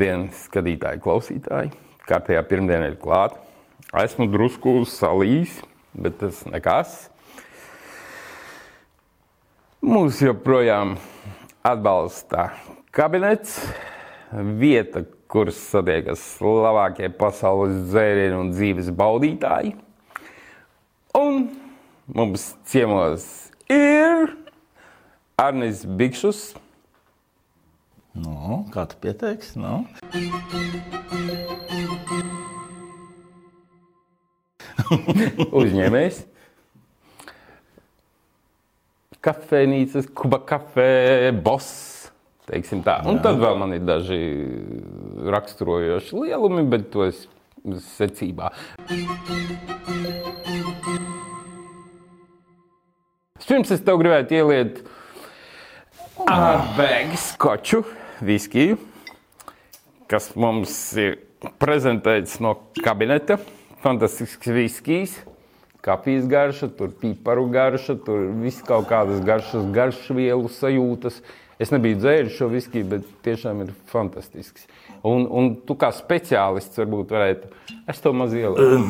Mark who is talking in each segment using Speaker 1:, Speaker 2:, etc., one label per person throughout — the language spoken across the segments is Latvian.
Speaker 1: Labdien, skatītāji, klausītāji! Kārtējā pirmdiena ir klāta. Esmu drusku salījis, bet tas nekas. Mūs joprojām atbalsta kabinets, vieta, kur satiekas labākie pasaules dzērienu un dzīves baudītāji. Un mums ciemos ir Arnis Bikšus.
Speaker 2: Nu, kā tu pieteiksi? Nu?
Speaker 1: Uzņēmējs. Kafejnīcas, kuba kafē, boss. Un tad vēl man ir daži raksturojoši lielumi, bet to es secībā. Pirms es tev gribētu ieliet ārvēgi skoču viskiju, kas mums ir prezentēts no kabineta. Fantastisks viskijs, kafijas garša, tur piparu garša, tur viss kaut kādas garšas, garšvielu sajūtas. Es nebiju dzēris šo viskiju, bet tiešām ir fantastisks. Un, un tu kā speciālists varbūt varētu, es to maz ieliku,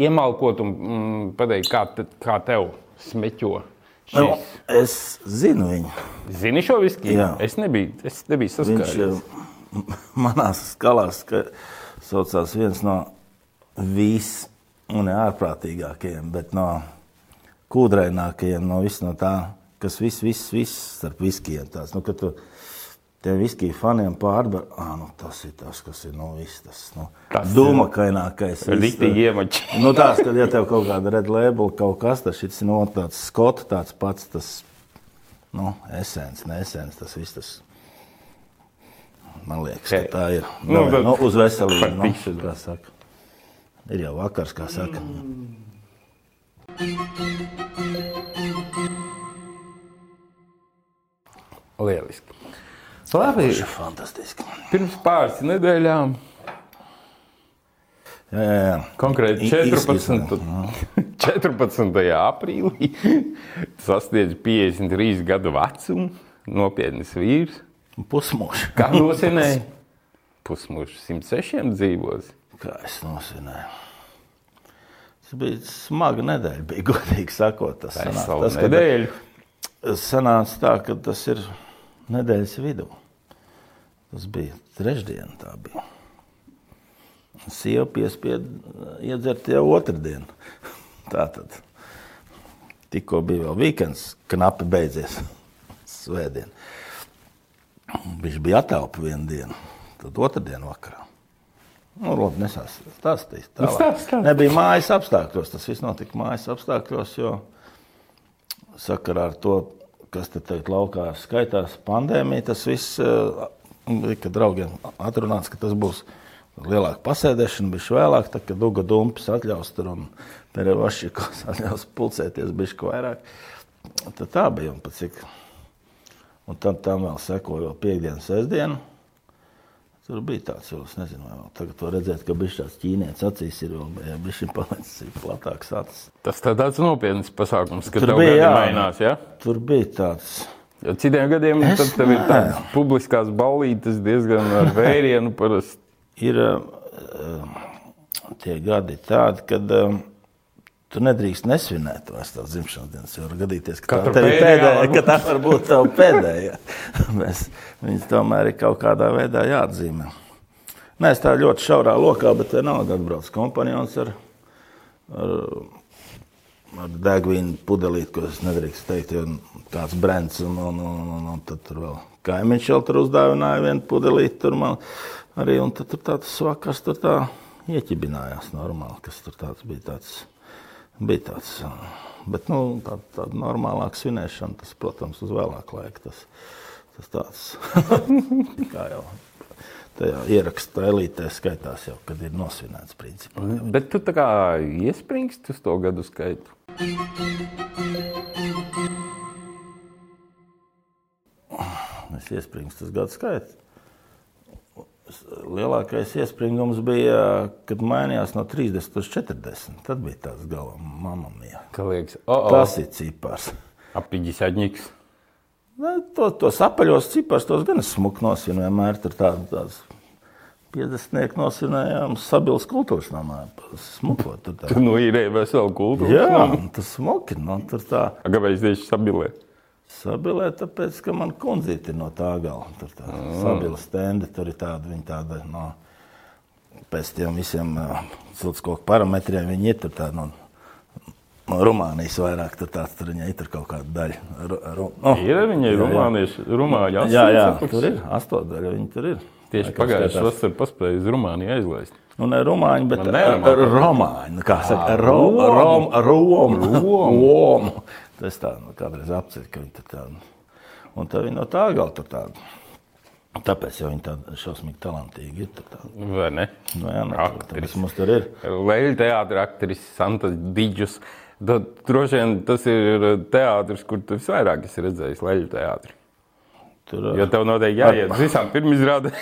Speaker 1: iemalkot un mm, pateikt, kā, te, kā tev smeķo.
Speaker 2: Nu, es zinu viņu.
Speaker 1: Zini šo viskiju?
Speaker 2: Jā.
Speaker 1: Es nebiju, es nebiju
Speaker 2: Viņš
Speaker 1: saskāries.
Speaker 2: eh, manā skalās ka saucās viens no vis un ārprātīgākajiem, bet no kūdrainākajiem, no vis no tā, kas viss, viss, viss starp viskijiem. Tās, nu, kad tu tiem viskiju faniem pārbar, ah, nu, tas ir tas, kas ir, nu, viss tas, nu, dūmakainākais. viss,
Speaker 1: Riktīgi iemači.
Speaker 2: Nu, tās, kad ja tev kaut kāda red label, kaut kas tas šis no tāds skots, tāds pats, tas, nu, esens, ne esens, tas viss tas. Man liekas, ka tā ir.
Speaker 1: Nu,
Speaker 2: Nu, nu, uz veselību. Nu, kā saka. Ir jau vakars, kā saka.
Speaker 1: Lieliski. Labi,
Speaker 2: Tas ir fantastiski.
Speaker 1: pirms pāris nedēļām,
Speaker 2: Jā, jā, jā.
Speaker 1: konkrēti
Speaker 2: I-
Speaker 1: 14.
Speaker 2: izskatās,
Speaker 1: 14. aprīlī, sasniedz 53 gadu vecumu, nopietns vīrs.
Speaker 2: Pusmuši.
Speaker 1: Kā nosinēja? Pusmužs 106 dzīvos.
Speaker 2: Kā es nosvinēju. Tas bija smaga nedēļa, bija godīgi sakot. Tas sanāca tas,
Speaker 1: nedēļu.
Speaker 2: sanāca tā, ka tas ir nedēļas vidū. Tas bija trešdiena. Tā bija. Sieva piespiedu iedzert jau otrdienu. Tā tad tikko bija vēl vikends, knapi beidzies. Svētdien. Viņš bija attēlpa vienu dienu, tad otrdienu vakarā. Nu, labi, nesāstīsim.
Speaker 1: Nu, stāsti, stāsti.
Speaker 2: Nebija mājas apstākļos. Tas viss notika mājas apstākļos, jo sakarā ar to, kas te tagad laukā skaitās, pandēmija, tas viss eh, lika draugiem atrunāts, ka tas būs lielāka pasēdēšana, bišķi vēlāk, tad, kad Uga Dumpis atļaus tur un Perevašķikos atļaus pulcēties bišķi vairāk. Tad tā bija, un pat cik. Un tad tam vēl sekoja vēl piekdiena, sestdiena. Tur bija tāds, jau es nezinu, vēl tagad to redzēt, ka bija tāds ķīnietis acīs, ir vēl bišķi palicis platāks acis.
Speaker 1: Tas tā tāds nopietns pasākums, ka
Speaker 2: Tur bija, jā.
Speaker 1: mainās. Ja?
Speaker 2: Tur bija tāds.
Speaker 1: Jo citiem gadiem
Speaker 2: Es
Speaker 1: tad tev ir tādas publiskās ballītes diezgan ar vērienu parasti.
Speaker 2: ir uh, tie gadi tādi, kad uh, tu nedrīkst nesvinēt vairs tās dzimšanas dienas. Jo var gadīties, ka
Speaker 1: Katru
Speaker 2: tā,
Speaker 1: pēdējā
Speaker 2: pēdējā, ka tā var būt tava pēdējā. Mēs, viņas tomēr ir kaut kādā veidā jāatzīmē. Nē, es tā ļoti šaurā lokā, bet vienalga atbrauc kompanjons ar, ar, ar degvīnu pudelīti, ko es nedrīkstu teikt, jo tāds brands un, un, un, un, un tad tur vēl kaimiņš vēl tur uzdāvināja vienu pudelīti. Tur man arī, un tad tur tāds vakars tur tā ieķibinājās normāli, kas tur tāds bija tāds. Bija tāds, bet nu, tāda, tāda normālāka svinēšana, tas, protams, uz vēlāku laiku. Tas, tas tāds kā jau tajā ierakstā elītē skaitās jau, kad ir nosvinēts principā.
Speaker 1: Bet tu tā kā iespringsti uz to gadu skaitu.
Speaker 2: Es iespringstu tas gadu skaits. Lielākais iespringums bija, kad mainījās no 30 līdz 40. Tad bija tāds gala mamma mija.
Speaker 1: Kā liekas, oh,
Speaker 2: Tas ir cipars.
Speaker 1: ap 50.
Speaker 2: Ne, to, tos apaļos ciparus, tos gan smuki nosinu. Vienmēr tur tādas tādas 50 nosinājām Sabils kultūras namā. Smukot tur tā.
Speaker 1: Tu nu īrēji veselu kultūru.
Speaker 2: Jā, tas smuki, nu, tur tā.
Speaker 1: Kāpēc tieši sabilē?
Speaker 2: Sabilē, tāpēc, ka man kundzīte ir no tā gala. Tur tā sabila stenda, tur ir tāda, viņa tāda, no, pēc tiem visiem uh, ciltskoku parametriem, viņi ir tur tāda, no, no Rumānijas vairāk, tur tāds, tur viņai ir tur kaut kāda daļa. Ru, ru, oh,
Speaker 1: Ir viņai
Speaker 2: jā.
Speaker 1: rumānieši, rumāņu
Speaker 2: Jā, jā,
Speaker 1: asins,
Speaker 2: tur ir astotdaļa, viņi tur ir.
Speaker 1: Tieši pagājušajā vasarā paspēja uz Rumāniju aizlaist.
Speaker 2: Nu, ne rumāņi, bet
Speaker 1: Nu,
Speaker 2: romāņi. Kā saka,
Speaker 1: Ā,
Speaker 2: rom, rom, Tas tā, nu, kādreiz apceļ, ka viņi tur tādu. Un tā viņi no tā gala tur tādu. Tāpēc jau viņi tādi šausmīgi talantīgi ir. tādi.
Speaker 1: Vai ne?
Speaker 2: Nu, jā, nu, tāpēc mums tur ir.
Speaker 1: Leļu teātris, aktris Santa Digis. Tad droši vien tas ir teātris, kur tu visvairāk esi redzējis leļu teātri.
Speaker 2: Tur,
Speaker 1: Jo tev noteikti jāiet uz visām pirmizrādēm.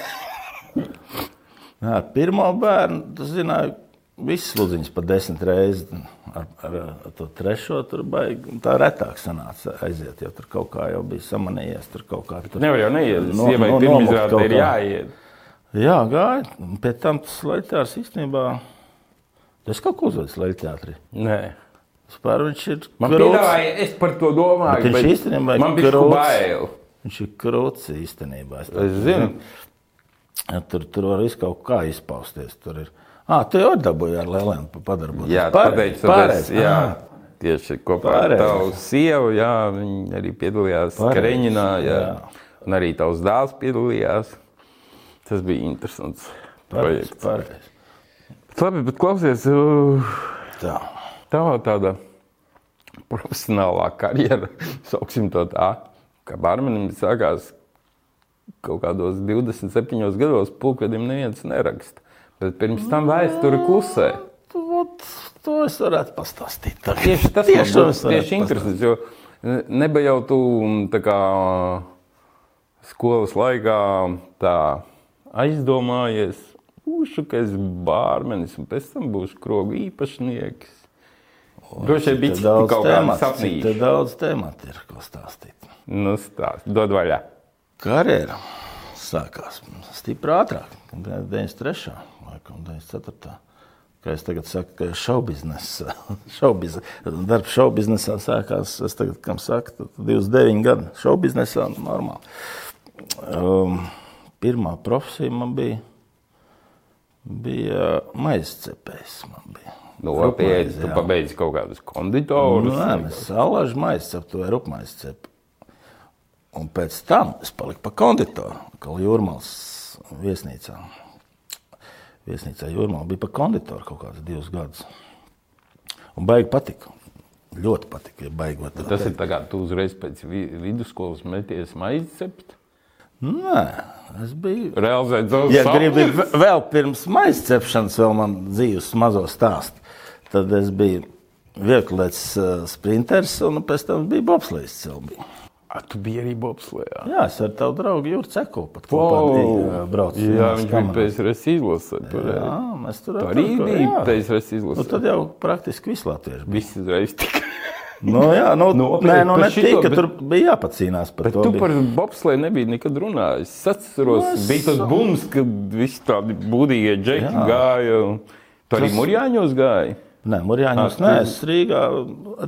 Speaker 2: Jā, pirmo bērnu, tas zināja, visas sludziņas pa desmit reizes. Ar, ar, ar to trešo tur baigi. Tā retāk sanāca aiziet, jo tur kaut kā jau bija samanījies. Tur kaut kā tur
Speaker 1: Nevar jau neiet.
Speaker 2: No-
Speaker 1: Sievai
Speaker 2: no-
Speaker 1: pirmizrādē ir jāiet.
Speaker 2: Jā, gāja. Pēc tam tas leģendārs īstenībā. Es kaut ko uzvedu leģendārī.
Speaker 1: Nē.
Speaker 2: Vispār viņš ir
Speaker 1: piedāvāja, es par to domāju.
Speaker 2: Bet viņš īstenībā
Speaker 1: man
Speaker 2: ir
Speaker 1: bail.
Speaker 2: Viņš ir krūts īstenībā. Es
Speaker 1: Es zinu.
Speaker 2: Tur, tur var visu kaut kā izpausties. Tur ir. Ah, tu jau dabūji ar Lēlēnu padarboties.
Speaker 1: Jā,
Speaker 2: pareizi.
Speaker 1: Jā, tieši kopā ar
Speaker 2: Pareizi.
Speaker 1: tavu sievu, jā, viņi arī piedalījās
Speaker 2: Pareizi,
Speaker 1: Kreņinā, jā.
Speaker 2: jā.
Speaker 1: Un arī tavs dēls piedalījās. Tas bija interesants
Speaker 2: Pareizi,
Speaker 1: projekts.
Speaker 2: pareizi.
Speaker 1: Bet Labi, bet klausies, uh,
Speaker 2: Tā.
Speaker 1: tava tāda profesionālā karjera, sauksim to tā, kā barmenim sākās kaut kādos 27 gados, pulkvedim neviens neraksta. Bet pirms tam vēsture klusē.
Speaker 2: Tu, ot, to es varētu pastāstīt. tagad.
Speaker 1: Tieši tas
Speaker 2: Tieši
Speaker 1: man būtu tieši interesants, jo nebija jau tu mm, tā kā skolas laikā tā aizdomājies, būšu, ka es bārmenis un pēc tam būšu krogu īpašnieks. Droši vien bija kaut kāda sapnīša.
Speaker 2: te daudz tēmatu ir, ko stāstīt.
Speaker 1: Nu, stāst, dod vaļā.
Speaker 2: Karjera sākās stipri ātrāk, 93. laikam 94. Kā es tagad saku, ka šaubiznesā, šaubiz, darbs šaubiznesā sākās, es tagad, kam saku, tad 29 gadi šaubiznesā, normāli. Um, pirmā profesija man bija, bija maizes cepējs. Man bija.
Speaker 1: Nu,
Speaker 2: Rupmaize,
Speaker 1: tu
Speaker 2: jā.
Speaker 1: pabeidzi kaut kādus konditorus.
Speaker 2: Nu, nē, mēs salāžu maizi ceptu vai rupmaizi cepu. Un pēc tam es paliku pa konditoru, kā Jūrmāls viesnīcā. Viesnīcā Jūrmālā bija pa konditoru kaut kādus divus gadus. Un baigi patika. Ļoti patika, ja baigot.
Speaker 1: Tas ir tā kā tu uzreiz pēc vi- vidusskolas meties maizi cept.
Speaker 2: Nē, es biju.
Speaker 1: Realizēt savu
Speaker 2: Ja
Speaker 1: sapni.
Speaker 2: gribi vēl pirms maisa cepšanas, vēl man dzīves mazo stāstu, tad es biju vieglietas uh, sprinters un pēc tam bija bobslēgs cilvēks.
Speaker 1: A, tu biji arī bobslējā.
Speaker 2: Jā, es ar tavu draugu Jūru Ceku pat kopā wow. braucu.
Speaker 1: Jā, viņš bija PSRS izlasē.
Speaker 2: Jā, mēs tur
Speaker 1: Tu arī
Speaker 2: jā.
Speaker 1: PSRS
Speaker 2: Nu,
Speaker 1: izlasē.
Speaker 2: tad jau praktiski viss latvieši bija.
Speaker 1: Viss uzreiz tika.
Speaker 2: Nu, jā, nu,
Speaker 1: Nopietni,
Speaker 2: nē, nu, ne
Speaker 1: šito,
Speaker 2: tika,
Speaker 1: bet-
Speaker 2: tur bija jāpacīnās par
Speaker 1: Bet
Speaker 2: to.
Speaker 1: tu
Speaker 2: bija.
Speaker 1: par bobslēju nebija nekad runājis. Es atceros,
Speaker 2: Nu, es-
Speaker 1: bija tas bums, kad visi tādi būdīgie džeki
Speaker 2: Jā.
Speaker 1: gāja. Tu arī
Speaker 2: Tas-
Speaker 1: Murjāņos gāji.
Speaker 2: Nē, Mūrjāņos,
Speaker 1: Ah,
Speaker 2: nē, es Rīgā,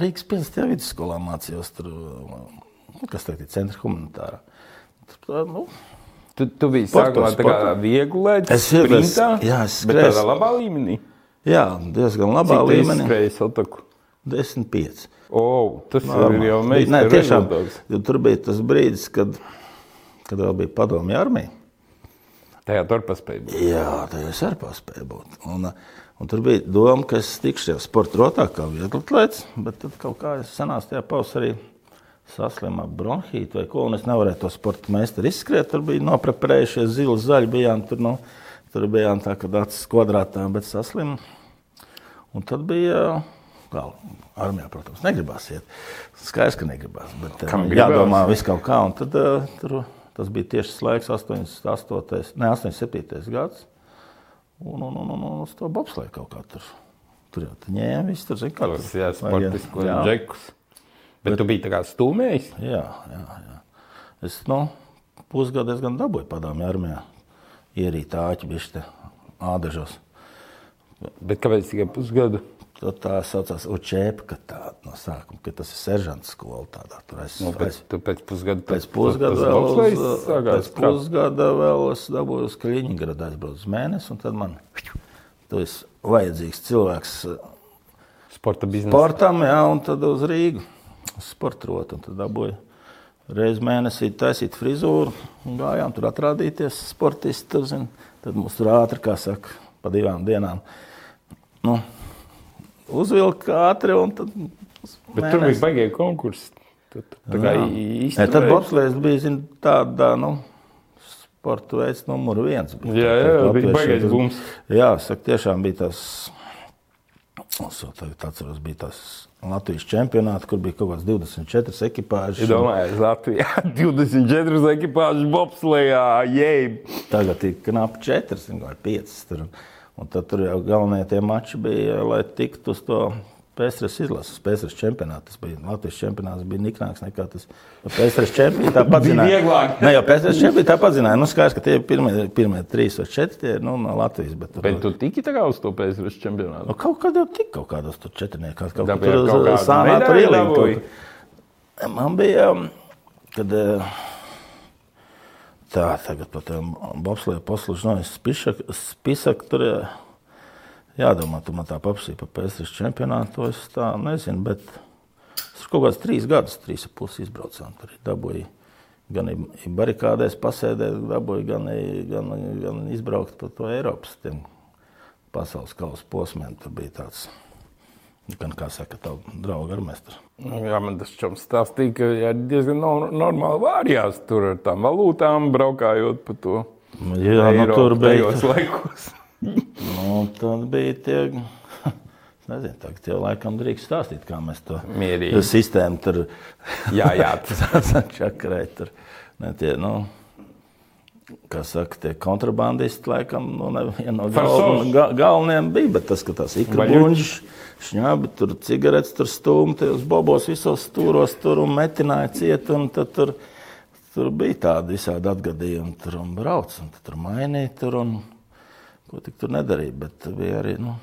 Speaker 2: Rīgas 5. vidusskolā mācījos tur, kas tagad ir centra humanitārā. Tur, nu,
Speaker 1: Tu, tu biji sākumā tā kā
Speaker 2: sportos.
Speaker 1: vieglēts,
Speaker 2: Es
Speaker 1: sprintā,
Speaker 2: jā, es skrēju-
Speaker 1: tādā labā līmenī.
Speaker 2: jā, diezgan labā
Speaker 1: Cik tu
Speaker 2: līmenī.
Speaker 1: izskrēji Sotaku?
Speaker 2: 10-5.
Speaker 1: O, tas
Speaker 2: Normāli.
Speaker 1: ir jau meistara
Speaker 2: Nē, tiešām, jo tur bija tas brīdis, kad, kad vēl bija padomju armija.
Speaker 1: Tajā tur paspēja būt.
Speaker 2: Jā, tā jau es arī paspēju būt. Un, uh, un tur bija doma, ka es tikšu jau sporta rotā kā vieglatlēts, bet tad kaut kā es sanācu tajā pavasarī saslimu ar bronhītu vai ko, un es nevarēju to sporta meistaru izskriet. Tur bija nopreparējušies zili, zaļi bijām, tur, nu, tur bijām tā, ka acis kvadrātā, bet saslimu. Un tad bija, kā armijā, protams, negribās iet. Skaidrs, ka negribās, bet
Speaker 1: Kam
Speaker 2: eh,
Speaker 1: gribās?
Speaker 2: jādomā viss kaut kā, un tad uh, tur, tas bija tieši tas laiks, 88, ne, 87. gads. Un, un, un, un, un uz to bobslēju kaut kā tur. Tur jau tā ņēma, viss tur zina, kā tur
Speaker 1: jā,
Speaker 2: vajag,
Speaker 1: sportiskos
Speaker 2: jā.
Speaker 1: Džekus. Bet tu biji tā kā stūmējis.
Speaker 2: Jā, jā, jā. Es nu, pusgadu es gan dabūju padomju armijā. Ierīt āķi bišķi ādažos.
Speaker 1: Bet kāpēc tikai pusgadu?
Speaker 2: Tad tā saucās Učēpka tāda no sākuma, ka tas ir seržants skola tādā. Tur es,
Speaker 1: Nu, pēc, tu pēc pusgada
Speaker 2: pēc pusgada
Speaker 1: tas
Speaker 2: vēl uz, pēc pusgada vēl es dabūju uz Kaliņģeradu aizbraucu uz mēnesi, un tad man tu esi vajadzīgs cilvēks
Speaker 1: sporta biznesa.
Speaker 2: sportam, jā, un tad uz Rīgu un tad dabūju reizi mēnesī taisīt frizūru, un gājām tur atrādīties sportisti, tur, zin, tad mums tur ātri, kā saka, pa divām dienām. Nu, uzvilka ātri, un tad
Speaker 1: Bet tur bija baigīgi konkursi. Tad,
Speaker 2: Jā.
Speaker 1: īsti.
Speaker 2: Ne, tad bobslēgs bija zin, tāda, nu, sporta veids numur viens. bija.
Speaker 1: Jā, jā,
Speaker 2: Tā kā
Speaker 1: bija baigais bums.
Speaker 2: Jā, saka, tiešām bija tas, es tagad atceros, bija tas Latvijas čempionāts, kur bija kaut kāds 24 ekipāžas.
Speaker 1: Domāju, Latvijā 24 ekipāžas bobslējā, jēj.
Speaker 2: Tagad ir knapi 4 vai 5. Tur. Un tad tur jau galvenie tie mači bija, lai tiktu uz to PSRS izlases, PSRS čempionātu. Tas bija Latvijas čempionāts, bija niknāks nekā tas PSRS čempionāts. Tā
Speaker 1: Bija
Speaker 2: zināja. Ne, jau PSRS čempionāts tā pazināja. Nu, skaidrs, ka tie ir pirmie, pirmie trīs vai četri tie, nu, no Latvijas. Bet, tur,
Speaker 1: Bet tu tiki tā kā uz to PSV čempionātu?
Speaker 2: nu, kaut kādā tik kaut kādos tur četrniekās. Kaut kur tur
Speaker 1: kaut
Speaker 2: uz
Speaker 1: kādu
Speaker 2: sānā tur kaut kur. Man bija, um, kad eh, tā, tagad par tiem bobslēju poslužnoju spisak, tur eh, jādomā, tu man tā paprasīja par PSRS čempionātu, es tā nezinu, bet es kaut kāds trīs gadus, trīs ar pusi izbraucām, tur dabūju. Gan barikādēs pasēdēt, dabūju, gan, gan, gan izbraukt pa to Eiropas tiem pasaules kausa posmiem. Tur bija tāds, gan kā saka, tā drauga ar mestru.
Speaker 1: Nu, Jā, man tas čoms stāstīja, ka jā, diezgan no, normāli vārījās tur ar tām valūtām, braukājot pa to.
Speaker 2: Jā, nu,
Speaker 1: Eiropu
Speaker 2: tur
Speaker 1: tajos laikos.
Speaker 2: Nu, tad bija tie. es Nezinu, tagad jau laikam drīkst stāstīt, kā mēs to
Speaker 1: Mierīgi.
Speaker 2: sistēmu tur
Speaker 1: Jā, jā, tas
Speaker 2: čakarēt. Tur. Ne, tie, nu, kā saka, tie kontrabandisti, laikam, nu, viena no gal,
Speaker 1: Farsovs.
Speaker 2: ga, galvenajiem bija, bet tas, ka tās ikrabunģis, šņābi, tur cigaretes, tur stūmti, uz bobos visos stūros tur un metināja ciet, un tad tur, tur bija tādi visādi atgadījumi, tur un brauc, un tad tur mainīja tur, un ko tik tur nedarīja, bet bija arī, nu,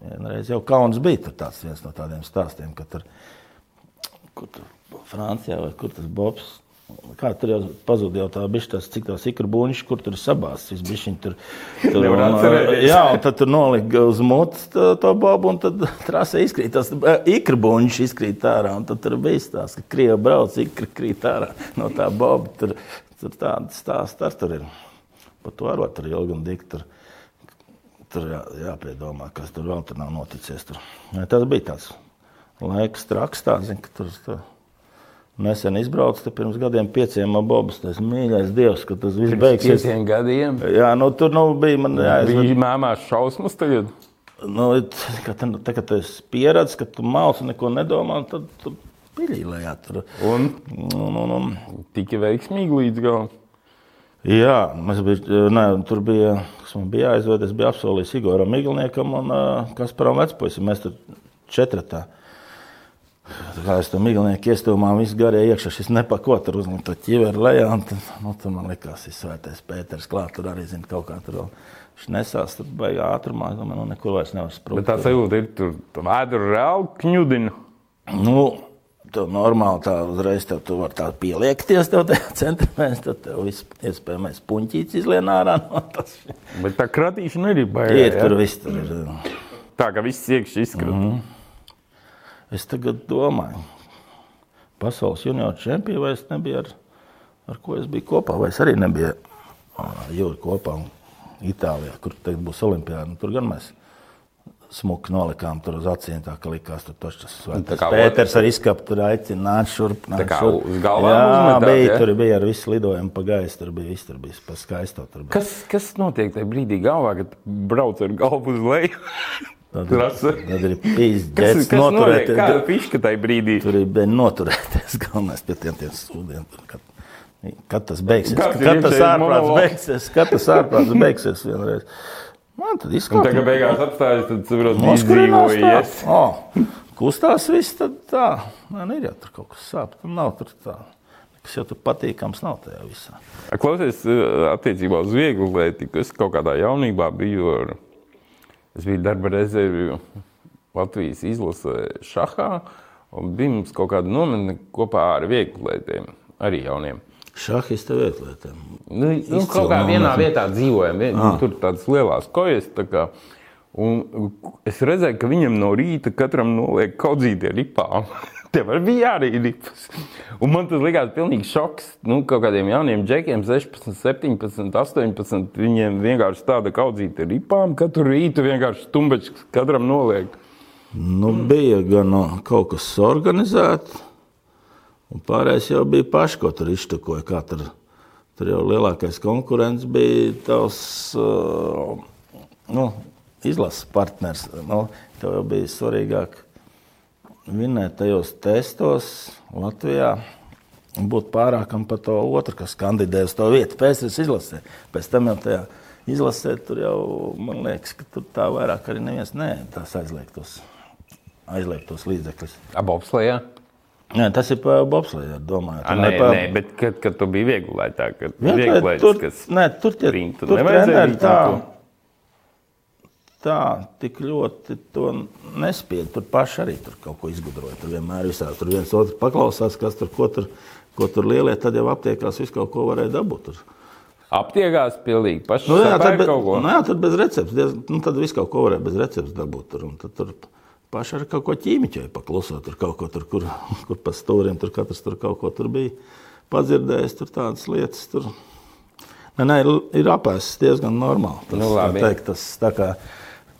Speaker 2: vienreiz jau kauns bija tur tāds viens no tādiem stāstiem, ka tur, kur tur Francijā vai kur tas Bobs. Kā tur jau pazuda jau tā tas, cik tās ikra buņš, kur tur ir sabāzts, bišķiņ tur.
Speaker 1: atcerēties.
Speaker 2: jā, un tad tur nolika uz mutes to, to bobu, un tad trasē izkrīt, tas ikra buņš izkrīt ārā, un tur bija stāsts, ka Krieva brauc, ikra krīt ārā no tā boba. Tur, tur tāda stāsta ar tur ir. Par to arī tur ilgi un dikti. Tur, jā, jāpiedomā, kas tur vēl tur nav noticies. Tur. Ne, tas bija tāds laiks traks, tāds, zin, ka tur tur nesen izbraucu te pirms gadiem pieciem ar Bobas. Tas mīļais dievs, ka tas viss beigsies.
Speaker 1: pieciem gadiem.
Speaker 2: Jā, nu tur nu, bija man jāizved.
Speaker 1: Bija māmās šausmas tagad.
Speaker 2: Nu, kad tu, tā, kad tu esi pieredzējis, ka tu māci neko nedomā, tad tu piļīlējā tur.
Speaker 1: Un
Speaker 2: Un, un, un,
Speaker 1: tika veiksmīgi līdz galam.
Speaker 2: Jā, bija, ne, tur bija, kas man bija jāizved, es biju apsolījis Igoram Miglniekam un uh, Kasparam Vecpuisim. Mēs tur četratā. Tā Kā es tam Miglnieku iestūmām, viss garie iekšā, šis nepako tur uzlikt to ķiveru lejā. Tad, nu, tur man likās, ir svētais Pēters klāt, tur arī zina kaut kā tur. Viņš nesās, tur baigā ātrumā, es domāju, nu, nekur vairs nevar
Speaker 1: Bet
Speaker 2: sprūkt.
Speaker 1: tā sajūta ir, tur tu vēdru reāli kņudina.
Speaker 2: Nu, Tev normāli tā uzreiz tev, tu vari tā pieliekties tev tajā centrā, tad tev viss iespējamais puņķīts izlien ārā no tas.
Speaker 1: Bet tā kratīšana arī baigta.
Speaker 2: Ir tur viss tur ir.
Speaker 1: Tā kā viss iekšā izskatās. Mm -hmm.
Speaker 2: Es tagad domāju, pasaules junioru čempionu vai es nebiju ar, ar ko es biju kopā, vai es arī nebiju ar Jūru kopā Itālijā, kur tagad būs olimpiāda. Nu, Tur gan mēs smuki nolikām tur uz acīm, tā ka likās, taču tas
Speaker 1: Tā
Speaker 2: svētais
Speaker 1: kā
Speaker 2: Pēters ar izkapu tur aicina, nāc šurp, nāc
Speaker 1: Tā kā
Speaker 2: šurp.
Speaker 1: uz galvām
Speaker 2: Jā,
Speaker 1: uzmetāt,
Speaker 2: bija,
Speaker 1: ja?
Speaker 2: tur bija ar visu lidojumu pa gaisu, tur bija viss, tur bija pa skaisto. Bija.
Speaker 1: Kas, kas notiek tajā brīdī galvā, kad brauc ar galvu uz leju?
Speaker 2: Tad, tad ir pīzdēts noturēties.
Speaker 1: Kāda pišķa tajā brīdī?
Speaker 2: Tur ir noturēties galvenais pie tiem, tiem. Tur, kad, kad tas beigsies,
Speaker 1: ir
Speaker 2: kad tas ārprāts beigsies, kad tas ārprāts beigsies vienreiz. Man tad
Speaker 1: Un
Speaker 2: izskatās,
Speaker 1: tagad beigās apstājas, tad saprot,
Speaker 2: Noskarinās tā.
Speaker 1: izdzīvojies.
Speaker 2: O, kustās viss tad tā. Nē, nu ir jau tur kaut kas sāp. Tur nav tur tā. kas jau tur patīkams nav tajā visā.
Speaker 1: Klausies, attiecībā uz vieglu lietu, es kaut kādā jaunībā biju, ar, es biju darba rezervju Latvijas izlasē šahā, un bija mums kaut kāda nometne kopā ar vieglu lietiem, arī jauniem.
Speaker 2: Šahista vietlietēm.
Speaker 1: Nu, nu, kaut kā vienā vietā dzīvojam, vien, ah. tur tādas lielas kojas. Tā kā, un es redzēju, ka viņam no rīta katram noliek kaudzītie ripām. Tev bija arī ripas. Un man tas likās pilnīgi šoks. Nu, kaut kādiem jauniem džekiem, 16, 17, 18. Viņiem vienkārši tāda kaudzīta ripām. Katru rītu vienkārši stumbečs katram noliek.
Speaker 2: Nu, bija gan kaut kas organizēts. Un pārējais jau bija paši, ko tur iztukoja. Kā tur, jau lielākais konkurents bija tavs uh, nu, izlases partners. Nu, tev jau bija svarīgāk vinēt tajos testos Latvijā. Un būt pārākam par to otru, kas kandidē uz to vietu. Pēc tam izlasē. Pēc tam jau tajā izlasē, tur jau man liekas, ka tur tā vairāk arī neviens nē, tās aizliegtos, aizliegtos līdzekļus.
Speaker 1: Abobslējā?
Speaker 2: Nē, tas ir par bobsleju. Domāju,
Speaker 1: A, nē, pa... nē, bet kad, kad tu biji vieglāk, kad vieglāk,
Speaker 2: tur,
Speaker 1: kas
Speaker 2: nē, tur tie
Speaker 1: rintu,
Speaker 2: tur
Speaker 1: nevajadzēja
Speaker 2: treneri tā, tā tik ļoti to nespied. Tur paši arī tur kaut ko izgudroja. Tur vienmēr visā, tur viens otru paklausās, kas tur, ko tur, ko tur lielie, tad jau aptiekās visu kaut ko varēja dabūt. Tur.
Speaker 1: Aptiekās pilnīgi paši
Speaker 2: Nu, jā, tad, be, nu, jā, tad bez receptes. diez- Nu, tad visu kaut ko varēja bez receptes dabūt. Tur, un tad tur paši ar kaut ko ķīmiķoja paklusot. Tur kaut ko tur, kur, kur pa stūriem, tur katrs tur kaut ko tur bija padzirdējis. Tur tādas lietas. Tur. Nē, nē, ir- ir apēsts diezgan normāli. Tas,
Speaker 1: Nu, labi.
Speaker 2: tā teikt, tas, tā kā,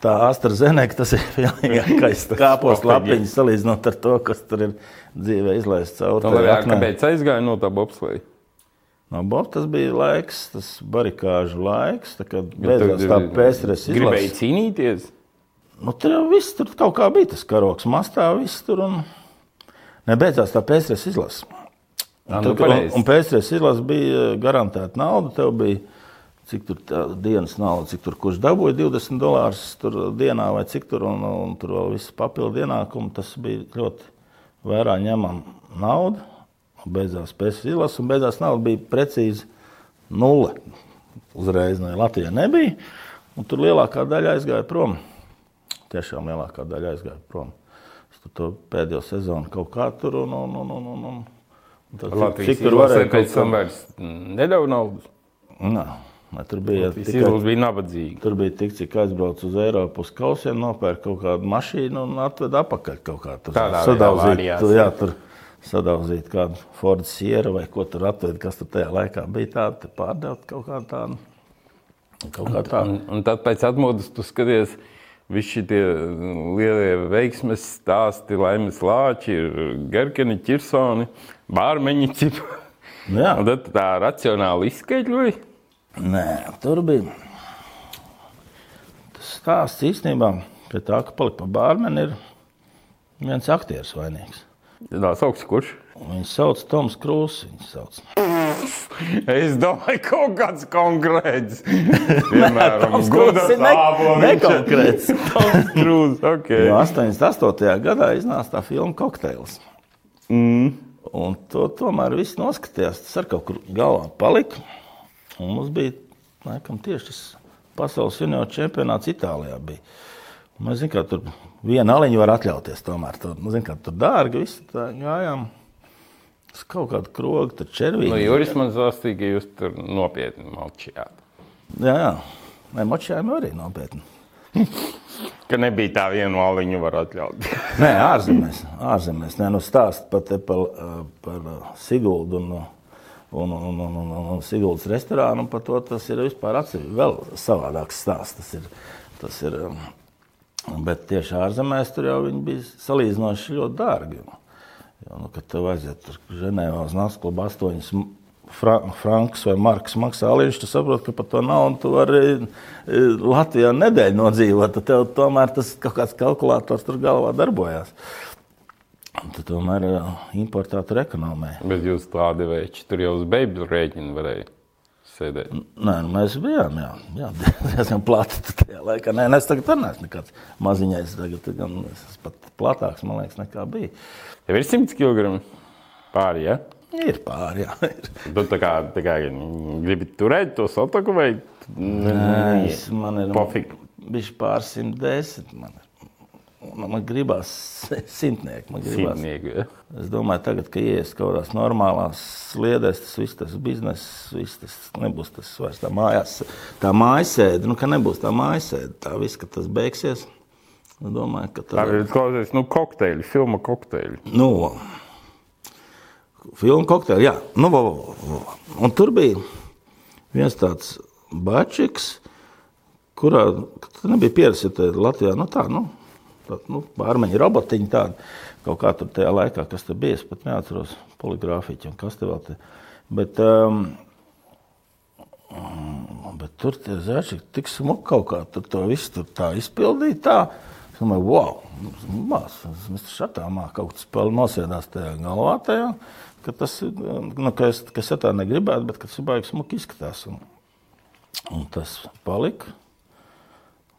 Speaker 2: tā AstraZeneca tas ir pilnīgākais kāpos lapiņas salīdzinot ar to, kas tur ir dzīvē izlaists cauri.
Speaker 1: Nu,
Speaker 2: tajā
Speaker 1: labi, kāpēc aizgāja no tā bobsleja?
Speaker 2: No Bob, tas bija laiks, tas barikāžu laiks, tā, kad beidzās tā pēcres
Speaker 1: Gribēja
Speaker 2: izlase.
Speaker 1: cīnīties.
Speaker 2: Nu, tur jau viss tur kaut kā bija tas karoks, mastā viss tur un nebeidzās tā pēcres izlase.
Speaker 1: Ā,
Speaker 2: Un,
Speaker 1: nu,
Speaker 2: tad, un, un pēcres izlase bija garantēta nauda, tev bija cik tur tā dienas nauda, cik tur kurš dabūja 20 dolārus dienā vai cik tur, un, un tur vēl viss papildu ienākumu, tas bija ļoti vērā ņemama nauda. Un Beidzās pēc izlases, un beigās nauda bija precīzi nulle. Uzreiz no Latvijas nebija, un tur lielākā daļa aizgāja prom. Tiešām lielākā daļa aizgāja prom. Es tur pēdējo sezonu kaut kā tur un, un, un, un, un, un. tad,
Speaker 1: Latvijas
Speaker 2: cik tur varēja
Speaker 1: pēc tam vairs nedēļu naudas.
Speaker 2: Nā, nē, tur bija
Speaker 1: izlase bija nabadzīga.
Speaker 2: Tur bija tik, cik aizbraucu uz Eiropu, uz kausiem, nopērku kaut kādu mašīnu un atvedu atpakaļ kaut kā tur.
Speaker 1: Tādā
Speaker 2: sadauzīt, tur, jā, tur sadauzīt kādu Ford Sierra vai ko tur atved, kas tur tajā laikā bija tāda, pārdevot kaut kā tādu. Kaut kā tā.
Speaker 1: Un, un tad pēc atmodas tu skaties, visi šie lielie veiksmes stāsti, laimes lāči, ir Gerkeni, Čirsoni, Bārmeņi.
Speaker 2: Nu,
Speaker 1: tad tā racionāli izskaidroja.
Speaker 2: Nē, tur bija tas stāsts īstenībā, pie tā, ka palika pa bārmeni ir viens aktieris vainīgs.
Speaker 1: Tā sauc kurš?
Speaker 2: Viņu sauc Toms Krūss.
Speaker 1: Es domāju, kaut kāds konkrēts. Piemēram,
Speaker 2: Krūss
Speaker 1: āboliņš.
Speaker 2: nekonkrēts.
Speaker 1: Toms Krūs, ok.
Speaker 2: Jo 88. gadā iznāca tā filma Kokteils.
Speaker 1: Mm.
Speaker 2: Un to tomēr viss noskatījās. Tas ar kaut kur galvā palika. Un mums bija laikam, tieši tas pasaules junioru čempionāts Itālijā. Bija. Un Mēs zinām, ka tur viena aliņa var atļauties. Tomēr tur, nu, zin, kā, tur dārgi viss tā gājām. Uz kaut kādu krogu, tur červīgi.
Speaker 1: Nu, Juris man stāstīja, ka jūs tur nopietni malčījāt.
Speaker 2: Jā, jā. Nē, močājumi arī nopietni.
Speaker 1: Ka nebija tā viena māliņa, var atļaut.
Speaker 2: Nē, ārzemēs. ārzemēs. Nē, nu stāst pat par, eh, par eh, Siguldu un, un, un, un, un, un Siguldas restorānu. Par to tas ir vispār atsevišķi. Vēl savādāks stāsts. Tas ir, tas ir, um, bet tieši ārzemēs tur jau viņi bija salīdzinoši ļoti dārgi. Jo, nu, kad tev aiziet tur Ženēvā uz nakts klubu astoņas fra, frankus vai markas maksā aliņš, tu saproti, ka par to naudu tu vari e, Latvijā nedēļu nodzīvot. Tad tev tomēr tas kaut kāds kalkulators tur galvā darbojās. Tu tomēr e, importā tur ekonomē.
Speaker 1: Bet jūs tādi veči tur jau uz beigšu rēķinu varēja sēdēt.
Speaker 2: Nē, nu, mēs bijām jā, jā, diezgan plati tajā laikā. Nē, es tagad neesmu nekāds maziņais. Tagad gan es pat platāks, man liekas, nekā bija.
Speaker 1: Tev ir 100 kg pāri, ja?
Speaker 2: Ir pāri, jā. Ir.
Speaker 1: Tu tā kā, tā kā gribi turēt to sotaku vai
Speaker 2: Nē, es- man ir
Speaker 1: Pofīgi.
Speaker 2: bijis pārsimt desmit. Man, man, man gribās simtnieku. Man gribās.
Speaker 1: simtnieki? Ja?
Speaker 2: Es domāju, tagad, kad ienāks kaut kādās normālās sliedēs, tas viss tas bizness, viss tas nebūs tas vairs tā mājās. Tā mājasēde, nu, ka nebūs tā mājasēde, tā viss, ka tas beigsies. Es domāju, ka
Speaker 1: Tā ir klausies, nu, kokteļi, filma kokteļi.
Speaker 2: nu, filmu kokteili, jā. Nu, vo, vo, vo. Un tur bija viens tāds bačiks, kurā nebija pieredzēta Latvijā. Nu, tā, nu, tā, nu, Bārmeņa robotiņa tāda. Kaut kā tur tajā laikā, kas tur bija, es pat neatceros poligrāfiķi un kas te vēl te. Bet, um, mm, bet tur tie zēči tik smuki kaut kā, tur to visu tur tā izpildīja tā. Domāju, wow, mās, mēs šatā mā kaut kas nosēdās tajā galvā tajā, ka tas, nu, ka es, ka es tā negribētu, bet ka tas baigi smuki izskatās. Un, un tas palika.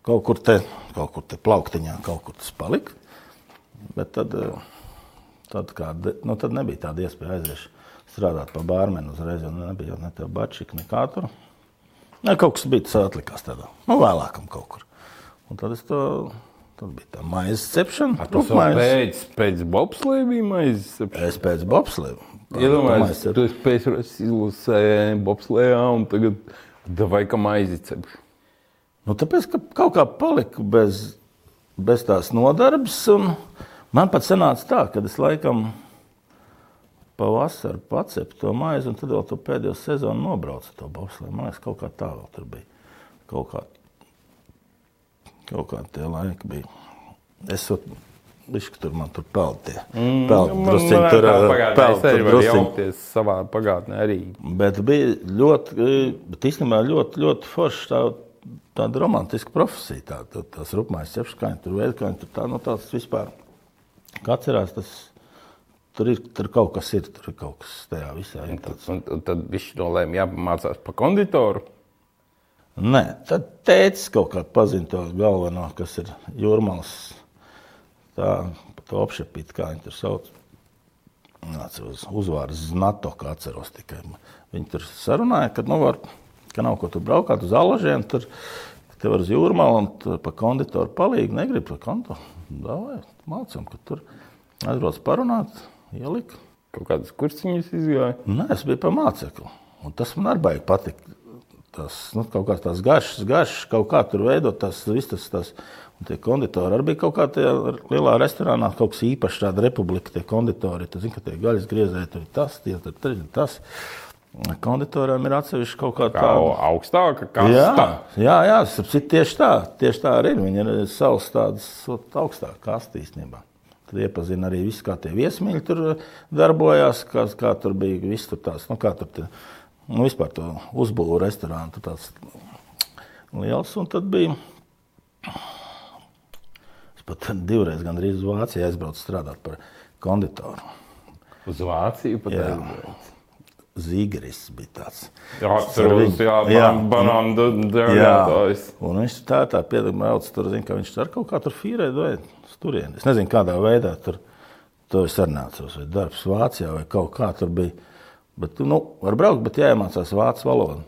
Speaker 2: Kaut kur te, kaut kur te plauktiņā, kaut kur tas palika. Bet tad, tad, kā, nu, tad nebija tāda iespēja aiziet strādāt par bārmeni uzreiz, jo nebija jau ne tā bačika, nekā tur. Ne, kaut kas bija, tas atlikās tādā, nu, vēlākam kaut kur. Un tad es to, tad bija tā maizes cepšana.
Speaker 1: Tas jau pēc, pēc bobslēja bija maizes.
Speaker 2: Es pēc bobslēju.
Speaker 1: Iedomājieties, tu esi pēc izlasē bobslējā un tagad vai kā maizi cepš.
Speaker 2: Nu, tāpēc, ka kaut kā paliku bez, bez tās nodarbes. un Man pat sanāca tā, ka es laikam pavasarī pacepu to maizi, un tad vēl to pēdējo sezonu nobraucu to bobslēju. Man liekas, kaut kā tā vēl tur bija. Kaut kā, kaut kā tie laiki bija. Es Viņš tur man tur peldi. Mm, tur,
Speaker 1: pagātnē
Speaker 2: peldi
Speaker 1: es
Speaker 2: tur
Speaker 1: arī varu
Speaker 2: drusciņi.
Speaker 1: jaukties savā pagātnē arī.
Speaker 2: Bet bija ļoti, bet īstenībā ļoti, ļoti forši tā, tāda romantiska profesija. Tā, tā, tās rupmājas cepškaņi, tur veidkaņi, tur tā, nu tāds vispār. Kā atcerās, tas tur ir, tur kaut kas ir, tur ir kaut kas tajā visā. Ir tāds.
Speaker 1: Un, un tad viņš nolēma jāpamācās par konditoru.
Speaker 2: Nē, tad tēcis kaut kā pazina to galveno, kas ir jūrmals. Tā, to apšapīt, kā viņi tur sauc. Atceros, uzvārds Znato, kā atceros tikai. Viņi tur sarunāja, ka, nu, var, ka nav ko tur braukāt uz alažiem, tur te var uz jūrmālu un tur pa konditoru palīgi, negrib pa konto. Davai, mācam, ka tur aizbrauc parunāt, ielika.
Speaker 1: Kaut kādas kursiņas izgāja.
Speaker 2: Nē, es biju pa mācekli. Un tas man arī baigi patika. Tas nu, kaut kāds tāds garšs, garšs, kaut kā tur veidot tas, viss tas, tas. Un tie konditori arī bija kaut kā tajā lielā restorānā, kaut kas īpašs, tāda republika, tie konditori. Tu zini, ka tie gaļas griezēji tur ir tas, tie tur ir tas. Konditoriem ir atsevišķi kaut kā tāda.
Speaker 1: augstāka, kā
Speaker 2: Jā, jā, jā sapsit, tieši tā. Tieši tā arī ir. Viņi ir savs tādas augstākas kastes īstenībā. Tad iepazina arī visu, kā tie viesmīļi tur darbojās, kā, kā tur bija viss tur tās, nu, kā tur tie, nu, vispār to uzbūvu restorānu, tāds liels. Un tad bija, es pat divreiz gandrīz uz Vāciju aizbraucu strādāt par konditoru.
Speaker 1: Uz Vāciju pat
Speaker 2: Jā.
Speaker 1: aizbrauc.
Speaker 2: Zīgeris bija tāds.
Speaker 1: Jā, atceros, jā,
Speaker 2: Jā.
Speaker 1: banānu
Speaker 2: Jā,
Speaker 1: dārgātājs.
Speaker 2: un viņš tā tā piedalījās, tur zina, ka viņš ar kaut kā tur fīrē uz turieni. Es nezinu, kādā veidā tur to es arī neatceros, vai darbs Vācijā vai kaut kā tur bija. Bet, nu, var braukt, bet jāiemācās vācu valodu.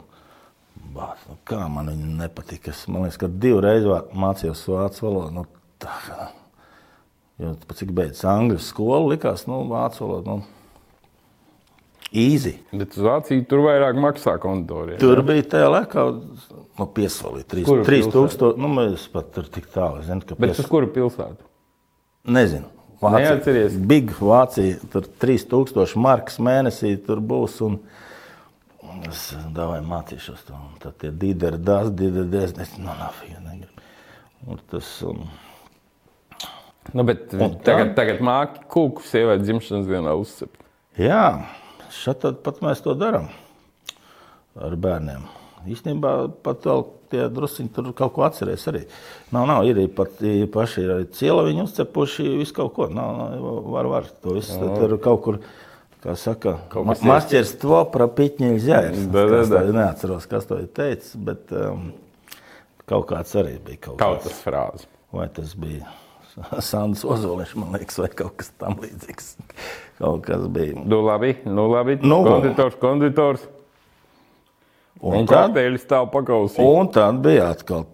Speaker 2: Bāt, nu, kā man viņa nepatika. Es, man liekas, ka divreiz mācījos vācu valodu. Nu, tā, jo, pat cik beidzas angļu skolu, likās, nu, vācu valoda. Nu, Easy.
Speaker 1: Bet uz Vāciju tur vairāk maksā konditoriem.
Speaker 2: Tur bija tajā laikā, nu, piesolīta
Speaker 1: Kura
Speaker 2: 3000. Nu, mēs pat tur tik tālu zinām, ka
Speaker 1: Bet
Speaker 2: pies...
Speaker 1: uz kuru pilsētu?
Speaker 2: nezinu.
Speaker 1: Neatceries?
Speaker 2: Big Vācija, tur 3000 markas mēnesī tur būs. Un... Es domāju, mācīšos to. Un Tad tie dīderi, dās, dīderi, es no nafija negribu. Un tas, um,
Speaker 1: Nu, bet
Speaker 2: Un
Speaker 1: tagad,
Speaker 2: tā?
Speaker 1: tagad māki kūku sievai dzimšanas dienā uzcept.
Speaker 2: jā, tad pat mēs to darām ar bērniem. Īstenībā pat vēl tie druskuļi tur kaut ko atcerēs arī. Nav, nav, ir arī pat paši viņi uzcepuši visu kaut ko. Nav, nav, var, var, to visu tur kaut kur, kā saka,
Speaker 1: kas
Speaker 2: mašķirs to
Speaker 1: da.
Speaker 2: Neatceros, kas to ir teicis, bet um, kaut kāds arī bija kaut,
Speaker 1: Kaut
Speaker 2: kāds.
Speaker 1: tas frāzi.
Speaker 2: Vai tas bija Sandrs Ozoliņš, man liekas, vai kaut kas tam līdzīgs. Kaut kas bija.
Speaker 1: Nu, labi, nu, labi.
Speaker 2: Nu,
Speaker 1: konditors, konditors. Un, un
Speaker 2: tad,
Speaker 1: kokteļi stāv pakausī.
Speaker 2: un tad bija atkal.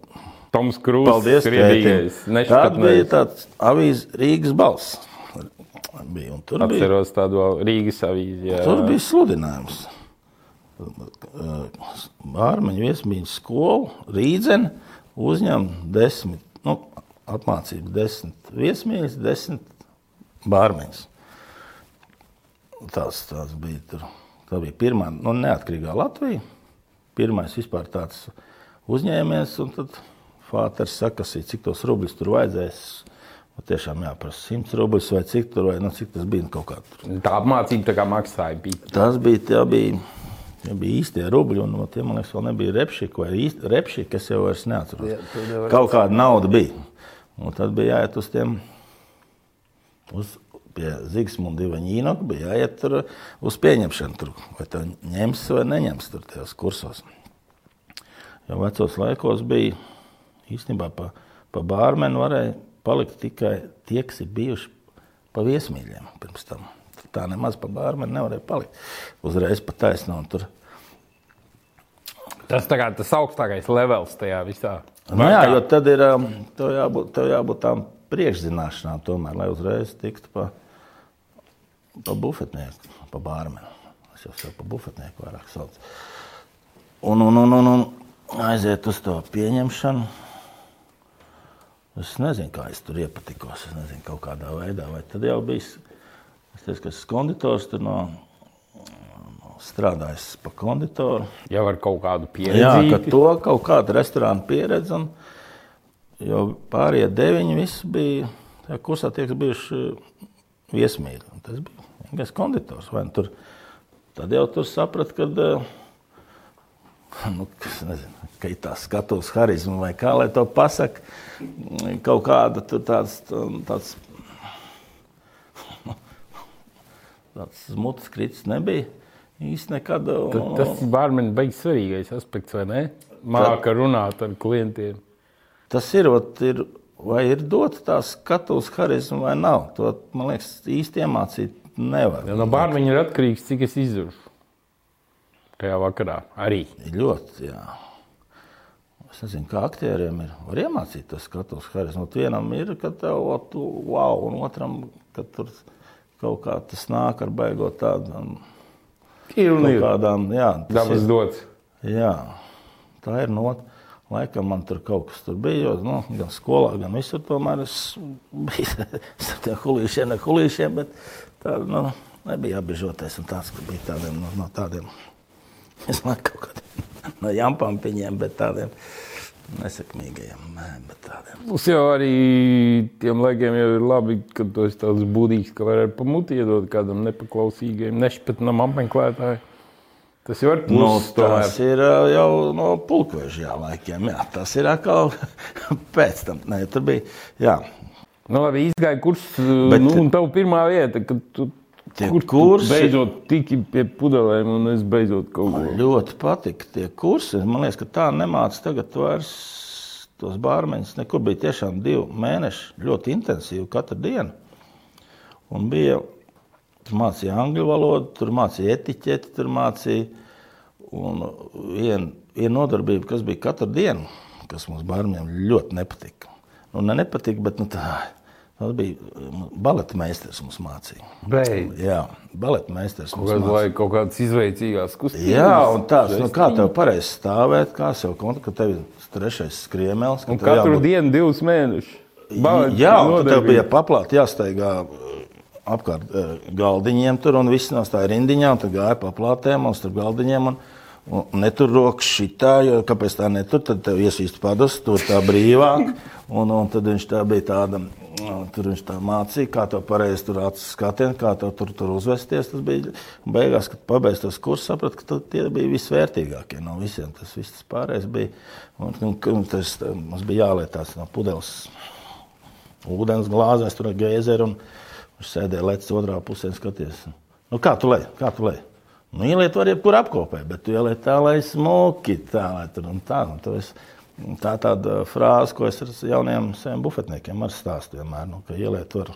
Speaker 1: Toms Krūzs,
Speaker 2: Paldies, tētim. Tad bija tāds avīzes Rīgas balss. Bija, tur bija,
Speaker 1: Atceros tādu Rīgas avīzi. jā.
Speaker 2: tur bija sludinājums. Bārmeņu viesmīļas skolu Rīdzen uzņem desmit, nu, apmācību desmit viesmīļas, desmit bārmeņus. Tas, tas bija tur. Tā bija pirmā nu, neatkarīgā Latvija. Pirmais vispār tāds uzņēmējs, un tad Fāters sakasīja, cik tos rubļus tur vajadzēs. Man tiešām jāprasa 100 rubļus vai cik tur, vai nu, cik tas bija kaut kā tur.
Speaker 1: Tā apmācība tā kā maksāja. Bija.
Speaker 2: Tas bija, tie bija, tie bija īstie rubļi, un no tiem, man liekas, vēl nebija repšika vai īsti repšika, kas jau vairs neatceros. Kaut kāda nauda bija. Un tad bija jāiet uz tiem, uz pie Zigsmunda Ivaņīnoka, bija jāiet tur uz pieņemšanu, tur, vai tā ņems vai neņems tur tajos kursos. Jo vecos laikos bija īstenībā pa, pa bārmenu varēja palikt tikai tie, kas ir bijuši pa viesmīļiem pirms tam. Tā nemaz pa bārmenu nevarēja palikt. Uzreiz pa taisno un tur.
Speaker 1: Tas tā kā tas augstākais levels tajā visā.
Speaker 2: Nu, jā, jo tad ir um, tev jābūt, tev jābūt tām priekšzināšanām, tomēr, lai uzreiz tiktu pa, pa bufetnieku, pa bārmenu. Es jau sev pa bufetnieku vairāk saucu. Un, un, un, un, un aiziet uz to pieņemšanu. Es nezinu, kā es tur iepatikos. Es nezinu, kaut kādā veidā. Vai tad jau bija. Es teicu, ka esmu konditors tur no, strādājis pa konditoru.
Speaker 1: Jau ar kaut kādu
Speaker 2: Jā, ka
Speaker 1: pieredzi.
Speaker 2: to kaut kāda restorāna pieredze. Un, jo pārējie deviņi visi bija kursā, tie, kas bijuši viesmīļi. Un Tas bija vienkārši konditors. nu Tur, tad jau tur sapratu, ka. Nu, kas nezinu, ka ir tā skatuves harizma, vai kā lai to pasakā. Kaut kāda tāds, tāds, tāds mutes krits nebija. Īsti nekad.
Speaker 1: Tad Tas ir bārmeņa beigas svarīgais aspekts, vai ne? Māka runāt ar klientiem.
Speaker 2: Tas ir, ot, ir vai ir dota tā skatuves harizma vai nav. To, man liekas, īsti iemācīt nevar.
Speaker 1: Jo no bārmeņa ir atkarīgs, cik es izdzeršu. Tajā vakarā arī.
Speaker 2: Ļoti, jā. Es nezinu, kā aktieriem ir. Var iemācīt to skatuves harizmu. Ot Vienam ir, ka tev ot, wow, un otram, ka tur kaut kā tas nāk ar baigot tādām,
Speaker 1: Ir un ir.
Speaker 2: kādām, jā.
Speaker 1: Dabas dots.
Speaker 2: Jā, tā ir nota. Laikam man tur kaut kas tur bija. Jo, nu, gan skolā, gan visur tomēr es biju ar tiem hulīšiem, ne hulīšiem, bet tā nu, nebija apbežoties. un Tāds ka bija tādiem, no, no tādiem, no jampampiņiem, bet tādiem tādiem.
Speaker 1: Mums jau arī tiem laikiem jau ir labi, ka tu esi tāds būdīgs, ka var ar pamuti iedot kādam nepaklausīgajam, nešpatnam apmeklētājam. Tas jau ir
Speaker 2: Nu,
Speaker 1: pluss. tomēr.
Speaker 2: tas ir ā, jau no pulkveža laikiem. Jā, tas ir atkal pēc tam. Nē, tur bija. Jā,
Speaker 1: Nu, labi, izgāja kurs,
Speaker 2: Bet-
Speaker 1: nu, un tev pirmā vieta, kad tu
Speaker 2: Tie
Speaker 1: kur
Speaker 2: kursi-
Speaker 1: beidzot tiki pie pudelēm, un es beidzot kaut ko.
Speaker 2: Man ļoti patika tie kursi. Man liekas, ka tā nemāca tagad vairs tos bārmeņus. Nekur bija tiešām divi mēneši ļoti intensīvi katru dienu. Un bija, tur mācīja angļu valodu, tur mācīja etiķeti, tur mācīja. Un viena vien nodarbība, kas bija katru dienu, kas mums bērniem ļoti nepatika. Nu, ne nepatika, bet nu, tā, tas bija baleta meistars mums mācīja.
Speaker 1: Beidz.
Speaker 2: Jā, baleta meistars mums
Speaker 1: Kaut, kaut kādas izveicīgās kustības.
Speaker 2: Jā, un tāds, nu, kā tev pareizi stāvēt, kā sev konta, ka tev ir trešais skriemēls. ka
Speaker 1: Un katru
Speaker 2: jābūt-
Speaker 1: dienu divus mēnešus. Balets
Speaker 2: Jā, un tad tev
Speaker 1: nodarbība.
Speaker 2: bija paplāti jāsteigā apkārt galdiņiem tur, un viss nostāja rindiņā, un tad gāja paplātēm un starp galdiņiem. Un, un netur rokas šitā, jo kāpēc tā netur, tad tev iesīst padus, tur tā brīvāk. Un, un tad viņš tā bija tāda, uh, tur viņš tā mācīja, kā to pareizi tur acis skatienu, kā to tur, tur uzvesties. Tas bija un beigās, kad pabeidz tos kursus, saprat, ka tie bija visvērtīgākie no visiem. Tas viss pārējais bija, un, un, un tas, mums bija jāliet tās no pudeles ūdens glāzēs, tur ir gēzeri. un Viņš sēdēja lecis otrā pusē un skaties. Nu, kā tu lej? Kā tu lej? Nu, ieliet var jebkur apkopē, bet tu ieliet tā, lai smuki tā, lai tur un tā. Un esi Tā tāda frāze, ko es ar jauniem saviem bufetniekiem arī stāstu vienmēr, nu, ka ieliet var.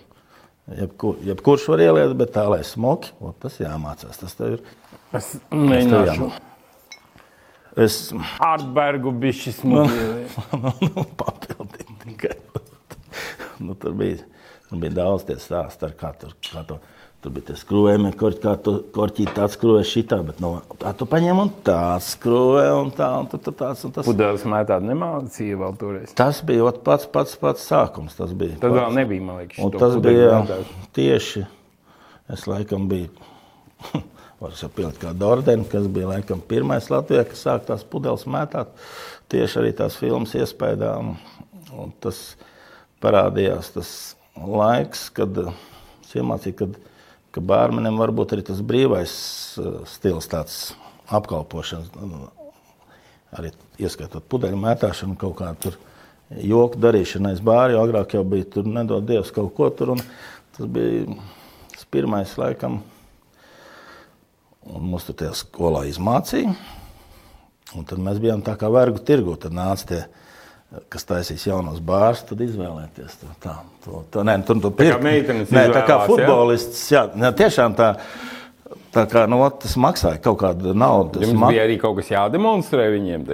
Speaker 2: Jebkur, jebkurš var ieliet, bet tā, lai smuki, o, tas jāmācās. Tas tev ir.
Speaker 1: Es mēģināšu
Speaker 2: Es
Speaker 1: Ārtbergu bišķi smuki.
Speaker 2: nu, papildīt tikai. nu, tur, bija, tur bija daudz tie stāsti, ar kā tur, kā to, tie skrūvējumi, kur, kā tu korķīt tāds skrūvē šitā, bet no, tā tu paņem un tā skrūvē un tā, un tur, tur tāds un tas.
Speaker 1: Pudeles mētāt nemācīja vēl toreiz.
Speaker 2: Tas bija ot pats, pats, pats sākums. Tas bija.
Speaker 1: Tad
Speaker 2: pats.
Speaker 1: vēl nebija, man liekas,
Speaker 2: Un tas bija
Speaker 1: mētāt.
Speaker 2: tieši, es laikam biju, varu sapilt kā Dordeni, kas bija laikam pirmais Latvijā, kas sāk tās pudeles mētāt. Tieši arī tās filmas iespējā. Un, un tas parādījās tas laiks, kad eh, es iemācīju, kad, ka bērniem var būt arī tas brīvais eh, stils, tāds apkalpošanas. nu, Arī ieskaitot pudeļu mētāšanu, kaut kādu tur joku darīšanu aiz bāra, jo agrāk jau bija tur nedod Dievs kaut ko tur. un Tas bija tas pirmais laikam, un mūs tur tajā skolā izmācīja. Un tad mēs bijām tā kā vergu tirgu. Tad nāca tie, kas taisīs jaunos bārus, tad izvēlēties to. Tā, to, to, nē, tur tur
Speaker 1: meitenes
Speaker 2: Nē, tā kā futbolists. Jā, jā, tiešām tā. Tā kā nu, ot, tas maksāja kaut kādu naudu.
Speaker 1: Jums
Speaker 2: mak-
Speaker 1: bija arī kaut kas jādemonstrē viņiem.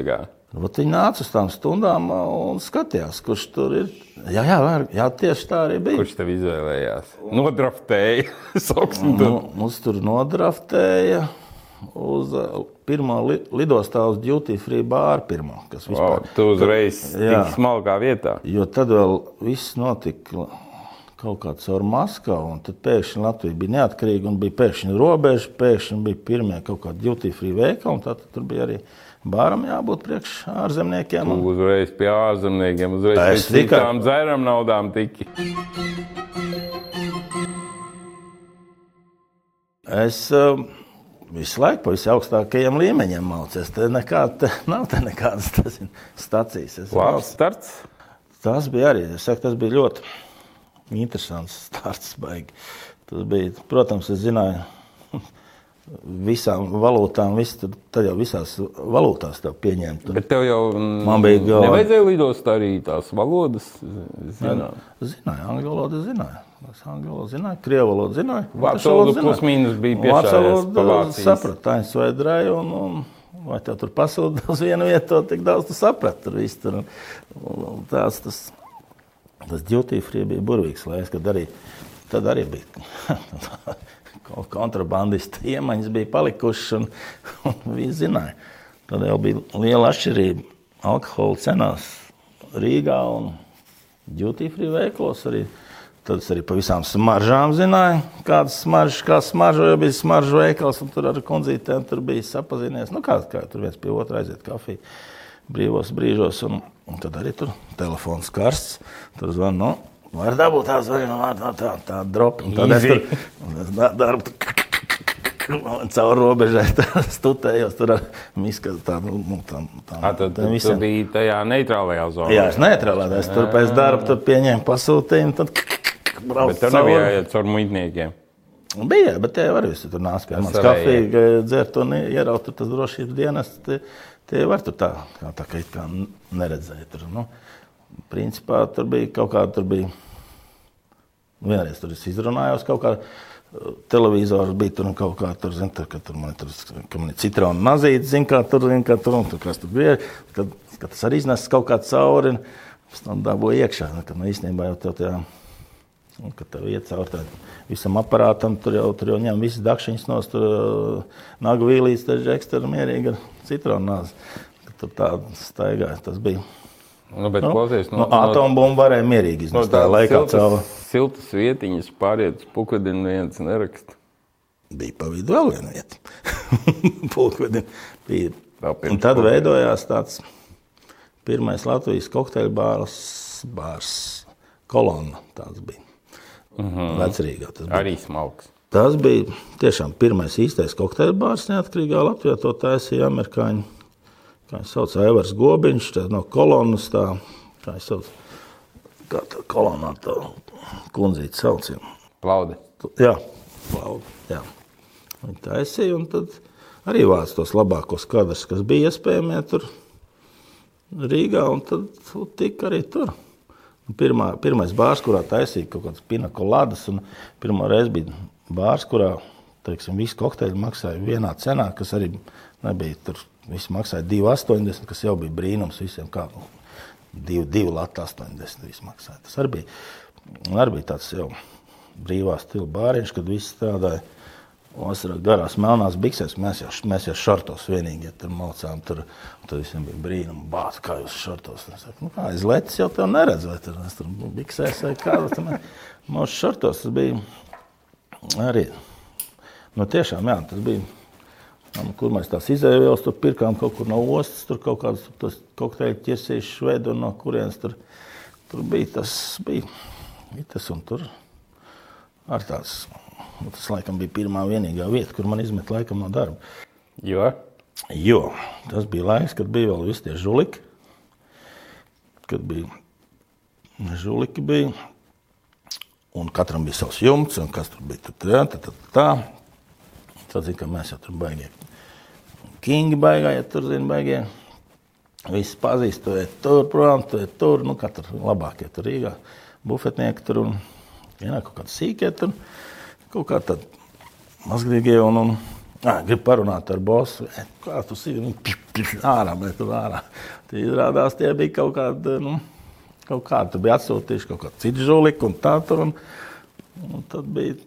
Speaker 2: Vat Viņi nāca uz tām stundām un skatījās, kurš tur ir. Jā, jā, jā tieši tā arī bija.
Speaker 1: Kurš tev izvēlējās? Nodraftēja. Sauksim.
Speaker 2: Nu, mums tur nodraftēja uz uh, pirmā li lidostā uz duty free bāru. Pirmā, kas
Speaker 1: Wow,
Speaker 2: vispār.
Speaker 1: tu uzreiz tik smalkā vietā.
Speaker 2: Jo tad vēl viss notika kaut kā caur Maskavu, un tad pēkšņi Latvija bija neatkarīga un bija pēkšņi robeža, pēkšņi bija pirmie kaut kādi duty free veikali, un tad tur bija arī bāram jābūt priekš ārzemniekiem.
Speaker 1: Tu
Speaker 2: Un,
Speaker 1: uzreiz pie ārzemniekiem, uzreiz
Speaker 2: Tā
Speaker 1: pie
Speaker 2: es tikai-
Speaker 1: citām dzēram naudām tiki.
Speaker 2: Es uh, visu laiku pa visaugstākajiem līmeņiem mācījos. Te nekāda, te nav te nekādas tas stacijas. Es
Speaker 1: Labs starts.
Speaker 2: Tas bija arī es saku, tas bija ļoti interesants starts. Baigi. Tas bija, protams, es zināju visām valūtām, visu, tad, tad jau visās valūtās tev pieņemt.
Speaker 1: Bet tev jau mm,
Speaker 2: Man bija galva.
Speaker 1: nevajadzēja lidot arī tās valodas. Zināt.
Speaker 2: Zināju, angļu valodu zināju. Es angļu valodu zināju, krievu valodu zināju.
Speaker 1: Vācu valodu
Speaker 2: zināju.
Speaker 1: plus mīnus bija Vācijas.
Speaker 2: sapratu, tā es vajadzēju. Un, un, vai tev tur pasūta uz vienu vietu, to tik daudz tu saprati. Tur viss tur. Tās, tas, tas duty free bija burvīgs laiks, kad arī, tad arī bija ko- kontrabandisti iemaņas bija palikušas un, un visi zināja. Tad jau bija liela atšķirība alkohola cenās Rīgā un duty free veikalos arī. Tad es arī par visām smaržām zināju, kādas smaržas, kā smaržo, jo bija smaržu veikals, un tur ar kundzītēm tur bija sapazinies. Nu, kā, kā tur viens pie otra aiziet kafiju brīvos brīžos, un, un tad arī tur telefons karsts. Tur zvan, nu, var dabūt tās vai nu, tā, tā, tā dropa. Un tad es tur, un es da- darbu, caur robežai tā stutējos, tur ar miskas tādu, nu, tā, tā,
Speaker 1: Ā, Tad
Speaker 2: tiem
Speaker 1: tu
Speaker 2: visiem.
Speaker 1: biji tajā neitrālajā zonā.
Speaker 2: Jā, es neutralizēju. Es tur pēc darba pieņēmu pasūtījumu. Tad braucu
Speaker 1: Bet tev nebija jāiet caur muitniekiem.
Speaker 2: Bija, bet tie arī visi tur pie manis.
Speaker 1: savējie.
Speaker 2: Kafiju dzert un ieraut tur tas drošības dienas. Tie, tie var tur tā, kā, tā kā, kā neredzēja. Tur, nu, principā tur bija kaut kāda, tur bija, vienreiz tur es izrunājos kaut kā. Televizors bija tur un kaut kā tur, zin, tur, ka tur man tur, ka man ir citrona mazīte, zin, kā tur, zin, kā tur, un tur kas tur bija. Kad, kad tas arī iznes kaut kā cauri, un pēc tam dabūja iekšā. Nu, Kad, nu, īstenībā jau tev tajā Un, kad tev iet cauri tam visam aparātam, tur jau, tur jau ņem visas dakšiņas no nagu vīlīs, tad žeks tur mierīgi ar citronu nāzi. Tur tā staigāja, tas bija.
Speaker 1: Nu, bet,
Speaker 2: Nu,
Speaker 1: klausies,
Speaker 2: no, no atombumbu varēja mierīgi
Speaker 1: no
Speaker 2: iznest. tā laikā cauri.
Speaker 1: siltas, vietiņas pāriet uz pukvedinu viens nerakst.
Speaker 2: Bija pa vidu vēl viena vieta. Pulkvedi bija. Un tad
Speaker 1: pulkvediem.
Speaker 2: veidojās tāds pirmais Latvijas kokteļu bārs, bārs kolonna. Tāds bija. Uh -huh. Vecrīgā tas bija.
Speaker 1: Arī smalks.
Speaker 2: Tas bija tiešām pirmais īstais kokteļu bārs neatkarīgā Latvijā. To taisīja amerikāņi. Kā viņš sauc, Aivars Gobiņš, tā no kolonas. Tā, kā viņš sauc, kā tā kolonā tā kundzīte sauc.
Speaker 1: Plaude.
Speaker 2: Jā, lauka. Jā. Viņi taisīja, un tad arī vāc tos labākos kadrus, kas bija iespējami. Tur Rīgā, un tad tika arī tur. Pirmā, pirmais bārs, kurā taisīja kaut kādas pinakolādes, un pirmā reize bija bārs, kurā teiksim, visi kokteļi maksāja vienā cenā, kas arī nebija tur. Visi maksāja 2,80, kas jau bija brīnums visiem. Kā, 2, 2 lati 80 viss maksāja. Tas arī bija, arī bija tāds jau brīvā stila bāriņš, kad visi strādāja. Vasarā garās melnās biksēs, mēs jau, mēs jau šortos vienīgi ja tur maucām. Tur, tur visiem bija brīnumi, bāz, kā jūs šortos. Es saku, nu kā, aiz lecis jau tev neredz, vai tur, tur biksēs vai kā. Mūsu šortos tas bija arī. Nu, tiešām, jā, tas bija. Kur mēs tās izēvielas tur pirkām kaut kur no ostas, tur kaut kādas kokteļu ķirsīšu švedu un no kurienes tur, tur bija tas, bija, bija tas un tur ar Nu, tas laikam bija pirmā vienīgā vieta, kur man izmet laikam no darba.
Speaker 1: Jo?
Speaker 2: Jo tas bija laiks, kad bija vēl visi tie žuliki. Kad bija žuliki, bija, un katram bija savs jumts, un kas tur bija. Tā, tā, tā, tā. Tad, zin, mēs jau tur baigie. Kingi baigā, ja tur zina, baigie. Visi pazīst, tu ej tur, prom, tu ej tur. Nu, katrs labākie tur Rīgā. Bufetnieki tur un vienā kaut kāda sīkie tur kaut kā tāda mazgrīgie un, un ā, grib parunāt ar bosu. E, kā tu sīvi, nu, pš, pš, ārā, bet tur ārā. Tie izrādās, tie bija kaut kādi, nu, kaut kādi, tu bija atsūtījuši kaut kādu citu žuliku un tā tur. Un, un tad bija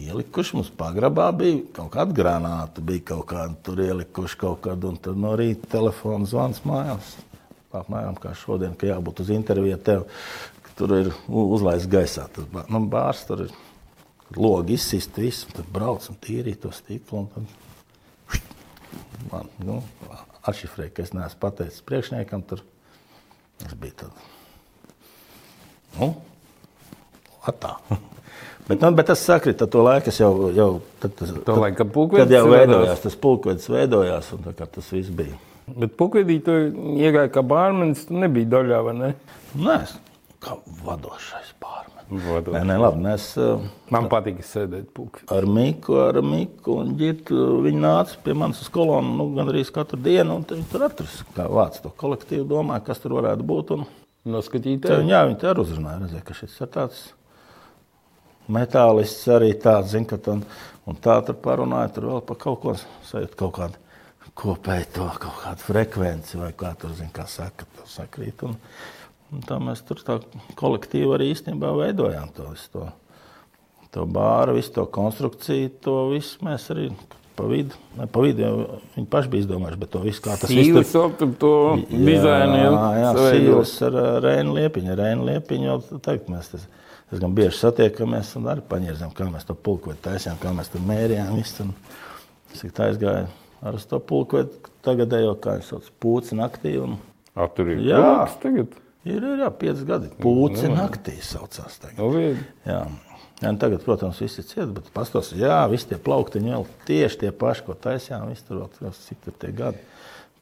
Speaker 2: ielikuši mums pagrabā, bija kaut kāda granāta, bija kaut kāda tur ielikuši kaut kādu, un tad no rīta telefona zvans mājās. Apmēram kā šodien, ka jābūt uz interviju tev, tur ir uzlaists gaisā. Tas nu, bārs tur ir logi izsist, visu, tad brauc un tīrīt to stiklu. Tad, man, nu, atšifrēja, ka es neesmu pateicis priekšniekam, tur tas bija tad. Nu, atā. Bet, nu, bet tas sakrita to laiku, jau, jau tad, tas,
Speaker 1: to laiku pulkvedis
Speaker 2: tad jau veidojās. Tas pulkvedis veidojās un tā kā tas viss bija.
Speaker 1: Bet pulkvedī tu iegāji kā bārmenis, tu nebija daļā, vai ne?
Speaker 2: Nē, kā vadošais bārmenis.
Speaker 1: Vadošais.
Speaker 2: Nē, nē, labi. Mēs,
Speaker 1: Man patīk sēdēt pulkvedī.
Speaker 2: ar Miku, ar Miku un Girtu. Viņi nāca pie manis uz kolonu nu, gandrīz katru dienu, un viņi tur atrast, kā vāc to kolektīvu, domāja, kas tur varētu būt. Un,
Speaker 1: Noskatīties.
Speaker 2: jā, viņi tur uzrunāja, redzēja, ka šis ir tāds metālists arī tāds, zin, ka un, un tā tur parunāja, tur vēl par kaut ko sajūt, kaut kādu kopēju to, kaut kādu frekvenci vai kā tur, zin, kā saka, to sakrīt. Un, un tā mēs tur tā kolektīvi arī īstenībā veidojām to visu to, to bāru, visu to konstrukciju, to visu mēs arī pa vidu, ne pa vidu, jau viņi paši bija izdomājuši, bet to visu kā tas viss
Speaker 1: Sīlis vēl tur to dizainu jau.
Speaker 2: Sīlis ar ā, Reinu Liepiņu. Reinu Liepiņu jau teikt, mēs tas diezgan bieži satiekamies un arī paņērzām, kā mēs to pulkvedu taisījām, kā mēs tur mērījām. Visu, un es tā aizgāju ar to pulkvedu, tagadējo, kā viņš sauc, pūci naktī. Un
Speaker 1: A, tur ir
Speaker 2: Jā.
Speaker 1: pulks tagad.
Speaker 2: Ir, ir, jā, pieci gadi. Pūci naktī saucās tagad.
Speaker 1: Nu.
Speaker 2: Jā. Un tagad, protams, viss ir ciets, bet pastos, jā, visi tie plauktiņi vēl tieši tie paši, ko taisījām, visi tur vēl, cik tur tie gadi.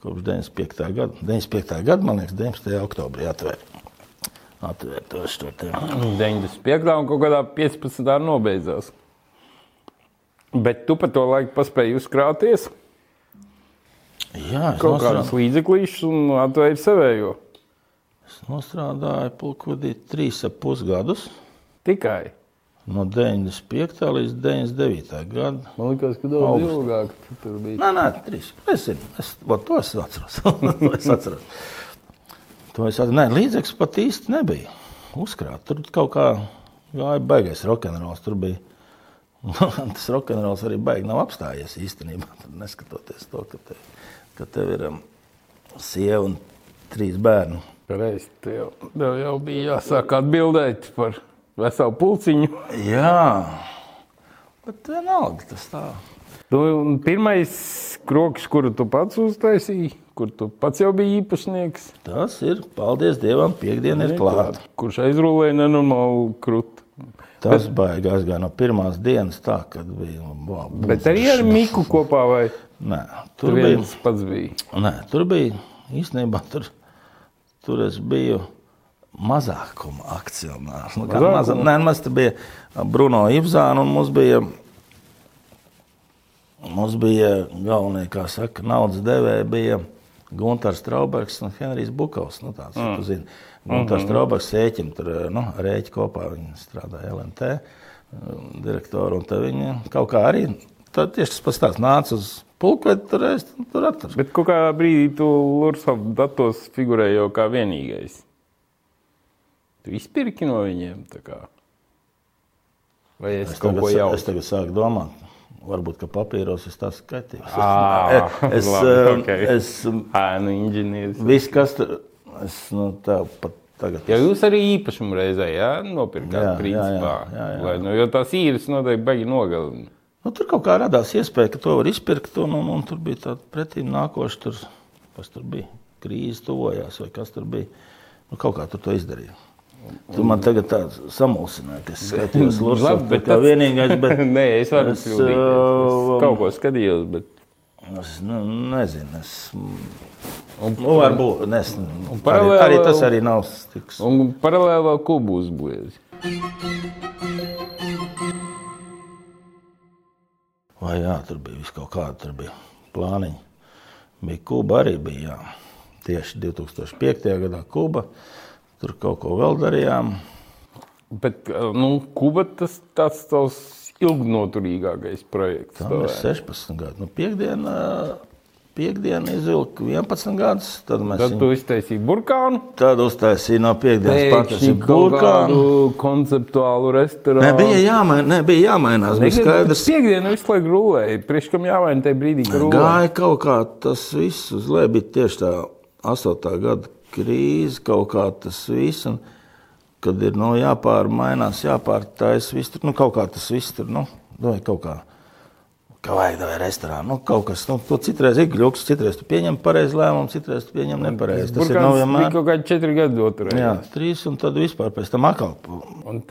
Speaker 2: Kopš 95. gada. 95. gada, man liekas, 19. oktobrī atvēra. Atvēra to te.
Speaker 1: 95. un kaut kādā 15. nobeidzās. Bet tu pa to laiku paspēji uzkrāties
Speaker 2: Jā,
Speaker 1: kaut kādus
Speaker 2: nostrādāju,
Speaker 1: līdzeklīšus un atvēri sevējo.
Speaker 2: Nostrādāju pulkvedī trīs ap pus gadus.
Speaker 1: Tikai.
Speaker 2: No 95. līdz 99. gadam.
Speaker 1: Man liekas, ka daudz
Speaker 2: Augsts.
Speaker 1: ilgāk tu tur bija.
Speaker 2: Nē, nē, trīs. Es zinu, es, vat to es atceros. to es atceros. To es atceros. Nē, līdzekļus pat īsti nebija. Uzkrāt. Tur kaut kā gāja baigais rokenrols. Tur bija. Tas rokenrols arī baigi nav apstājies īstenībā. Tad neskatoties to, ka tev, ka tev ir um, sieva un trīs bērni.
Speaker 1: Reiz tev, tev jau bija jāsāk atbildēt par veselu pulciņu.
Speaker 2: Jā, bet vienalga tas tā.
Speaker 1: Tu, un pirmais kroks, kuru tu pats uztaisīji, kur tu pats jau biji īpašnieks,
Speaker 2: Tas ir, paldies Dievam, piekdiena ir klāta.
Speaker 1: kurš aizrulēja nenormālu krūti.
Speaker 2: Tas baigi aizgāja no pirmās dienas, tā, kad bija. Wow,
Speaker 1: Bet arī ar Miku kopā, vai
Speaker 2: Nē,
Speaker 1: tur
Speaker 2: tur bija.
Speaker 1: pats bija?
Speaker 2: Nē, tur bija īstenībā tur, tur es biju mazākuma akcionārs. Nu, kā maza, nē, mums tur bija Bruno Ivzāna un mums bija. Mums bija galvenie, kā saka, naudas devēja, bija Gunārs Straubergs un Henrijs Bukovs. Nu, tāds, mm. zini, Gunārs mm -hmm. Straubergs sēķim tur nu, rēķi kopā. Viņi strādāja LMT direktoru, un viņi kaut kā arī Tad tieši tas pats tāds nāca uz pulku, tur es tur atradu.
Speaker 1: Bet kādā brīdī tu Lursovs datos figurēji jau kā vienīgais. Tu izpirki no viņiem tā kā. Vai es, es kaut
Speaker 2: tagad,
Speaker 1: ko jau?
Speaker 2: Es tagad sāku domāt. Varbūt, ka papīros es tāds skaitīgs.
Speaker 1: Ah,
Speaker 2: es,
Speaker 1: labi,
Speaker 2: um,
Speaker 1: okay.
Speaker 2: es,
Speaker 1: Ēnu inženieris.
Speaker 2: viss, kas tur, es, nu, tā pat tagad.
Speaker 1: Ja jūs arī īpašumu reizē jā, nopirkāt,
Speaker 2: Jā, jā,
Speaker 1: principā.
Speaker 2: jā, jā, jā.
Speaker 1: Lai, nu, jo tās īres noteikti baigi nogalina.
Speaker 2: Nu, tur kaut kā radās iespēja, ka to var izpirkt. Un, un, un tur bija tāda pretīm nākoša, tur, kas tur bija. Krīze tuvojās, vai kas tur bija. Nu, kaut kā tur to izdarīja. Tu man tagad tāds samulsināji, ka es skatījos
Speaker 1: Labi,
Speaker 2: Lūdzu,
Speaker 1: bet
Speaker 2: kā
Speaker 1: tas-
Speaker 2: vienīgais, bet
Speaker 1: Nē, es varu
Speaker 2: Es,
Speaker 1: kļūdīties. Es
Speaker 2: um,
Speaker 1: kaut ko skatījos, bet.
Speaker 2: es nu, nezinu. Es,
Speaker 1: Un,
Speaker 2: nu, varbūt, nes, arī,
Speaker 1: paralēli
Speaker 2: arī tas
Speaker 1: vēl-
Speaker 2: arī nav tiks.
Speaker 1: un paralēli vēl kubu uzbūvēs.
Speaker 2: Vai jā, tur bija viss kaut kāda, tur bija plāniņi. Bija Kuba arī bija, jā. Tieši 2005. gadā Kuba. Tur kaut ko vēl darījām.
Speaker 1: Bet, nu, Kuba tas tāds tavs ilgnoturīgākais projekts.
Speaker 2: Tā ir 16 gadi. Nu, piekdiena, piekdiena izvilka 11 gadus. Tad mēs
Speaker 1: Tad
Speaker 2: viņu
Speaker 1: tu iztaisīji burkānu,
Speaker 2: tad uztaisījām no piekdienas
Speaker 1: kaut
Speaker 2: burkānu.
Speaker 1: konceptuālu restorānu.
Speaker 2: Ne, bija, jāmain, ne, bija jāmainās. Bija skaidrs,
Speaker 1: Piektdiena visu laiku rulēja. Priekš kam jāmaina tajā brīdī.
Speaker 2: Gāja kaut kā tas viss uz leju, bija tieši tā 8. gada krīze, kaut kā tas viss. Un, kad ir nu, jāpārmainās, jāpārtais, viss tur nu, kaut kā tas viss tur, nu, vai kaut kā. Kā vajag, vai restorānā. Nu, kaut kas, nu, to citreiz ir gluks, citreiz tu pieņem pareizi lēmumu, citreiz tu pieņem nepareizi. Tas ir nav vienmēr.
Speaker 1: kaut kādi četri gadi otrē.
Speaker 2: Jā, trīs un tad vispār pēc tam atkal.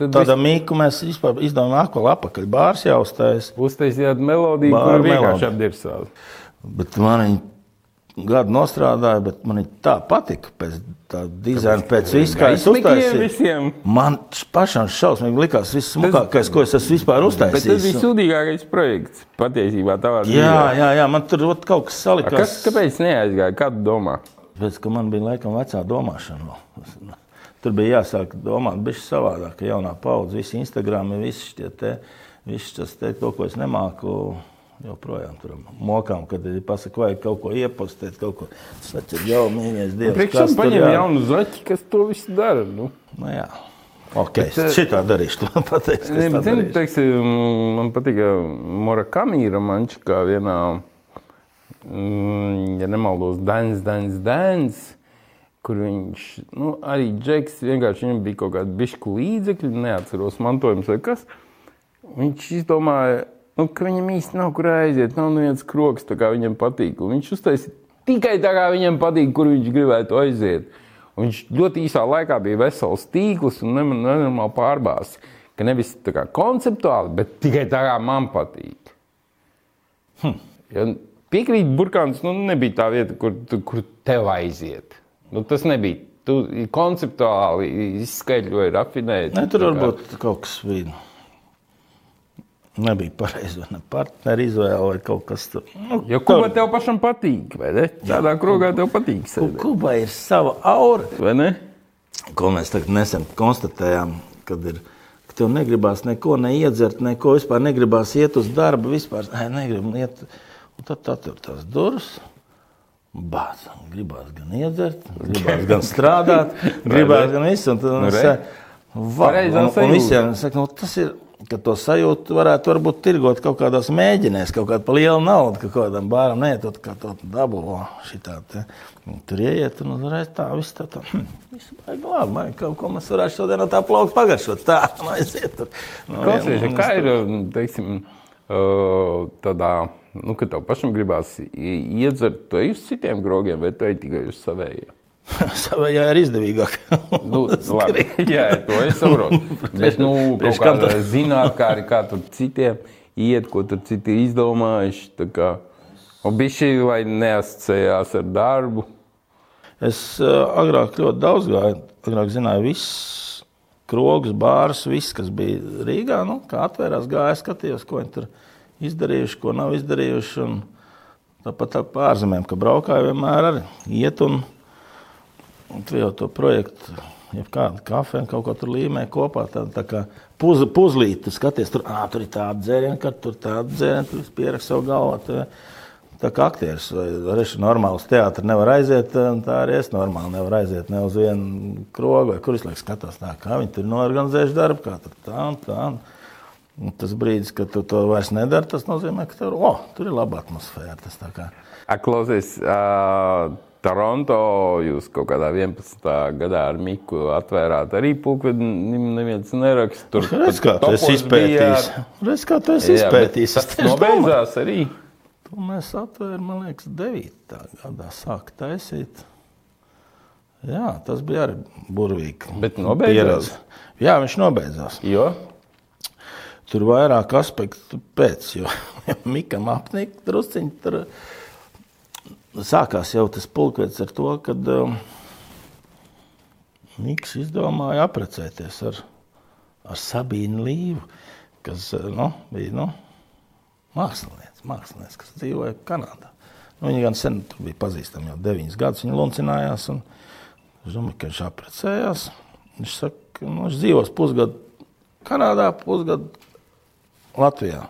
Speaker 2: Tāda mīku mēs vispār izdevām atkal apakaļ. Bārs jāuztais.
Speaker 1: Uztaisījāt melodiju, kur vienkārši apdirsāt.
Speaker 2: Bet man viņa gadu nostrādāja, bet man viņa tā patika. Pēc tā dizaina, pēc uztaisīju.
Speaker 1: visiem.
Speaker 2: Man pašam šausmīgi likās viss smukākais, ko es esmu vispār
Speaker 1: Bet tas bija
Speaker 2: uztaisījis.
Speaker 1: sūdīgākais projekts patiesībā tavā
Speaker 2: Jā,
Speaker 1: dzīvē.
Speaker 2: jā, jā, man tur kaut kas
Speaker 1: A,
Speaker 2: salikās.
Speaker 1: Kas, kāpēc neaizgāja? Kā tu domā?
Speaker 2: Pēc, ka man bija laikam vecā domāšana. Tur bija jāsāk domāt, bija savādāk, ka jaunā paudze, visi Instagram, visi šie te, visi tas te, to, ko es nemāku. Joprojām tur mokām, kad ir pasakā, vajag kaut ko iepostēt, kaut ko tādu jau mīļais dievs.
Speaker 1: Priekš
Speaker 2: kas
Speaker 1: tam paņem
Speaker 2: jā-
Speaker 1: jaunu zaķi, kas to visu dara. Nu.
Speaker 2: Nu, jā. Ok,
Speaker 1: Bet,
Speaker 2: es šitā darīšu. Man pateiksi,
Speaker 1: Ne, bet,
Speaker 2: darīšu.
Speaker 1: teiksim, man patīk Morakamī romančs, kā vienā, mm, ja nemaldos, Dance, Dance, Dance, kur viņš, nu, arī Džeks, vienkārši viņam bija kaut kāda bišku līdzekļi, neatceros mantojums vai kas. Viņš izdomāja, nu, ka viņam īsti nav kur aiziet, nav neviens kroks, tā kā viņam patīk. Un viņš uztaisīja tikai tā, kā viņam patīk, kur viņš gribētu aiziet. Un viņš ļoti īsā laikā bija vesels tīkls un nenormāli pārbāzts. Ka nevis tā kā konceptuāli, bet tikai tā, kā man patīk. Hm. Ja piekrīt, burkāns nu, nebija tā vieta, kur, kur tev aiziet. Nu, tas nebija. Tu konceptuāli izskaidroji, rafinēji.
Speaker 2: Ne, tur varbūt kaut kas bija. Nebija pareizi, ne partneri izvēle vai kaut kas tāds. Nu,
Speaker 1: Jo kuba tev pašam patīk, vai ne? Tādā krogā tev patīk. Sēdēt,
Speaker 2: Kubai ir sava aura,
Speaker 1: Vai ne?
Speaker 2: ko mēs tagad nesen konstatējām, kad ir. Tev negribās neko neiedzert, neko vispār negribās iet uz darbu. Vispār Ai, negribu iet. Un tad atver tās durvis. Bāc, gribās gan iedzert, gribās gan strādāt, gribās gan visu. Un, tad, un,
Speaker 1: Nu, Pareizā
Speaker 2: un, un
Speaker 1: sajūta.
Speaker 2: visiem es saku, nu, tas ir. Ka to sajūtu varētu varbūt tirgot kaut kādās mēģinēs, kaut kāda liela nauda, ka kaut kādam bāram neiet, tad kā to dabū šitā te. Tur ieiet un uzreiz tā, viss tā, tā. Hm, viss baigi labi, baigi, kaut ko mēs varētu šodien no tā plaukt pagaršot. Tā, nu aiziet tur. Nu,
Speaker 1: Klausies, kā ir teiksim, ā, tādā, nu, kad tev pašam gribās iedzert, tu ej uz citiem grogiem, vai tu ej tikai uz savējiem?
Speaker 2: Savējā ir izdevīgāk.
Speaker 1: Nu, labi, jā, to es saprotu. Bet, nu, kaut
Speaker 2: priekš kam
Speaker 1: kādā zināt, kā tur citiem iet, ko tur citi izdomājuši. šī, lai neasociējās ar darbu.
Speaker 2: Es uh, agrāk ļoti daudz gāju. Agrāk zināju, viss krogs, bārs, viss, kas bija Rīgā. Nu, kā atvērās, gāja, skatījos, ko viņi tur izdarījuši, ko nav izdarījuši. Un tāpat tā ārzemēm, ka braukāju vienmēr arī iet un, un tu jau to projektu, ja kādu kafiju kaut ko tur līmē kopā, tā, tā kā puz, puzlīt, tu skaties, tur, ā, tur ir tāda dzēriena, kad tur tāda dzēriena, tur pierakst savu galvā. Tu, Tā kā aktieris vai režisors normāli uz teātri nevar aiziet, tā arī es normāli nevaru aiziet ne uz vienu krogu, vai kur es laikam skatos, tā, kā viņi tur norganizējuši darbu, kā tur tā un tā. Un tas brīdis, kad tu to vairs nedari, tas nozīmē, ka tur, oh, tur ir laba atmosfēra. Tas tā kā.
Speaker 1: Klausies, uh, Toronto jūs kaut kādā 11. gadā ar Miku atvērāt arī pulkvedi, neviens neraksta. Tur
Speaker 2: Redz, kā tu esi izpētījis. Redz, kā tu esi izpētījis.
Speaker 1: Tas nobeidzās arī.
Speaker 2: To mēs atvērām, man liekas, 9. gadā sākt taisīt. Jā, tas bija arī burvīgi.
Speaker 1: Bet nobeidzās?
Speaker 2: Jā, viņš nobeidzās.
Speaker 1: Jo?
Speaker 2: Tur vairāk aspektu pēc, jo Mikam apnika drusciņi tur sākās jau tas pulkvedis ar to, kad um, Miks izdomāja aprecēties ar, ar Sabīnu Līvu, kas nu, bija, nu, mākslinieks, mākslinieks, kas dzīvoja Kanādā. Nu, viņa gan sen bija pazīstama, jau deviņus gadus viņa luncinājās. Un, es domāju, ka viņš apprecējās. Viņš saka, nu, viņš dzīvos pusgadu Kanādā, pusgadu Latvijā.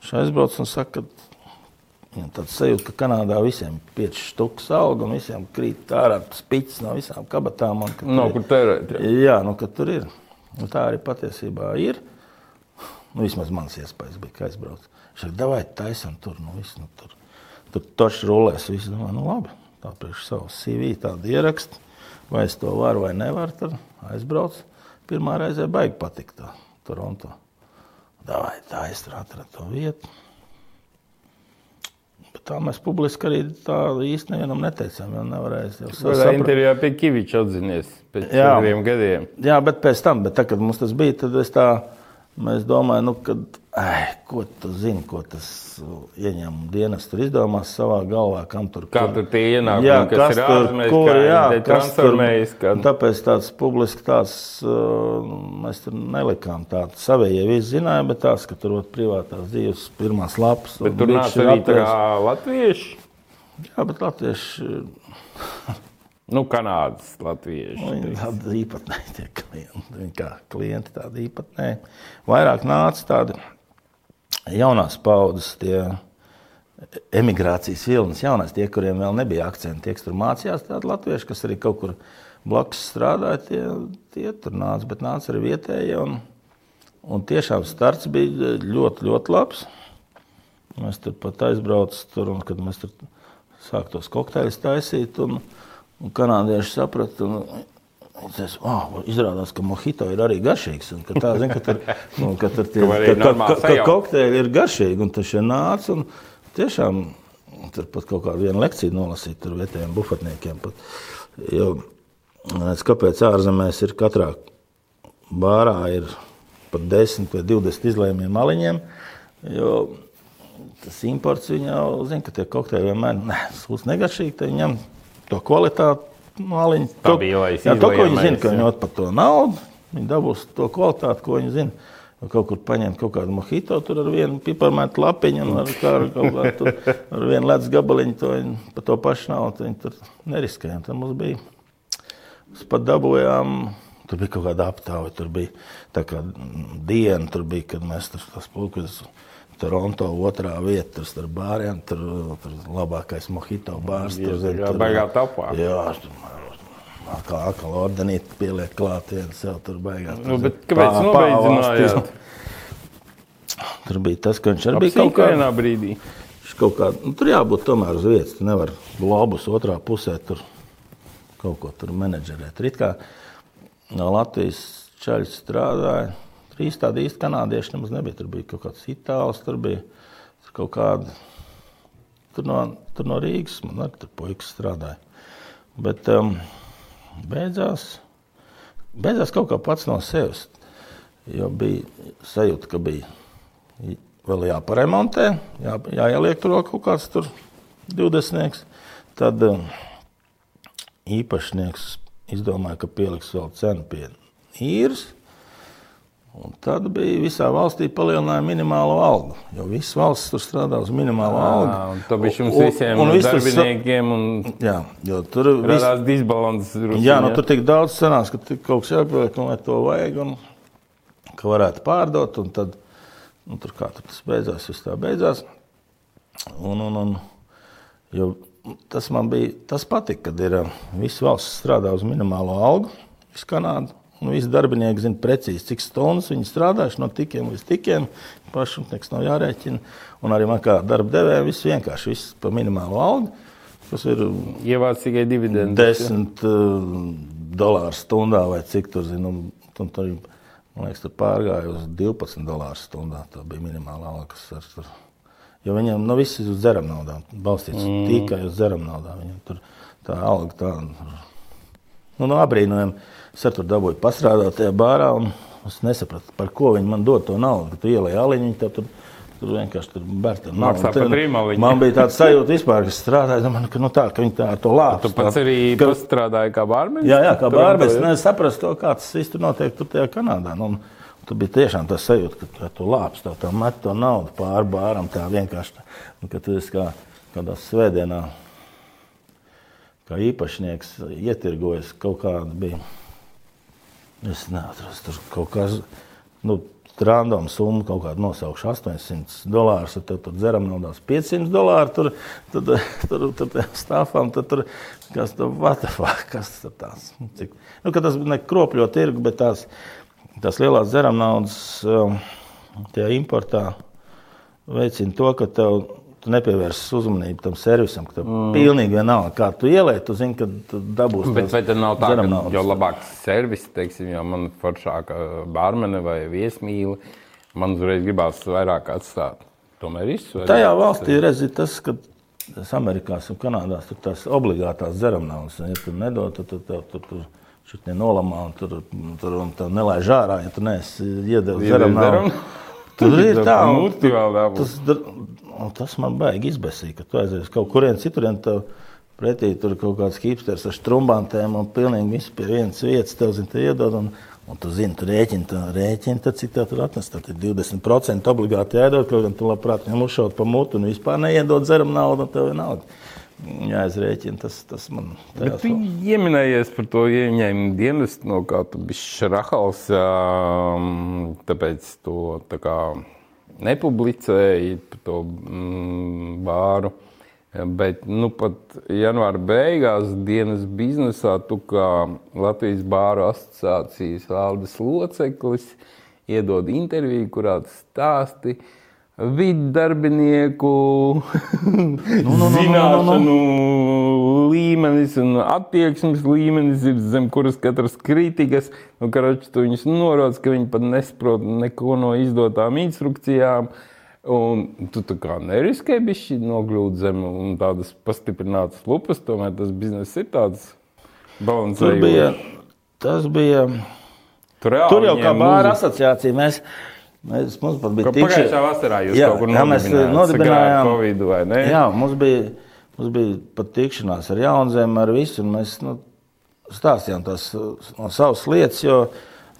Speaker 2: Viņš aizbrauc un saka, ka viņam tāds sajūta, ka Kanādā visiem ir pieci štukas auga un visiem krīt ārā spiķis no visām kabatām. Un,
Speaker 1: no, kur tērēt?
Speaker 2: Jā, jā nu, tur ir. Un tā arī patiesībā ir. Nu, vismaz mans iespējas bija, ka aizbraucu. Viņš saka, davai taisam tur, nu viss, nu tur. Tur taču rulēs, viss domā, nu labi. Tā priekš savu CV tādu ierakstu, vai es to varu vai nevaru, tad aizbrauc. Pirmā reizē baigi patikt tā Toronto. Davai, tā atradu to vietu. Tā mēs publiski arī tā īsti nevienam neteicām, jo nevarēja jau
Speaker 1: saprast. Tā intervijā pie Kiviča atzinies pēc jā, diviem gadiem.
Speaker 2: Jā, bet pēc tam, bet tā, kad mums tas bija, tad es tā, mēs domājam, nu, kad Ai, ko tu zini, ko tas ieņēmuma dienas tur izdomās savā galvā, kam tur
Speaker 1: kā tur tie ienākumi, jā, kas, kas ir ārzemēs,
Speaker 2: kur,
Speaker 1: kā
Speaker 2: jā,
Speaker 1: transformējas.
Speaker 2: Kad... Tāpēc tāds publiski tāds, uh, mēs tur nelikām tādu savējie visi zināja, bet tās, ka tur ot privātās dzīves pirmās lapas.
Speaker 1: Bet tur nāca arī tā kā latvieši?
Speaker 2: Jā, bet latvieši
Speaker 1: Nu, Kanādas latvieši.
Speaker 2: Nu, viņi tādi īpatnēji tie klienti. Viņi kā klienti tādi īpatnēji. Vairāk nāca tādi jaunās paudzes, tie emigrācijas vilnis, jaunās, tie, kuriem vēl nebija akcenti, tie, kas tur mācījās, tādi latvieši, kas arī kaut kur blakus strādāja, tie, tie tur nāca, bet nāca arī vietējie. Un, un tiešām starts bija ļoti, ļoti labs. Mēs tur pat aizbraucām, tur, un kad mēs tur sākām tos kokteļus taisīt. Un, un kanādieši saprata, un Es, oh, izrādās, ka mojito ir arī garšīgs. Ka tā, zin, ka tur, nu, ka tur tie ka, ka, ka kokteļi ir garšīgi. Un tas nāca. Un tiešām tur pat kaut kādu lekciju nolasīt tur vietējiem bufatniekiem. Pat, jo, redz, kāpēc ārzemēs ir katrā bārā ir pat 10 vai 20 izlēmiem maliņiem? Jo tas imports jau zina, ka tie kokteļi vienmēr ne, negašīgi. To kvalitāti.
Speaker 1: Tā bija lai
Speaker 2: jā, to, ko viņi zina, ka viņi par to naudu, viņi dabūs to kvalitāti, ko viņi zina. Kaut kur paņemt kaut kādu mohito, tur ar vienu piparmētu lapiņu, un ar, kā, ar, tur, ar vienu ledus gabaliņu to viņi, par to pašu naudu viņi tur neriskējām. Tad mums bija, mēs pat dabūjām, tur bija kaut kāda aptāve, tur bija tā kā diena, tur bija, kad mēs tur pulkas. Toronto otrā vieta, tur starp bāriem, tur, tur labākais mojito bārs.
Speaker 1: Tur, tur, tur baigā tapā.
Speaker 2: Jā, kā akla ordenīt pieliek klātienu sev tur baigā.
Speaker 1: Nu, bet kāpēc nobeidzinājāt?
Speaker 2: Tur bija tas, ka viņš arī bija kaut kādā
Speaker 1: brīdī.
Speaker 2: Kaut kā, nu, tur jābūt tomēr uz vietas. Tu nevari globus otrā pusē tur kaut ko tur menedžerēt. Tur kā no Latvijas čaļi strādāja Tur īsti tādi īsti kanādieši nemaz nebija. Tur bija kaut kāds itālis, tur bija tur kaut kāda. Tur no, tur no Rīgas man arī tur puikas strādāja. Bet um, beidzās, beidzās kaut kā pats no sevis. Jo bija sajūta, ka bija vēl jāparemontē, jā, jāieliek tur kaut kāds tur 20. Tad um, īpašnieks izdomāja, ka pieliks vēl cenu pie īres. Un tad bija visā valstī palielināja minimālo algu. Jo visas valsts tur strādā uz minimālo algu.
Speaker 1: Tā bija jums visiem un, un, un darbiniekiem. Un...
Speaker 2: Jā, jo tur
Speaker 1: radās vis... disbalans.
Speaker 2: Jā, nu tur tik daudz sanās, ka kaut kas jāpieliek, un lai to vajag, un ka varētu pārdot. Un tad, nu, tur kā tur tas beidzās, viss tā beidzās. Un, un, un, jo tas man bija, tas patika, kad ir visas valsts strādā uz minimālo algu, visu Kanādu. Un visi darbinieki zina precīzi, cik stundas viņi strādājuši no tikiem līdz tikiem. Pašam nekas nav jārēķina. Un arī man kā darba devējiem viss vienkārši viss par minimālo algu. Tas ir
Speaker 1: ievāc tikai dividendes.
Speaker 2: Desmit uh, dolāru stundā vai cik tur zinu. Un, tur, man liekas, tur pārgāja uz 12 dolāru stundā. Tā bija minimālā alga, kas ar tur. Jo viņam nu, viss ir uz dzeram naudām. Balstīts mm. tikai uz dzeram naudām. Viņam tur tā alga tā. Nu, no abrīnojuma. Es to dabūju pastrādāt tajā bārā, un es nesapratu, par ko viņi man dod to naudu. Kad tu ielēji aliņu, tad tur, tur vienkārši tur bērta
Speaker 1: naudu.
Speaker 2: Man bija tāds sajūta vispār, ka strādāju, man, ka, nu tā, ka viņi tā to lāp.
Speaker 1: Tu pats arī ka, pastrādāji kā bārmenis?
Speaker 2: Jā, jā, kā bārmenis. Es saprastu to, kā tas viss tur notiek tur tajā Kanādā. Nu, Tu bija tiešām tas sajūta, ka tu lāpst to, tā met to naudu pāri bāram tā vienkārši. Tā, ka tu esi kā kādā svētdienā, kā īpašnieks ietirgojas kaut kādu bija Es neatrastu tur kaut kādas, nu, random summu, kaut kādu nosaukšu 800 dolārus, tad tur dzeram naudās 500 dolāru, tur, tad, tur, tur, tur stāfām, tad tur, kas tur, fuck, kas tur tās, cik, nu, ka tas ne kropļo tirgu, bet tās, tās lielās dzeram naudas, um, tie importā veicina to, ka tev tu nepievērsi uzmanību tam servisam, ka tev mm. pilnīgi vienalga, kā tu ielēji, tu zini, ka tu dabūsi.
Speaker 1: Bet vai tad nav tā, ka naudas. jo labāks servis, teiksim, jo man foršāka bārmene vai viesmīle, man uzreiz gribās vairāk atstāt. Tomēr izsver.
Speaker 2: Tajā valstī redzi tas, ka tas Amerikās un Kanādās tur tās obligātās dzeramnaudas, ja tu nedod, tad tu, tu, tu, tu, tu šit nenolamā un tur, tur un tā nelaiž ārā, ja tu neesi iedevis dzeramnaudu. Tur ir tā, un, tas, Un tas man baigi izbēsīja, ka tu aizies kaut kurien citurien. Pretī tur kaut kāds hipsters ar strumbantēm un pilnīgi visu pie vienas vietas tev zina, iedod. Un, un tu zini, tu rēķini, tu rēķini, tad cik tā tur atnes. Tad ir 20% obligāti jādod, kaut gan tu labprāt viņam uzšaut pa mutu un vispār neiedod dzeram naudu, un tev ir nauda. Jāizrēķina tas, tas man.
Speaker 1: Bet tu ieminējies par to ieņēmumu dienestu, no kā tu biji šrahals, tāpēc to tā kā nepublicēji par to mm, bāru. Bet nu, pat janvāra beigās dienas biznesā, tu kā Latvijas Bāru asociācijas valdes loceklis, iedod interviju, kurā tu stāsti vidu darbinieku nu, nu, nu, zināšanu līmenis un attieksmes līmenis ir zem kuras katras kritikas. Nu, karoči, tu viņus norādi, ka viņi pat nesaprot neko no izdotām instrukcijām. Un tu tā kā neriskēji bišķi nogļūt zem un tādas pastiprinātas lupas, tomēr tas bizness ir tāds balansējums.
Speaker 2: Bija, tas bija. Tur, Tur jau kā bāra asociācija mēs Mēs, mums pat bija
Speaker 1: tikšanās. Pagājušā vasarā jūs jā, kaut kur jā, mēs nodibinājām Covid vai ne?
Speaker 2: Jā, mums bija, mums bija pat tikšanās ar Jaunzēm, ar visu, mēs nu, stāstījām tās no savas lietas, jo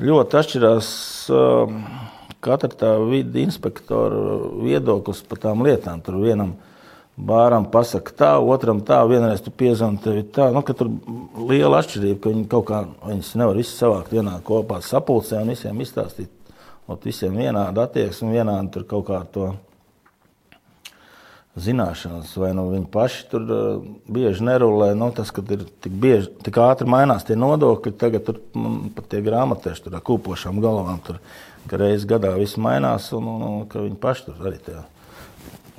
Speaker 2: ļoti atšķirās uh, katra tā vidi inspektora viedoklis par tām lietām. Tur vienam bāram pasaka tā, otram tā, vienreiz tu piezvani tevi tā. Nu, ka tur liela atšķirība, ka viņi kaut kā, viņas nevar visu savākt vienā kopā sapulcē un visiem izstāstīt Ot, visiem vienāda attieksme, vienāda tur kaut kā to zināšanas, vai nu viņi paši tur uh, bieži nerulē. Nu, tas, ka ir tik, bieži, tik ātri mainās tie nodokļi, tagad tur pat tie grāmatieši tur ar kūpošām galvām, tur, ka reizes gadā viss mainās, un, un, un ka viņi paši tur arī tajā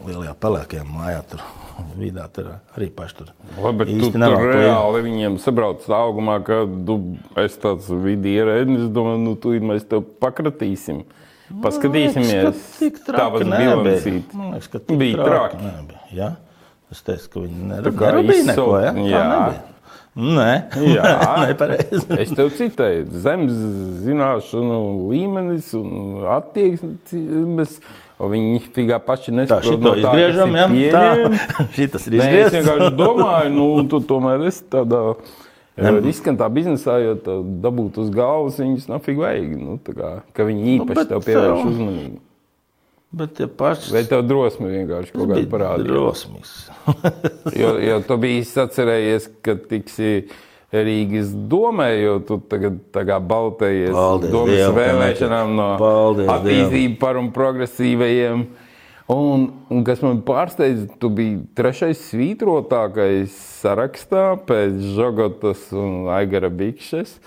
Speaker 2: lielajā pelēkajā mājā tur vidā tur arī paši tur.
Speaker 1: Labi, bet tu tur reāli viņiem sabrauc augumā, ka tu esi tāds vidi ierēdnis, domāju, nu tu mēs tev pakratīsim. Paskatīsimies,
Speaker 2: kā tas bilancīt. Man liekas, ka bija traki. Nebija. Ja? Es teicu, ka viņi nerabīja neko, ja? Jā. Nē, Jā, nepareizi.
Speaker 1: es tev citēju, zemes zināšanu līmenis un attieksmes Viņi figā paši nesaprot,
Speaker 2: no tā, izgriežam, ja? tā, šitas ir izgriežams.
Speaker 1: Es vienkārši domāju, nu, tu tomēr esi tādā Jo Riskan tā biznesā, jo dabūt uz galvas viņus nafig vajag. Nu, kā, ka viņi īpaši
Speaker 2: bet
Speaker 1: tev pievērš uzmanību.
Speaker 2: Bet tie paši
Speaker 1: Vai tev drosme vienkārši kaut kāda parādīja?
Speaker 2: drosmīgs.
Speaker 1: Jo, jo tu biji atcerējies, ka tiksi Rīgas domē, jo tu tagad tā kā baltējies
Speaker 2: Paldies
Speaker 1: domas
Speaker 2: Dievam,
Speaker 1: vēlēšanām no attīstību par un progresīvajiem. Un, un kas man pārsteidza, tu biji trešais svītrotākais sarakstā pēc Žogotas un Aigara Bikšas.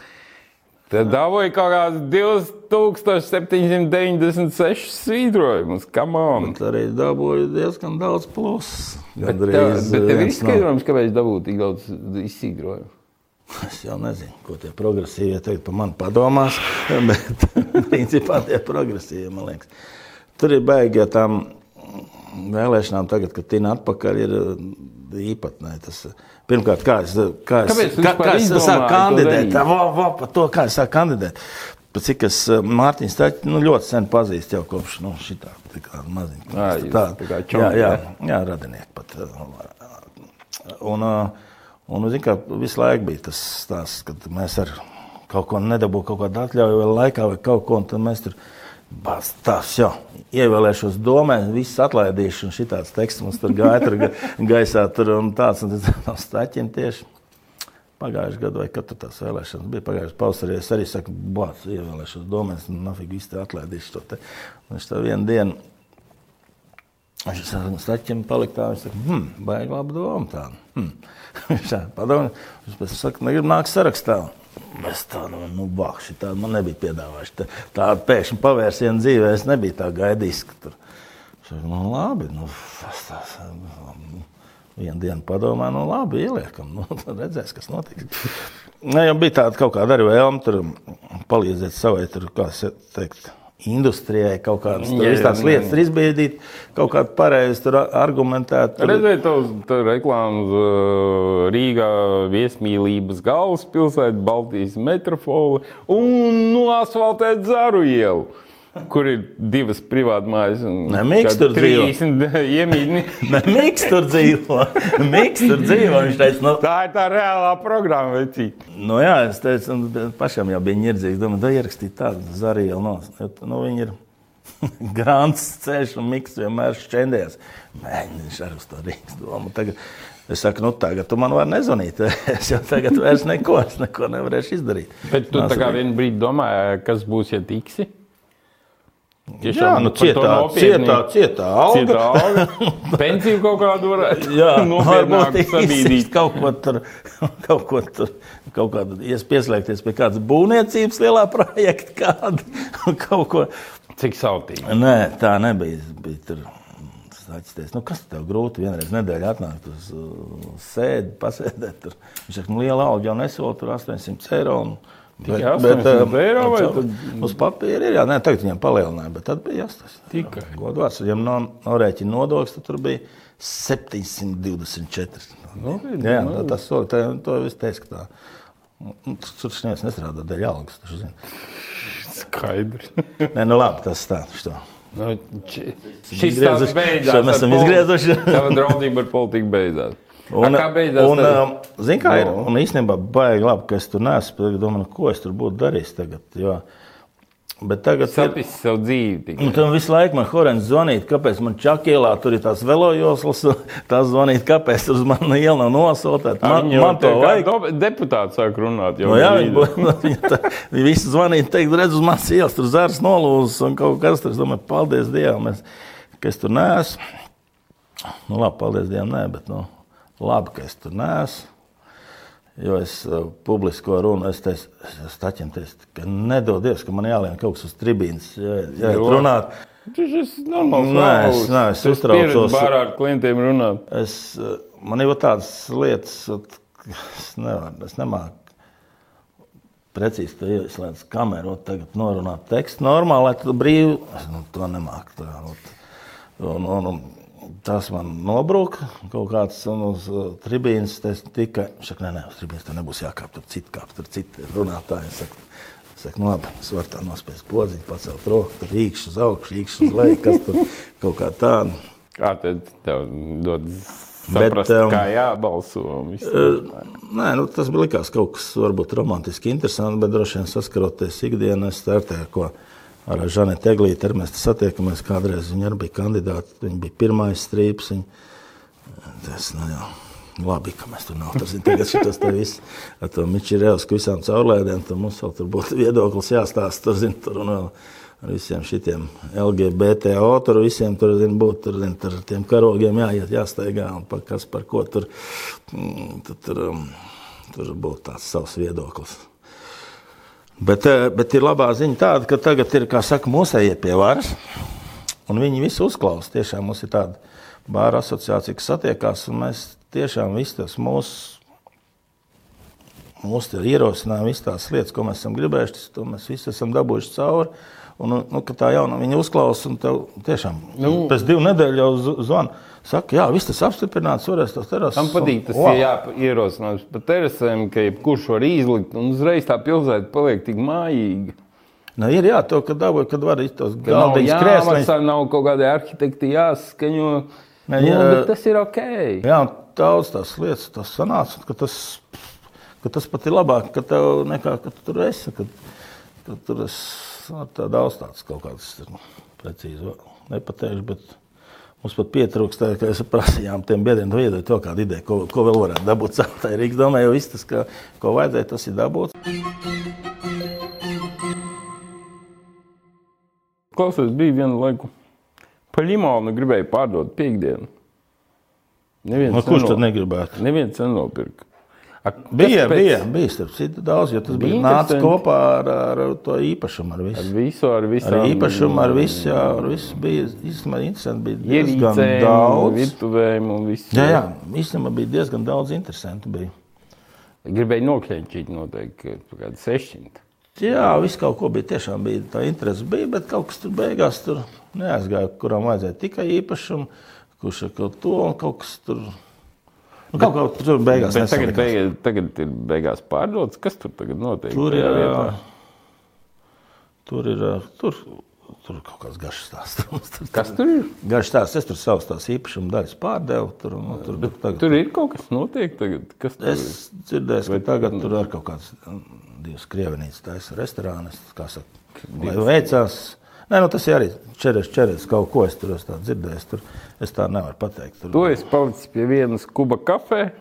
Speaker 1: Tad dabūja kaut kāds 2796 svītrojumus.
Speaker 2: Bet arī dabūju diezgan daudz plusu.
Speaker 1: Bet tev, bet tev ir izskaidrojums, kāpēc dabūja tik daudz izsīdrojumu.
Speaker 2: Es jau nezinu, ko tie progresīvie tagad par mani padomās. Bet, principā, tie progresīvie, man liekas, tur ir baigi, ja tam vēlēšanām tagad, kad tina atpakaļ, ir īpatnē. Tas, pirmkārt, kā es, kā es, kā, kā es sāku kandidēt? Tā, vo, vo, par to, kā es sāku kandidēt. Cik es eh, Mārtiņu Staķi nu, ļoti sen pazīstu jau kopš nu, šitā, tā kā maziņa.
Speaker 1: Ā, jūs
Speaker 2: tā,
Speaker 1: tā kā čomi,
Speaker 2: jā,
Speaker 1: jā?
Speaker 2: jā, radinieki pat. eh, Un, eh, un zin, kā, visu laiku bija tas stāsts, kad mēs ar kaut ko nedabūjām, kaut kādu atļauju vai laikā vai kaut ko, un tad mēs tur Bāc, tas jau ievēlēšos domē, viss atlaidīšu, un šitāds teksts mums tur gāja tur ga- gaisā, tur un tāds, un tas no staķiem tieši. Pagājušajā gadā, vai kad tās vēlēšanas bija pagājušajā pavasarī, es arī saku, bāc, ievēlēšos domē, un nafig viss te atlaidīšu to te. Un viņš tā vienu dienu, viņš saka, staķiem palikt tā, viņš saka, hm, baigi labi doma tā. Hm. Viņš tā padomā, viņš pēc saka, negribu nākt sarakstā. Es tādu, nu, bakši, tādu man nebija piedāvājuši. Tā, tādu pēkšņu pavērsienu dzīvē es nebiju tā gaidījis. ka Tur. Es saku, nu, labi, nu, tas nu, vienu dienu padomā, nu, labi, ieliekam, nu, tad redzēs, kas notiks. Ne, jau bija tāda kaut kāda arī vēlme tur palīdzēt savai, tur, kā teikt, industrijai kaut kādas
Speaker 1: Jā,
Speaker 2: jā,
Speaker 1: jā,
Speaker 2: tādas
Speaker 1: jā.
Speaker 2: lietas tur izbīdīt, kaut kādu pareizi argumentēt. Tur,
Speaker 1: Redzēju, tev reklāmas uh, Rīgā viesmīlības galvaspilsēta, Baltijas metropole un nu, asfaltēt Zaru ielu. Kur ir divas privātmājas? un
Speaker 2: Ne, Miks tur dzīvo.
Speaker 1: 30 iemītni.
Speaker 2: Ne, Miks tur dzīvo. Miks tur dzīvo. Viņš teica, nu,
Speaker 1: Tā ir tā reālā programma,
Speaker 2: nu jā, es teicu, un pašam jau bija ņirdzīgi. Domāju, da ierakstīt tādu zarielu no. Nu, viņi ir grāns ceļš un Miks vienmēr šķendējas. Mēģinājums ar uz to Rīgas domu. Tagad, es saku, nu tagad tu man vari nezvanīt. Es jau tagad vairs neko, es neko nevarēšu izdarīt.
Speaker 1: Bet tu
Speaker 2: Nāc,
Speaker 1: tā kā vienu brīdi domāji, kas būs, ja tiksi?
Speaker 2: Jā, nu
Speaker 1: to
Speaker 2: cietā, cietā, cietā alga.
Speaker 1: Cietā alga. Pensiju kaut kādu varētu
Speaker 2: Jā, varbūt izsist kaut ko tur, kaut ko tur, kaut kādu, ies pieslēgties pie kādas būvniecības lielā projekta kādu, kaut ko.
Speaker 1: Cik sautīgi.
Speaker 2: Nē, tā nebija. Es biju tur. Atcerieties, nu kas tev grūti vienreiz nedēļā atnākt uz uh, sēdi, pasēdēt. Tur. Viņš saka, nu liela alga jau nesola, tur 800 eiro. Un,
Speaker 1: Tikai 800
Speaker 2: um,
Speaker 1: eiro vai tad-
Speaker 2: Uz papīra ir, jā, nē, tagad viņiem palielināja, bet tad bija jāstas.
Speaker 1: Tikai.
Speaker 2: Godvārds, ja no, norēķina nodoklis, tad tur bija 724.
Speaker 1: Nopietni,
Speaker 2: jā,
Speaker 1: nu.
Speaker 2: tā, tas soli, tā, to viss teiks, ka tā. Nu, Tur tas neviens nestrādā dēļ algas. taču zini.
Speaker 1: Skaidrs.
Speaker 2: Nē, nu labi, tas tā. Što.
Speaker 1: Nu, či- Šis stāsts beidzās.
Speaker 2: mēs esam izgriezuši.
Speaker 1: Tava draudzība ar politiku beidzās.
Speaker 2: Un,
Speaker 1: A, kā beidzās?
Speaker 2: un,
Speaker 1: tad?
Speaker 2: um, zini, kā ir?
Speaker 1: No.
Speaker 2: Un īstenībā baigi labi, ka es tur neesmu. Domāju, nu, ko es tur būtu darījis tagad. Jo, bet tagad ir.
Speaker 1: Sapnis savu dzīvi.
Speaker 2: Un tam visu laiku man Horēns zvanīja, kāpēc man Čakielā tur ir tās velojoslas, tās zvanīt, kāpēc tur uz mani iela nav nosoltēta. Man,
Speaker 1: Viņa
Speaker 2: man to vajag.
Speaker 1: Deputāts sāk runāt. jau
Speaker 2: Nu, jā,
Speaker 1: brīdi.
Speaker 2: viņi būtu- viņi viņi visi zvanīja, teikt, redz uz manas ielas, tur zars nolūzis un kaut kas tur. Es domāju, paldies Dievam, es, ka es tur neesmu. Nu, labi, paldies Dievam, nē, bet nu, labi, ka es tur neesmu. Jo es uh, publisko runu, es teicu, es taķiem teicu, ka nedodies, ka man jālien kaut kas uz tribīnas, ja, ja runāt.
Speaker 1: Tas ir normāls.
Speaker 2: Nē, es
Speaker 1: Tu esi
Speaker 2: uztraucos.
Speaker 1: Bārā ar klientiem runāt.
Speaker 2: Es, eh, man ir tādas lietas, es nevaru, es nemāku precīzi to ieslēgt kameru, ot, tagad norunāt tekstu normāli, lai tu brīvi, es nu, to nemāku. Tā, un, un, un, tas man nobruka kaut kāds uz uh, tribīnas, tas tikai, saka, nē, nē, uz tribīnas tā nebūs jākāp, tur citi kāp, tur citi runātāji. Es saku, nu labi, es varu tā nospiest podziņu, pacelt roku, tur rīkšu uz augšu, rīkšu uz leju, kas tur kaut kā tāda.
Speaker 1: Kā tad tev dod saprast,
Speaker 2: Bet, um,
Speaker 1: kā jābalso. viss.
Speaker 2: Nē, nu, tas bija likās kaut kas varbūt romantiski interesants, bet droši vien saskaroties ikdienā, es startēju, ko ar Žanetu Eglīti arī mēs satiekamies. Kādreiz viņa arī bija kandidāta, viņa bija pirmais strīps. Viņa, tas, nu, jā. Labi, ka mēs tur. Tas ir tagad šis te viss. Ar to Mičerēvsku visām caurlēdēm, tad mums vēl tur būtu viedoklis jāstāsta. Tur, zin, tur un vēl ar visiem šitiem LGBTO, tur visiem tur, zin, būtu, tur, zin, tur tiem karogiem jāiet, jāsteigā un pa, kas par ko tur, mm, tur, tur, um, tur būtu tāds savs viedoklis. Bet, eh, bet ir labā ziņa tāda, ka tagad ir, kā saka, mūsējie pie varas, un viņi visu uzklausa. Tiešām mums ir tāda bāra asociācija, kas satiekās, un mēs tiešām visi tas mūsu, mūsu ierosinājumi, visas tās lietas, ko mēs esam gribējuši, to mēs visi esam dabūjuši cauri. Un, nu, tā jauna viņa uzklausa, un tev tiešām nu, pēc divu nedēļu jau zvana. Saka, jā, viss tas apstiprināts, varēs tas terases.
Speaker 1: Man patīk tas
Speaker 2: Wow.
Speaker 1: ierosinājums par terasēm, ka jebkurš var izlikt, un uzreiz tā pilsēta paliek tik mājīga.
Speaker 2: Nu, ir jā, to, kad dabūju, kad var tos
Speaker 1: Ka Nav
Speaker 2: galdiņus krēsliņus.
Speaker 1: jāmaksā, nav kaut kādai arhitekti jāskaņo.
Speaker 2: Ne,
Speaker 1: Nu,
Speaker 2: jā.
Speaker 1: bet tas ir ok.
Speaker 2: Jā, daudz tās lietas, tas sanāca, ka tas, ka tas pat ir labāk, ka tev nekā, ka tu tur esi. Ka, ka tur es nu, tā daudz tādas kaut kādas nu, precīzi nepateikšu, bet mums pat pietrūkst, tā, ka es prasījām tiem biedriem, tu iedod to kādu ideju, ko, ko vēl varētu dabūt celtai Rīgas domē, jo viss tas, ka, ko vajadzēja, tas ir dabūts.
Speaker 1: Klausies, bija viena laiku. Pa limonu gribēju pārdot piekdienu. Neviens
Speaker 2: No, kurš
Speaker 1: neno-
Speaker 2: tad negribētu?
Speaker 1: Neviens nenopirka. Kas
Speaker 2: Bija,
Speaker 1: pēc-
Speaker 2: bija, bija starp citu daudz, jo tas bija
Speaker 1: interesanti.
Speaker 2: kopā ar, ar, to īpašumu, ar
Speaker 1: Ar
Speaker 2: visu.
Speaker 1: visu, ar visu.
Speaker 2: Ar īpašumu, ar visu, jā, ar visu bija īstenībā interesanti. Bija diezgan
Speaker 1: ierīcēm,
Speaker 2: daudz.
Speaker 1: virtuvēm un viss.
Speaker 2: Jā, jā, īstenībā bija diezgan daudz interesantu. Bija.
Speaker 1: Gribēju nokļūt noteikti kaut kādu sešsimt.
Speaker 2: Jā, viss kaut ko bija. Tiešām bija tā interese, bija, bet kaut kas tur beigās tur neaizgāja, kuram vajadzēja tikai īpašumu, kurš ar kaut to un kaut kas tur. Nu, kaut kā tur beigās
Speaker 1: Bet tagad, beigās, tagad ir beigās pārdots. Kas tur tagad notiek?
Speaker 2: Tur ir, tur ir, tur, tur ir kaut kāds garš stāsts. Tur-
Speaker 1: Kas tur ir?
Speaker 2: Garš stāsts, es tur savus tās īpašuma daļas pārdevu. Tur, nu, tur, bet tagad,
Speaker 1: Tur ir kaut kas notiek tagad. Kas tur?
Speaker 2: Es dzirdēju, ka tagad tur ir kaut kāds mm, divas krievenītes, taisa restorāns, kā saka, veicās. Nē, nu, tas ir arī čeres, čeres, kaut ko es tur esmu dzirdējis. Tur, es tā nevaru pateikt. Tur.
Speaker 1: Tu esi palicis pie vienas kuba kafē,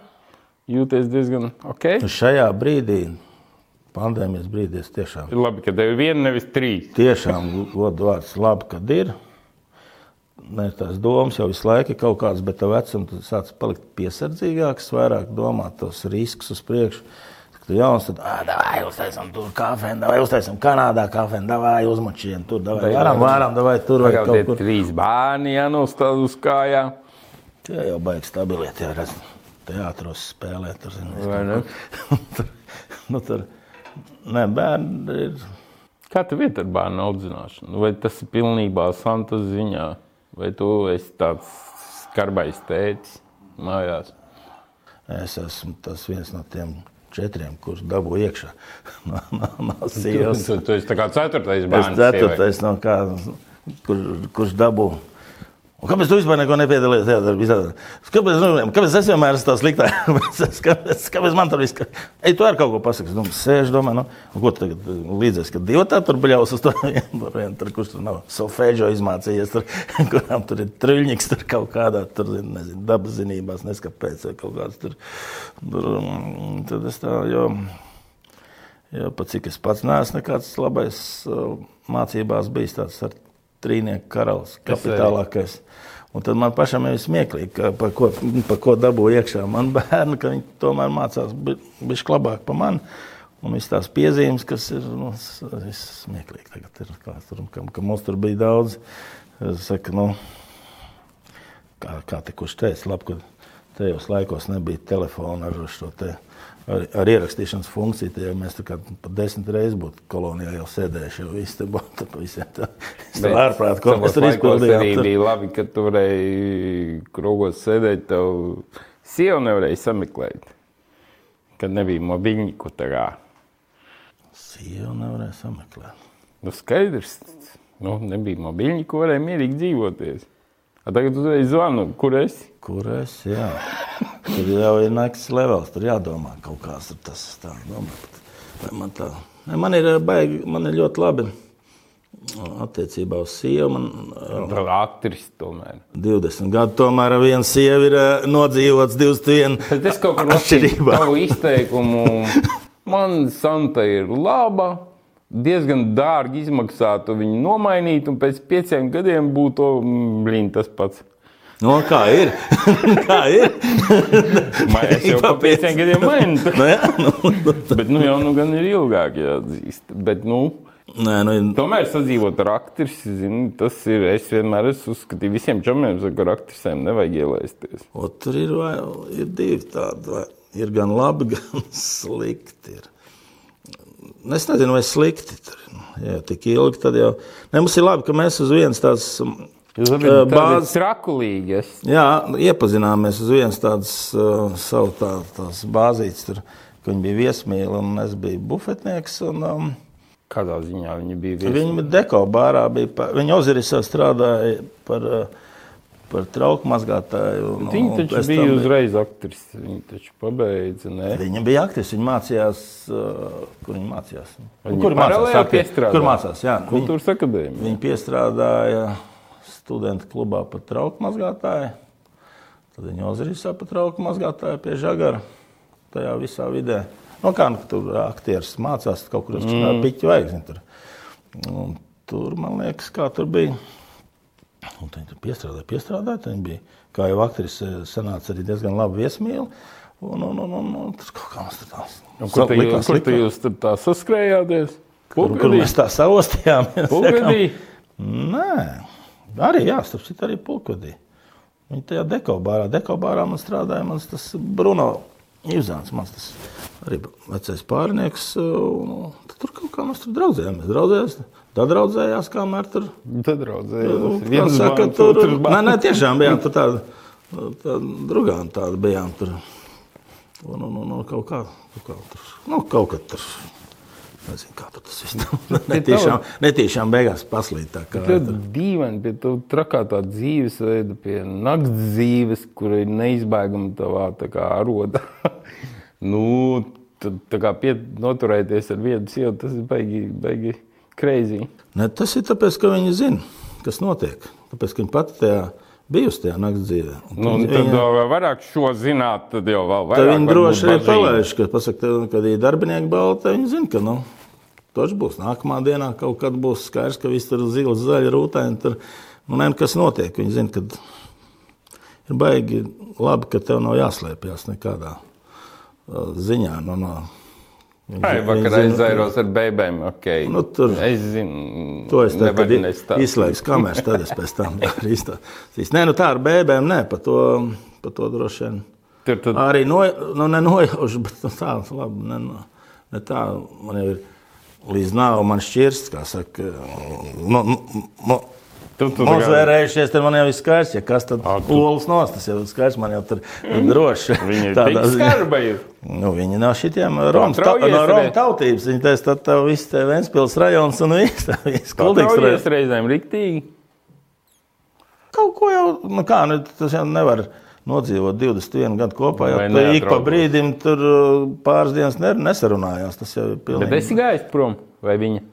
Speaker 1: jūties diezgan ok.
Speaker 2: Nu, Šajā brīdī, pandēmijas brīdī, es tiešām,
Speaker 1: Ir labi, ka tev ir viena, nevis trīs.
Speaker 2: tiešām godu vārds labi, kad ir. Ne, tās domas jau visu laiku ir kaut kādas, bet tā vecuma tu sāc palikt piesardzīgāks, vairāk domāt tos riskus uz priekšu. Kad tu jauns, tad, ah, davai, uztaisam tur kafēnu, davai, uztaisam Kanādā kafēnu, davai, uzmačiem tur, davai, varam, varam, davai, tur vai kaut kur.
Speaker 1: trīs bērni jānostāv uz kājām.
Speaker 2: Tie jau baigi stabiliet, ja redz, teātros spēlē, tur, zinu,
Speaker 1: Vai ne?
Speaker 2: tur, nu, tur, nē, bērni ir,
Speaker 1: Kā tev iet ar bērnu audzināšanu? Vai tas ir pilnībā Santas ziņā, vai tu esi tāds skarbais tētis mājās?
Speaker 2: es esmu tas viens no tiem četriem, kurš dabū iekšā no, no, no sievas.
Speaker 1: Tu, tu esi kā ceturtais
Speaker 2: Es
Speaker 1: bērns.
Speaker 2: ceturtais no kā, kur, kurš dabū. Un kāpēc tu vispār neko nepiedalījies darbā? Kāpēc, nu, kāpēc es vienmēr esmu tāds sliktāks? kāpēc, kāpēc man tur viss? Ka... Ej, tu ar kaut ko pasaki. Domāju, sēž, domāju, nu, ko tu tagad līdzies, ka divi tā tur bļaus uz to vienu, vienu tur, kurš tur nav solfēģo izmācījies, tur, kurām tur ir truļņiks, tur kaut kādā, tur, nezinu, dabas zinībās, neskapēc, vai kaut kāds tur. tur mm, tad es tā, jo. Jo pat cik es pats neesmu nekāds labais uh, mācībās bijis tāds ar trīnieku karalis, kapitālākais. Un tad man pašam ir smieklīgi, par, ko, par ko dabūju iekšā. Man bērni, ka viņi tomēr mācās bišķi labāk par mani. Un viss tās piezīmes, kas ir nu, viss smieklīgi. Tagad ir klāts tur, ka, ka mums tur bija daudz. Es saku, nu, kā, kā te kurš teica, labi, ka tajos laikos nebija telefona ar šo te. Ar, ar ierakstīšanas funkciju, tad jau mēs pat desmit reizes būtu kolonijā jau sēdējuši. Jau viss te būtu visiem tā, tā ārprāt, ko mēs tur izpildījām. Tur.
Speaker 1: bija labi, ka tu varēji krogos sēdēt, tev sieva nevarēja sameklēt, kad nebija mobiļņiku tā kā.
Speaker 2: Sieva nevarēja sameklēt.
Speaker 1: Nu, skaidrs, nu, nebija mobiļņiku, varēja mierīgi dzīvoties. A tagad uzreiz zvanu, kur esi?
Speaker 2: Kur es? Jā. Tur jau ir naktas levels, tur jādomā kaut tur tas tā. Man tā. Ne, Man ir, baigi, man ir ļoti labi attiecībā uz sievu. Man uh,
Speaker 1: Tā ir aktris tomēr.
Speaker 2: 20 gadu tomēr ar vienu sievu ir uh, nodzīvots 21.
Speaker 1: Bet es kaut lasīju
Speaker 2: Atšķirībā.
Speaker 1: tavu izteikumu. Man Santa ir laba. Diezgan dārgi izmaksātu viņu nomainīt, un pēc pieciem gadiem būtu mm, blīn, tas pats.
Speaker 2: No, kā ir? kā ir?
Speaker 1: Es jau pa pieciem gadiem mainu.
Speaker 2: nu, jā, nu,
Speaker 1: Bet nu jau nu gan ir ilgāk jāatzīst. Bet, nu,
Speaker 2: nē, nu,
Speaker 1: tomēr sadzīvot ar aktrisi, zini, tas ir. Es vienmēr esmu uzskatījis, visiem čomiem, ka ar aktrisēm nevajag ielaisties.
Speaker 2: o, tur ir, vai, ir divi tādi. Vai, ir gan labi, gan slikti. Ir. Es nezinu, vai slikti tur ir. Jā, tik ilgi tad jau. Ne, mums ir labi, ka mēs uz vienas tādas. Bāzes-
Speaker 1: trakulīgi. Es...
Speaker 2: Jā, iepazināmies uz vienas tādas uh, savu tā, tās bāzītes, tur, ka viņi bija viesmīli un es biju bufetnieks. Un, um,
Speaker 1: Kādā ziņā viņi bija viesi?
Speaker 2: viņi bija deko bārā, bija, viņi Ozirisā strādāja par, par trauku mazgātāju. Un,
Speaker 1: Viņi
Speaker 2: un
Speaker 1: taču
Speaker 2: pēc
Speaker 1: bija uzreiz aktrise. Viņi taču pabeidza. Ne?
Speaker 2: Viņa bija aktivists, viņa mācījās, uh, kur viņa mācījās.
Speaker 1: Viņa
Speaker 2: kur
Speaker 1: piestrādā?
Speaker 2: Kur mācās? Jā,
Speaker 1: Kultūras akadēmija.
Speaker 2: viņa piestrādāja studentu klubā par trauku mazgātāju. Tad viņa Ozirisā par trauku mazgātāju pie žagara. Tajā visā vidē. Nu, kā nu, tur aktieris mācās, kaut kur mm. piķu vajag. zini, Tur. Un tur, man liekas, kā tur bija. Un viņi tur piestrādāja, piestrādāja. Viņi bija, kā jau aktrise, sanāca arī diezgan labi viesmīli. Un, un, un, un, un tur kaut kā mums tur tās.
Speaker 1: Un Kur, te,
Speaker 2: likās,
Speaker 1: kur
Speaker 2: likās.
Speaker 1: jūs tur tā saskrējāties?
Speaker 2: Kur, kur mēs tā savostījāmies?
Speaker 1: Pulkvedī?
Speaker 2: Nē, arī jā, starp citu, arī pulkvedī. Viņi tajā dekobārā, dekobārā man strādāja mans tas Bruno Ivzāns, mans tas arī vecais pārnieks. un Tur kaut kā mēs tur draudzējāmies, draudzējāmies, tad draudzējās, kamēr tur.
Speaker 1: Tad raudzējās.
Speaker 2: kā
Speaker 1: Viens
Speaker 2: saka,
Speaker 1: bērns,
Speaker 2: tur,
Speaker 1: otrs
Speaker 2: nē, nē, tiešām bijām tur tādi, tādi drugāni tādi bijām tur. Un, un, un, un kaut kā, kaut kā tur, nu, kaut kā tur. Nezinu, kā tas viss tur netiešām, netiešām beigās paslīd tā kā.
Speaker 1: Ļoti dīvaini pie tā trakā tā dzīvesveida, pie nakts dzīves, kur ir neizbēgama tavā tā kā aroda. nu, tad tā kā pie, noturēties ar vienu sievu, tas ir baigi, baigi crazy.
Speaker 2: Ne, tas ir tāpēc, ka viņi zina, kas notiek. Tāpēc, ka viņi pati tajā bijusi tajā naktas dzīvē. Un
Speaker 1: Nu, un
Speaker 2: viņi-
Speaker 1: tad vēl vairāk šo zināt, tad jau vēl
Speaker 2: Tad
Speaker 1: vairāk.
Speaker 2: viņi droši arī palaiž, ka, pasaka, tev, kad ir darbinieki balti, tad viņi zina, ka nu, tas būs nākamā dienā. Kaut kad būs skaidrs, ka viss tur ir zils, zaļa, rūtēni. Tur nu, nezinu, kas notiek. Viņi zina, ka ir baigi labi, ka tev nav jāslēpjas nekādā uh, ziņā. Nu, no, viņi
Speaker 1: Ai,
Speaker 2: zina-
Speaker 1: vakar
Speaker 2: viņi zina,
Speaker 1: aizairos ar bēbēm. Okay.
Speaker 2: Nu, tur-
Speaker 1: es zinu,
Speaker 2: To es
Speaker 1: nestāstīt.
Speaker 2: izslēgšu kameras, tad es pēc tam arī izstāstīšu. Nē, nu tā ar bēbēm, nē, par to, par to droši vien.
Speaker 1: Tur tad
Speaker 2: Arī no, nu, nenojaušu, bet nu, tā, labi, ne, ne tā, man ir līdz nāvu man šķirsts, kā saka, nu, nu, nu,
Speaker 1: Tu- tu tā kā-
Speaker 2: Nozvērējušies, tad man jau ir skaidrs, ja kas tad
Speaker 1: Ā, tu-
Speaker 2: olas nost, tas jau ir skaidrs, man jau tur droši.
Speaker 1: viņi ir
Speaker 2: Tādā
Speaker 1: skarba.
Speaker 2: Nu, viņi nav šitiem Romas, ta, no Romas tautības. Viņi teica, tad tev viss te Ventspils rajons un viss, viss kuldīgs rajons.
Speaker 1: reizēm riktīgi.
Speaker 2: Kaut ko jau, nu kā, nu, tas jau nevar nodzīvot 21 gadu kopā,
Speaker 1: Vai
Speaker 2: tu ik pa brīdim tur uh, pāris dienas ne, nesarunājās. Tas jau ir
Speaker 1: Bet
Speaker 2: pilnīgi.
Speaker 1: esi gājis prom vai viņa?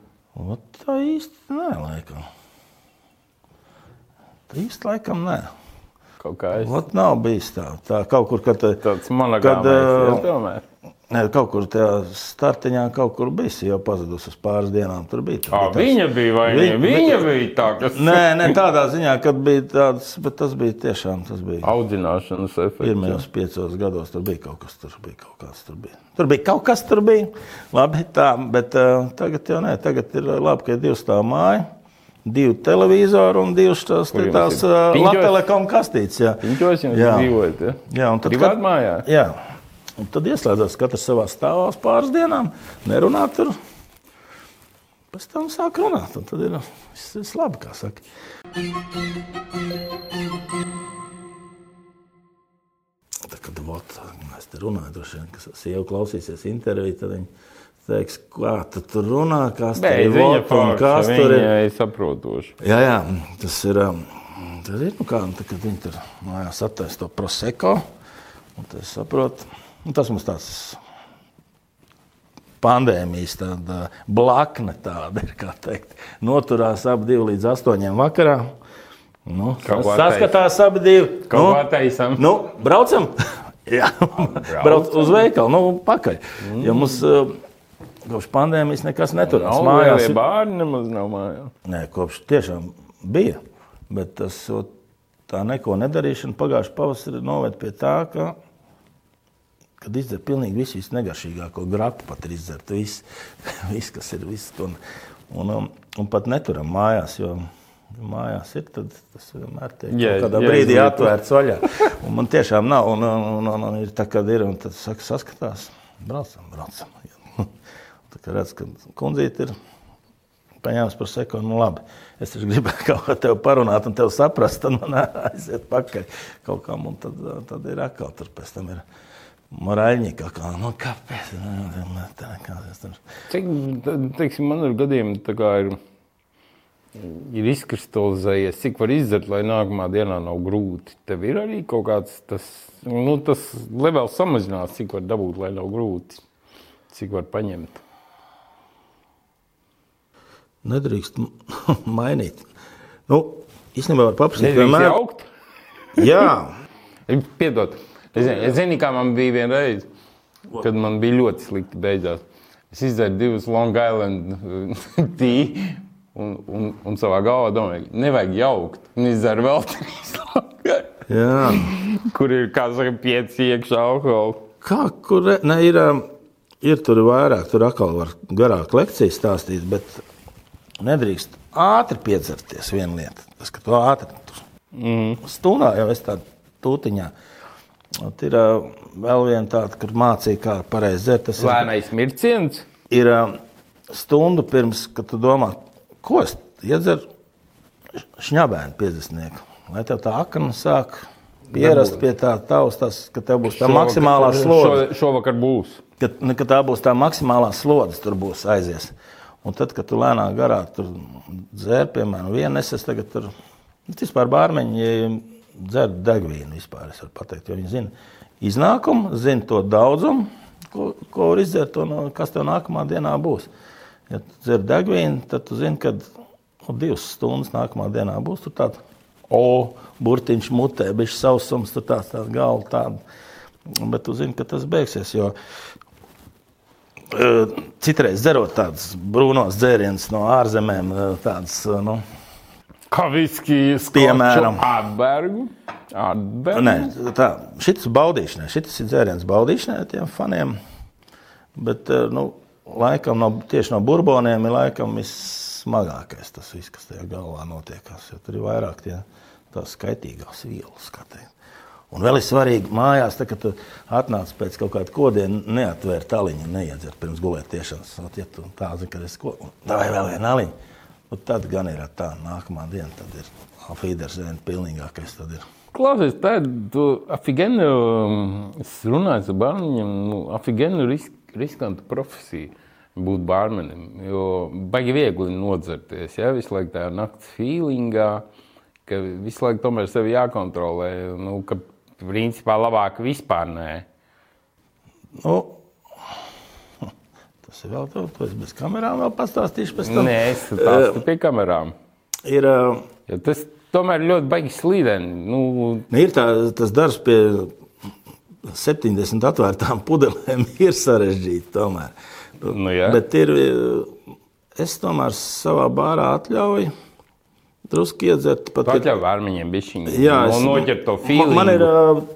Speaker 2: Ot, tā īsti nē, laikam. Tā īsti laikam nē.
Speaker 1: Kaut kā es.
Speaker 2: Ot, nav bijis tā. tā kaut kur, kad,
Speaker 1: Tāds
Speaker 2: Kad,
Speaker 1: monogāmais,
Speaker 2: ā,
Speaker 1: jā, tomēr.
Speaker 2: ne, kaut kur tajā startiņā kaut kur bijis, jau pazudusi uz pāris dienām. Tur bija. Tur
Speaker 1: Ā,
Speaker 2: bija tāds-
Speaker 1: viņa bija vai
Speaker 2: Vi-
Speaker 1: viņa? Viņa bija tā, kas
Speaker 2: Nē, ne tādā ziņā, kad bija tāds, bet tas bija tiešām, tas bija.
Speaker 1: audzināšanas efekts.
Speaker 2: Pirmajos piecos gados tur bija kaut kas, tur bija kaut kas. Tur bija, tur bija kaut kas, tur bija. Labi, tā, bet uh, tagad jau nē, tagad ir labi, ka ir divi stāvi māja, divi televizori un divas tās, tās? Latvijas kastītes. Jā.
Speaker 1: Piņķos jums
Speaker 2: Jā.
Speaker 1: dzīvojat, ja?
Speaker 2: Jā, un tad, kad-
Speaker 1: mājā?
Speaker 2: Jā, un tad ieslēdzās katrs savā stāvā uz pāris dienām, nerunā tur. Pēc tam sāk runāt, un tad ir viss, viss labi, kā saka. Tā, kad vot, mēs te runājam, droši vien, ka sieva klausīsies interviju, tad viņi teiks, kā tu tur runā, kas tur ir un
Speaker 1: forša,
Speaker 2: kas tur ir.
Speaker 1: viņa ir saprotoša.
Speaker 2: Jā, jā, tas ir. um, Tad ir, nu kā, nu, tad, kad viņi tur mājās attaisa to proseko, un tad es saprotu, nu, tas mums tāds pandēmijas tāda blakne tāda ir, kā teikt. Noturās ap divi līdz astoņiem vakarā. Nu, saskatās abi divi.
Speaker 1: Kaut
Speaker 2: nu,
Speaker 1: ko taisam.
Speaker 2: Nu, braucam! Jā, brauc uz veikalu, nu, pakaļ. Mm. Jo mums uh, kopš pandēmijas nekas neturās.
Speaker 1: Nav
Speaker 2: Mājās ir-
Speaker 1: bērni, nemaz nav mājās.
Speaker 2: Nē, kopš tiešām bija. Bet tas, tā neko nedarīšana pagājušā pavasarī noved pie tā, ka, kad izdzer pilnīgi visu, negašīgāko grapu, pat ir izdzert viss, vis, kas ir viss. Un, un, um, un pat neturam mājās, jo mājās ir, tad tas vienmēr tiek kaut kādā
Speaker 1: jā,
Speaker 2: brīdī
Speaker 1: izlieto.
Speaker 2: atvērts vaļā. Un man tiešām nav, un, un, un, un, un ir tā, kad ir, un tad saka, saskatās, braucam, braucam. Tā kā redz, ka kundzīte ir paņēmis par sekundu, nu labi. Es taču gribēju kaut ko tev parunāt, un tev saprast, tad man aiziet pakaļ kaut kam, un tad, tad ir atkal tur pēc tam ir morāļņi kaut kā, nu kāpēc? Tā, kā tur.
Speaker 1: Cik, te- teiksim, man ir gadījumi, tā kā ir, ir izkristalizējies, cik var izdzert, lai nākamā dienā nav grūti. Tev ir arī kaut kāds tas, nu, tas levels samazinās, cik var dabūt, lai nav grūti. Cik var paņemt.
Speaker 2: Nedrīkst mainīt. Nu, īstenībā var paprasīt, vienmēr.
Speaker 1: jaukt.
Speaker 2: Jā,
Speaker 1: Piedod. Es, zinu- es zinu, kā man bija viena reize, kad man bija ļoti slikti beidzās. Es izdzēru divas Long Island tīri un, un, un savā galvā domāju, nevajag jaukt. Un izdzēru vēl trīs Long kur ir, kā saka, pieci iekšā alkohola.
Speaker 2: Kā, kur ne, ir, um, ir tur vairāk, tur atkal var garāk lekcijas stāstīt, bet nedrīkst ātri piedzerties viena lieta. Tas, ka tu ātri mm. stundā jau esi tādā tūtiņā. Ot Ir uh, vēl viena tāda, kur mācīja, kā pareizi dzert. Tas ir,
Speaker 1: Lēnais mirciens.
Speaker 2: ir um, stundu pirms, kad tu domā, ko es iedzeru šņabēnu 50. Lai tev tā akna sāk pierast pie tā taustas, ka tev būs tā maksimālā slodze
Speaker 1: Šo, šovakar būs.
Speaker 2: ka, nu, ka tā būs tā maksimālā slodze, tur būs aizies. Un tad, kad tu lēnā garā dzēri, piemēram, vienu neses, tagad tur nu, vispār bārmeņi ja dzer degvīnu vispār, es varu pateikt, jo viņi zina iznākumu, zina to daudzumu, ko, ko var izdzert un uh, kas tev nākamā dienā būs. Ja tu dzer degvīnu, tad tu zini, ka nu, divas stundas nākamā dienā būs tur tāds o, burtiņš mutē, bišķi sausums, tur tāds, tāds galva tāda. Bet tu zini, ka tas beigsies, jo Eh, Citreiz dzerot tādus brūnos dzērienus no ārzemēm, tādas, nu,
Speaker 1: Kā viskijas,
Speaker 2: Piemēram.
Speaker 1: Atbergu.
Speaker 2: nē, tā, šis baudīšanai, šis ir dzēriens baudīšanai tiem faniem, bet, nu, laikam no, tieši no burboniem ir laikam vissmagākais tas viss, kas tajā galvā notiekās, jo tur ir vairāk tie tās skaitīgās vielas, kā teikt. Un vēl ir svarīgi, mājās, tā, kad tu atnāc pēc kaut kāda kodiena, neatvērt tāliņu, neiedzert pirms gulētiešanas. Ot, Ja tu tā zini, ka es ko, vai vēl viena aliņa, nu, tad gan ir tā, nākamā diena, tad ir afīdersēna pilnīgākais. Tad ir.
Speaker 1: Klausies, tā ir afigēnu. Es runāju ar bērniem, nu, afigēnu risk, riskantu profesiju būt bārmenim. Jo baigi viegli nodzerties. Ja? Visu laiku tā naktas feelingā, ka visu laiku tomēr sevi jākontrolē. Nu, ka principā labāk vispār nē.
Speaker 2: Nu, tas ir vēl tu esi bez kamerām, vēl pastāstīšu pēc tam.
Speaker 1: Nē, es tādu pie kamerām.
Speaker 2: Ir, ā,
Speaker 1: Ja tas tomēr ļoti baigi slīdeni. Nu,
Speaker 2: ir tā, tas darbs pie 70 atvērtām pudelēm ir sarežģīti tomēr.
Speaker 1: Nu, jā.
Speaker 2: Bet ir, es tomēr savā bārā atļauju drusku iedzert. Pat
Speaker 1: Paļauj vārmiņiem bišķiņi.
Speaker 2: Jā,
Speaker 1: no,
Speaker 2: es-
Speaker 1: noķert to feelingu.
Speaker 2: man ir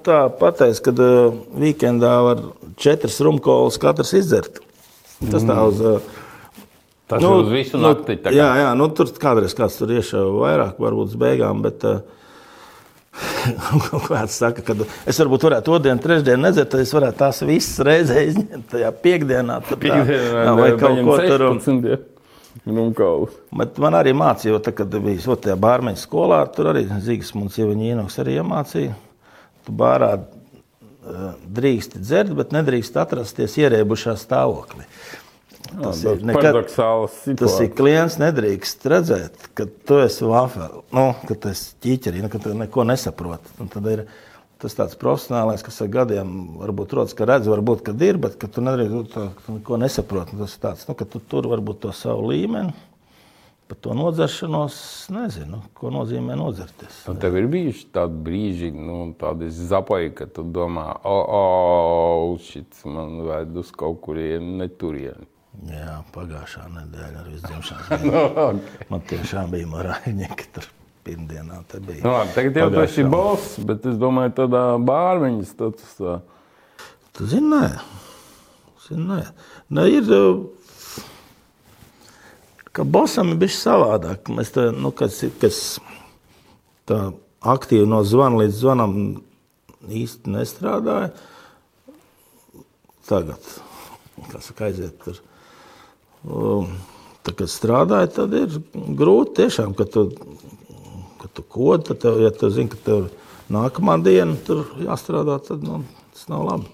Speaker 2: tā pateicis, ka ā, weekendā var četras rumkolas katrs izdzert. Tas tā uz.
Speaker 1: Tas nu, uz visu nakti. tā kā.
Speaker 2: jā, jā, nu, tur kādreiz kāds tur iešauja vairāk, varbūt uz beigām. Bet, Kāds saka, ka es varbūt varētu otrdien, trešdien nedzert, tad es varētu tās visas reizē izņemt tajā piekdienā. tad tā,
Speaker 1: Piekdienā,
Speaker 2: vai kaut ko tur.
Speaker 1: 16, ja. Nu.
Speaker 2: Bet man arī mācīja, jo tā, kad bija so tajā bārmeņa skolā, tur arī Zīgas mums jau īnoks arī iemācīja. Tu bārā eh, drīkst dzert, bet nedrīkst atrasties ierēbušā stāvoklī. Tas
Speaker 1: Tas
Speaker 2: ir nekad, tas ir klients nedrīkst redzēt, ka tu esi wafeli, nu, ka tu esi ķīķerī, nu, ka tu neko nesaproti. Un tad ir tas tāds profesionālais, kas ar gadiem varbūt rodas, ka redz, varbūt, kad ir, bet ka tu nedrīkst, tu neko nesaproti. Un Tas ir tāds, nu, ka tu tur varbūt to savu līmeni, par to nodzeršanos, nezinu, ko nozīmē nodzerties.
Speaker 1: Un tev ir bijuši tādi brīži, nu, tādi zapoji, ka tu domā, o, o, šis man vajag uz kaut kurien neturieni.
Speaker 2: Jā, pagājušā nedēļa ar visdzimšanas dienu. Man tiešām bija morāļņi, ka tur pirmdienā.
Speaker 1: Nu, labi, tagad jau esi
Speaker 2: Pagājušā.
Speaker 1: boss, bet es domāju, tādā bārmeņa statusā.
Speaker 2: Tu zini, nē. Zini, nē. Nē, ir, uh, ka bosam ir bijis savādāk. Mēs tā, nu, kas, kas tā aktīvi no zvana līdz zvanam īsti nestrādāja. Tagad, kas saka, aiziet tur. Um, Tā, kad strādāja, tad ir grūti tiešām, ka tu, tu kodi, tad tev, ja tu zini, ka tev nākamā diena tur jāstrādā, tad nu, tas nav labi.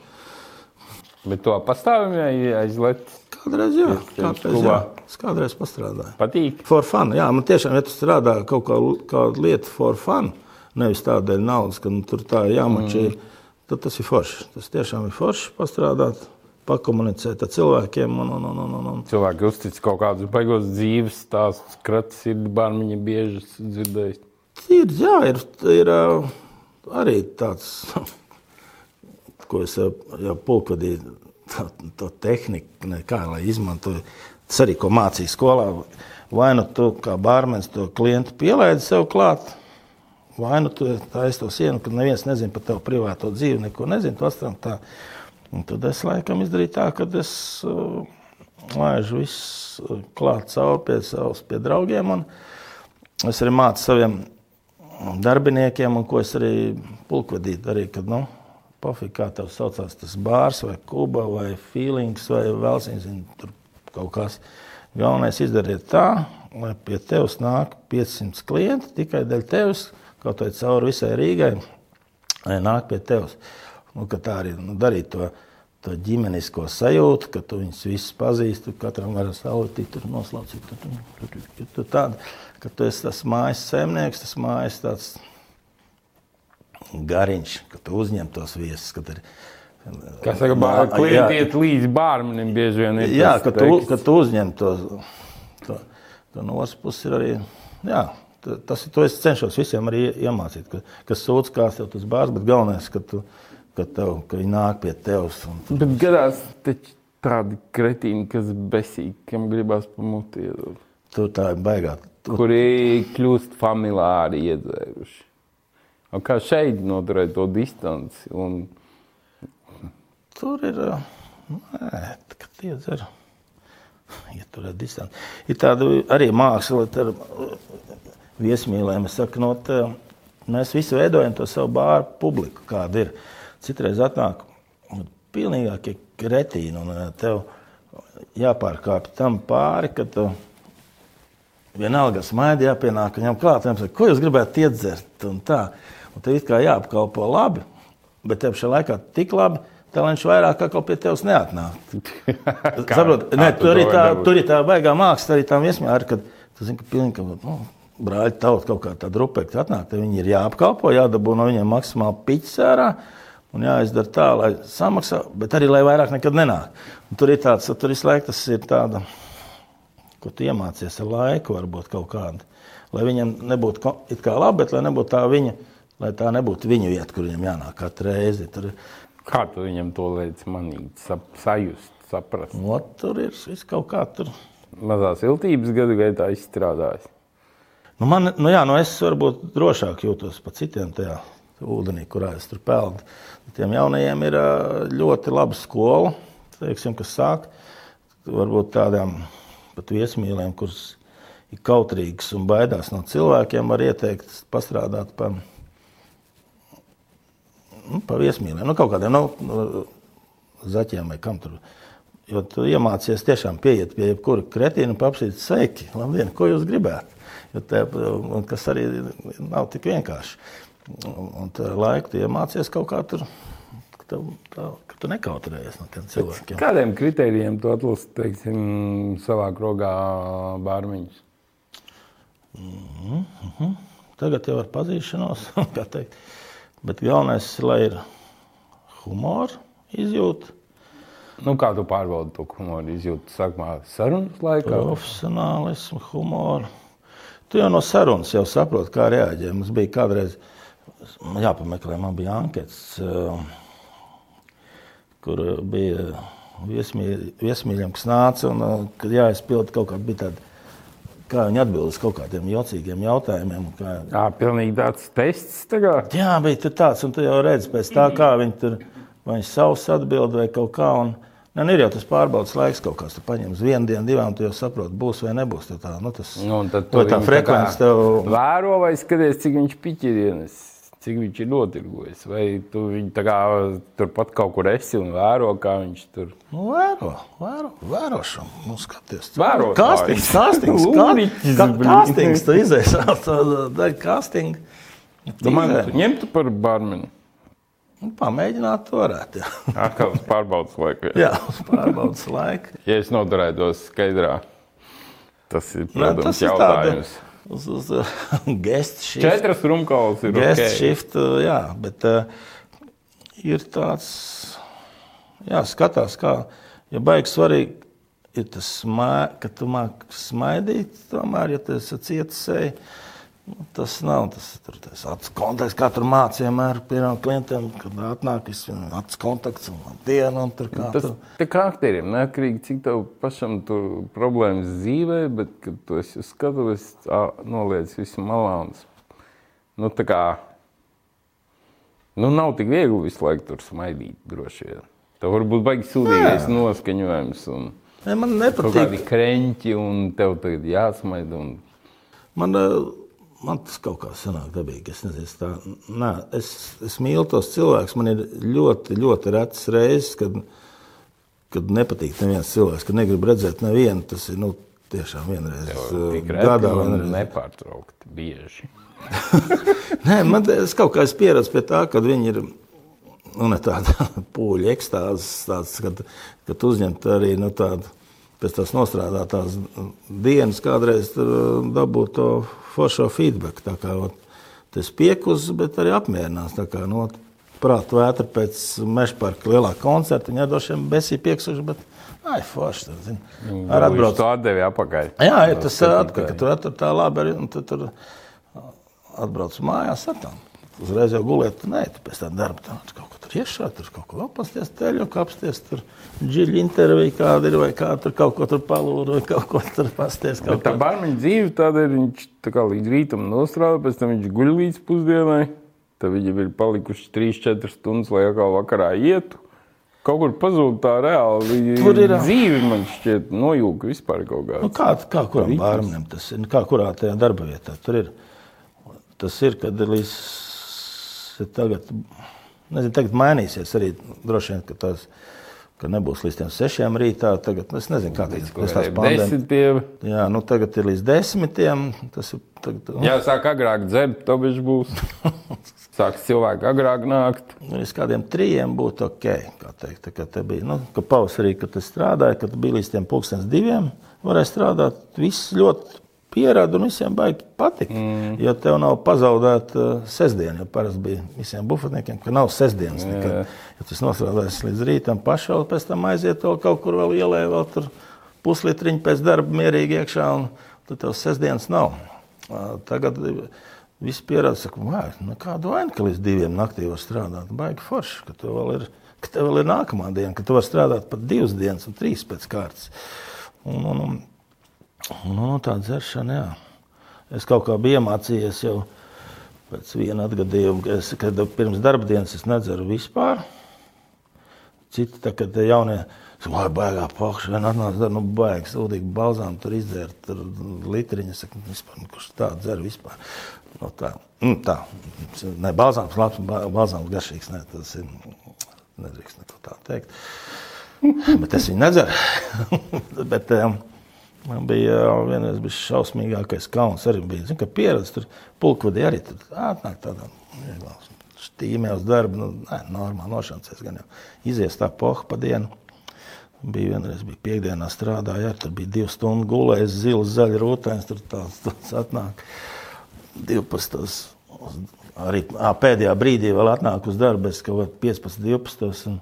Speaker 1: Bet to pastāvīgi aizliet.
Speaker 2: Kādreiz, jā, kādreiz, jā, es kādreiz pastrādāju.
Speaker 1: Patīk.
Speaker 2: For fun, jā, man tiešām, ja tu strādā kaut kā, kādu lietu for fun, nevis tādēļ naudas, ka nu, tur tā jāmačī, mm. tad tas ir forši. Tas tiešām ir forši pastrādāt, pakomunicēt ar cilvēkiem. Un, un, un, un, un.
Speaker 1: Cilvēki uztic kaut kādus baigos dzīves stāstus, kratas ir bārmiņa bieži dzirdējis.
Speaker 2: Ir, jā, ir, ir arī tāds, ko es jau, pulkvedīju, tā, to tehniku, ne, kā lai izmantoju. Tas arī, ko mācīju skolā, vai nu tu kā bārmenis to klientu pielaidi sev klāt, vai nu tu taisi to sienu, kad neviens nezina par tavu privāto dzīvi, neko nezina, tu atstām tā. Un tad es laikam izdarīju tā, ka es uh, laižu visu klāt cauri pie savus pie draugiem, un es arī mācu saviem darbiniekiem, un ko es arī pulkvedīju darīju, kad, nu, pofīgi, kā tev saucās tas bārs vai kuba vai feelings vai vēl zinu, tur kaut kas. Galvenais izdariet tā, lai pie tevis nāk 500 klienti tikai dēļ tevis, kaut vai cauri visai Rīgai, lai nāk pie tevis. Nu, tā arī nu, darīt to, to ģimenisko sajūtu, ka tu viņus visus pazīsti, katram var saulīt, tur noslaucīt. Tu, tu, tu, tu, tu, tu tāda, ka tu esi tas mājas saimnieks, tas mājas tāds gariņš, ka tu uzņem tos viesus. tur-
Speaker 1: Kas saka, bār, klienti iet līdz bārmenim bieži vien. ir
Speaker 2: Jā,
Speaker 1: tas
Speaker 2: ka tu, ka tu uzņem to, to, to no otras puses ir arī. Jā, tas ir. To es cenšos visiem arī iemācīt, ka, kas sūdz kāds tev tas bārs, bet galvenais, ka, tu, ka, tev, ka viņi nāk pie tevis. Un,
Speaker 1: Bet gadās taču tādi kretīni, kas besīgi, kam gribās pamutīt,
Speaker 2: tur tā ir baigā.
Speaker 1: Kuri kļūst familiāri iedzēruši. Un kā šeit noturēt to distanci? Un,
Speaker 2: tur ir. Nē, kad tie dzer. Ja tur ir distance. Ir tāda arī māksla, ar viesmīlēm. Es saku, no te, mēs visi veidojam to savu bāru publiku, kāda ir. Citreiz atnāk pilnīgākie kretīni, un tev jāpārkāpj tam pāri, ka tu vienalga smaidi jāpienāk viņam klāt. Viņam saka, ko jūs gribētu iedzert? Un tā. Un tev it kā jāapkalpo labi, bet tev šajā laikā tik labi, tā viņš vairāk kā pie tevis neatnāk. Saprot, ne,
Speaker 1: tu
Speaker 2: tur,
Speaker 1: to
Speaker 2: tā, tur ir tā baigā māksla, arī tam iesmējā, kad tu zini, ka pilnīgi, ka, nu, brāļi tauta kaut kā tāda rupekta atnāk, tad viņi ir jāapkalpo, jādabū no viņiem maksimāli piķis ārā. Un jāizdara tā, lai samaksā, bet arī lai vairāk nekad nenāk. Un tur ir tāds, tur visu laiku tas ir tāda, ko tu iemācies ar laiku, varbūt kaut kāda. Lai viņam nebūtu it kā labi, bet lai nebūtu tā viņa, lai tā nebūtu viņa vieta, kur viņam jānāk katru reizi. Tur,
Speaker 1: kā tu viņam to lietas manīt, sap, sajust, saprast?
Speaker 2: no, tur ir viss kaut kā tur.
Speaker 1: Mazās iltības gadu gaitā izstrādājis.
Speaker 2: Nu, man, nu jā, nu es varbūt drošāk jūtos par citiem tajā ūdenī, kurā es tur peldu. Tiem jaunajiem ir ļoti laba skola, teiksim, kas sāk. Varbūt tādām pat viesmīlēm, kuras ir kautrīgas un baidās no cilvēkiem, var ieteikt pastrādāt pa, nu, pa viesmīlēm. Nu, kaut kādiem nu, nu, zaķiem vai kam tur. Jo tu iemācies tiešām pieiet pie jebkura kretīna un paprasīt, sveiki, labdien, ko jūs gribētu. Jo te, kas arī nav tik vienkārši. Un, un tā laiku tu iemācies kaut kā tur ka tu, tā, ka tu nekautrējies no tiem cilvēkiem.
Speaker 1: Kādiem kritērijiem tu atlasi, teiksim, savā krogā bārmiņus?
Speaker 2: Mm -hmm. Tagad jau ar pazīšanos, kā teikt. Bet galvenais ir, lai ir humors izjūta.
Speaker 1: Nu, kā tu pārbaudi to humoru izjūtu? Sākumā sarunas laikā?
Speaker 2: Profesionālismu, humoru. Tu jau no sarunas jau saproti, kā reaģē. Mums bija kādreiz jāpameklē, man bija anketas, kur bija viesmīļiem, kas nāca un kad jāizpild kaut kāda bija tāda kā viņi atbild uz kaut kādiem jocīgiem jautājumiem. Kā...
Speaker 1: Jā, pilnīgi tāds tests tagad.
Speaker 2: Jā, bija tāds, un tu jau redzi pēc tā, kā viņi tur, vai viņi savus atbild vai kaut kā. Un, ne, nu, ir jau tas pārbaudas laiks kaut kāds, tu paņem uz vienu dienu, divām, tu jau saproti, būs vai nebūs. Tā, nu, tas,
Speaker 1: nu, tad
Speaker 2: tā frekvence tev.
Speaker 1: Vēro vai skaties, cik viņš piķirienes cik viņš ir notirgojis. Vai tu viņu kā, turpat kaut kur esi un vēro, kā viņš tur
Speaker 2: nu, vēro, vēro, vērošam, nu, skaties.
Speaker 1: Vēro,
Speaker 2: kastings, kastings, kastings, kastings, tu izēsi daļu kastingu.
Speaker 1: Tu man ņemtu par barmeni?
Speaker 2: Nu, pamēģināt to varētu. Jā,
Speaker 1: Atkal uz pārbaudas laiku.
Speaker 2: Jā, jā uz pārbaudas laiku.
Speaker 1: ja es noturētos skaidrā, tas ir, protams, Nē, tas jautājums. Ir tāda
Speaker 2: uz, uz guest shift.
Speaker 1: Četras rumkaulas ir
Speaker 2: guest
Speaker 1: okay.
Speaker 2: shift, uh, jā, bet uh, ir tāds, jā, skatās, kā, ja baigi svarīgi, ir tas, smā, ka tu māk smaidīt, tomēr, ja tu esi Nu, tas nav tas, tur, tas acu kontakts, kā tur mācīja vienmēr pirmām klientiem, kad atnāk viss acu kontakts un diena un tur kā.
Speaker 1: Tas te kā aktieriem, neatkarīgi, cik tev pašam tur problēmas dzīvē, bet, kad tu esi skatuves, noliec visu malā un, nu, tā kā, nu, nav tik viegli visu laiku tur smaidīt droši vien. Tev varbūt baigi sūdīgais noskaņojums un
Speaker 2: ne, man nepatīk.
Speaker 1: Kaut kādi kreņķi un tev tagad jāsmaida un...
Speaker 2: Man, uh man tas kaut kā sanāk dabīgi. Es, nezinu, es, tā, nē, es, es mīlu tos cilvēkus. Man ir ļoti, ļoti retas reizes, kad, kad nepatīk neviens cilvēks, kad negribu redzēt nevienu. Tas ir nu, tiešām vienreiz
Speaker 1: uh, gadā. Nepārtraukti bieži.
Speaker 2: nē, man es kaut kā es pieredzu pie tā, kad viņi ir. Nu, ne tāda pūļa ekstāzes, tāds, kad, kad uzņemt arī nu, tādu pēc tās nostrādātās dienas, kādreiz uh, dabūt to foršo feedback. Tā kā ot, tas piekus, bet arī apmierinās. Tā kā, nu, prātu vētra pēc meža parka lielā koncerta, viņa droši vien besī pieksuši, bet, ai, forši, tad, zin.
Speaker 1: Ar atbrauc. Tu atdevi apakaļ.
Speaker 2: Jā, ir tas atpakaļ, ka tur atur tā labi, arī, un tad tur atbrauc mājās ar tām. Uzreiz jau gulēt, nē, tu pēc tam darba tā, kaut tur iešā, tur kaut ko apasties, teļu, apsties, tur dziļi intervija kāda ir, vai kā tur kaut ko tur palūra, vai kaut ko tur pasties.
Speaker 1: Bet tā barmeņa dzīve tāda ir, viņš tā kā līdz rītam nostrādā, pēc tam viņš guļ līdz pusdienai, tad viņam ir palikuši 3-4 stundas, lai atkal vakarā ietu. Kaut kur pazūd tā reāli. Tur ir dzīve, man šķiet, nojūga vispār kaut kādā.
Speaker 2: Nu, kā, kā kuram bārmenim tas ir? Nu, kā kurā tajā darba vietā tur ir? Tas ir, kad līdz tagad, nezinu, tagad mainīsies arī droši vien, ka tās ka nebūs līdz tiem sešiem rītā. Tagad, es nezinu, kā tas
Speaker 1: ir. Desmitiem.
Speaker 2: Jā, nu tagad ir līdz desmitiem. Tas ir tagad.
Speaker 1: Jā, sāk agrāk dzert, to viņš būs. Sāks cilvēki agrāk nākt.
Speaker 2: Nu, līdz kādiem trijiem būtu ok. Kā teikt, tā, ka bija, nu, ka pavasarī, kad es strādāju, kad bija līdz tiem pulkstens diviem, varēja strādāt. Viss ļoti pierāda un visiem baigi patīk. Mm. Jo tev nav pazaudēta uh, sestdiena. Jo parasti bija visiem bufetniekiem, ka nav sestdienas. Nekad. Ja tas nostrādājas līdz rītam, pašā vēl pēc tam aiziet vēl kaut kur vēl ielē, vēl tur puslitriņu pēc darba mierīgi iekšā, un tad tev sestdienas nav. Uh, tagad viss pierāda, saka, vai, nu kādu vainu, ka līdz diviem naktī var strādāt. Baigi forši, ka tev vēl ir, ka tev vēl ir nākamā diena, ka tu vari strādāt pat divas dienas un trīs pēc kārtas. Un, un, un, Nu, tā dzeršana, jā. Es kaut kā biju iemācījies jau pēc viena atgadījuma, ka es, kad pirms darba dienas es nedzeru vispār. Citi, tā, kad jaunie, vai baigā pakša, vien atnāca, nu, baigi, sūdīgi balzām tur izdzērt, tur litriņa, saka, nu, vispār, nu, kurš tā dzer vispār. Nu, tā, nu, tā, ne, balzāms labs, balzāms garšīgs, ne, tas ir, nedrīkst neko tā teikt. Bet es viņu nedzeru. Bet, um, Man bija vienreiz bija šausmīgākais kauns. Arī bija Zin, pieredze, tur pulkvedī arī tur atnāk tādā tīmē uz darbu. Nu, nē, normāli nošancēs, gan jau izies tā poha pa dienu. Bija vienreiz, bija piekdienā strādāja, ja, tur bija divu stundu gulējis, zils, zaļs, rūtēns, tur tāds, tāds atnāk. 12. Arī ā, pēdējā brīdī vēl atnāk uz darbu, es kaut kā 15, 12. Un,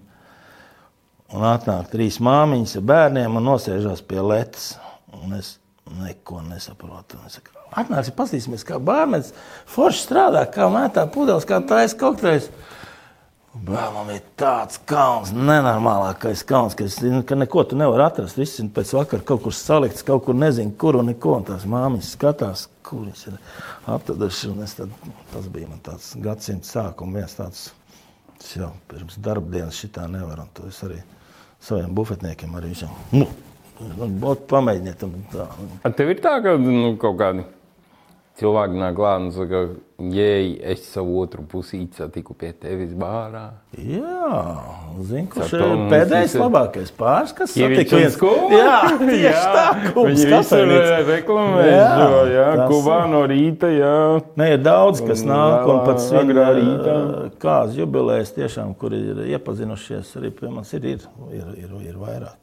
Speaker 2: un atnāk trīs māmiņas ar bērniem un nosēžās pie letes. Un es neko nesaprotu. Atnāc, paskatīsimies, kā bērns forši strādā, kā mētā pudeles, kā taisa kokteļus. Bēlam ir tāds kauns, nenormālākais kauns, ka, es, ka neko tu nevari atrast. Viss ir pēc vakara kaut kur salikts, kaut kur nezinu, kur un neko. Un tās māmiņas skatās, kur viņas ir. Tad, tas bija man tāds gadsimta sākums, viens tāds, jau pirms darba dienas šitā nevar. Un to es arī saviem bufetniekiem arī visam, nu, nu, pamēģiniet. Un tā.
Speaker 1: A tev ir tā, ka nu, kaut kādi cilvēki nāk klāt un saka, jēj, es savu otru pusīti satiku pie tevis bārā.
Speaker 2: Jā, zinu, kurš
Speaker 1: Ar
Speaker 2: ir pēdējais
Speaker 1: visi-
Speaker 2: labākais pāris, kas satika
Speaker 1: un
Speaker 2: viens
Speaker 1: skolu?
Speaker 2: Jā, tieši tā,
Speaker 1: visur
Speaker 2: kafejnīca.
Speaker 1: reklamē,
Speaker 2: Jā,
Speaker 1: jā,
Speaker 2: tas
Speaker 1: Kubā no rīta, jā.
Speaker 2: Ne, ir daudz, kas
Speaker 1: Un
Speaker 2: nāk un
Speaker 1: vēlā,
Speaker 2: pat svin
Speaker 1: agrā rītā.
Speaker 2: kāds jubilējas tiešām, kur ir iepazinušies, arī pie mums ir, ir, ir, ir, ir vairāk.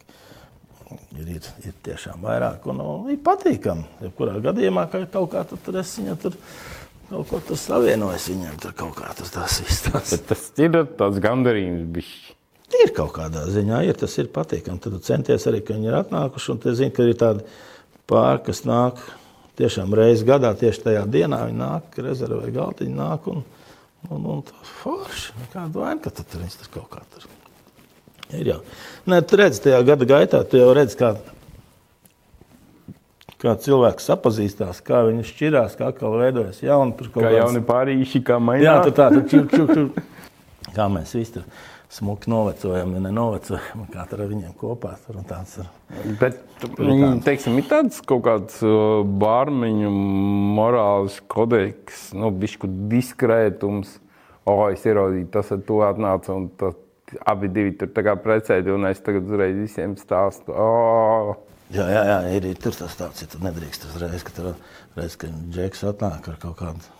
Speaker 2: Ir, ir, ir tiešām vairāk un, un ir patīkami. Jebkurā gadījumā, ka kaut kā tur, es viņu tur kaut ko tur savienojis viņam, tur kaut kā tas tas izstāsta.
Speaker 1: Tas ir tāds gandarījums, bišķi.
Speaker 2: Ir kaut kādā ziņā, ir tas ir patīkami. Tad centies arī, ka viņi ir atnākuši. Un te zini, ka ir tādi pāri, kas nāk tiešām reizes gadā, tieši tajā dienā. Viņi nāk, rezervē galdiņu, nāk un, un, un forši. Kādu vainu, ka tu tur viņus tur kaut kā tur. Ir jau. Nē, tu redzi, tajā gada gaitā, tu jau redzi, kā, kā cilvēks sapazīstās, kā viņi šķirās, kā atkal veidojas jauni. tur kaut
Speaker 1: Kā
Speaker 2: kādas-
Speaker 1: jauni pārīši, kā
Speaker 2: Jā,
Speaker 1: mainās.
Speaker 2: tur tā, tur čuk, čuk, čuk. Kā mēs visi tur smuki novecojam, ja nenovecojam, kā ar viņiem kopā. Tur un tāds ir.
Speaker 1: Bet, mm, teiksim, ir tāds kaut kāds uh, bārmeņu morāls kodeks, nu, bišku diskrētums. O, es ieraudzīju, tas ar to atnāca, un tas abi divi tur tā kā precēdi, un es tagad uzreiz visiem stāstu. O,
Speaker 2: Jā, jā, jā ir, ir tur tas tāds, ja tu nedrīkst uzreiz, ka tur reiz, ka džeks atnāk ar kaut kādu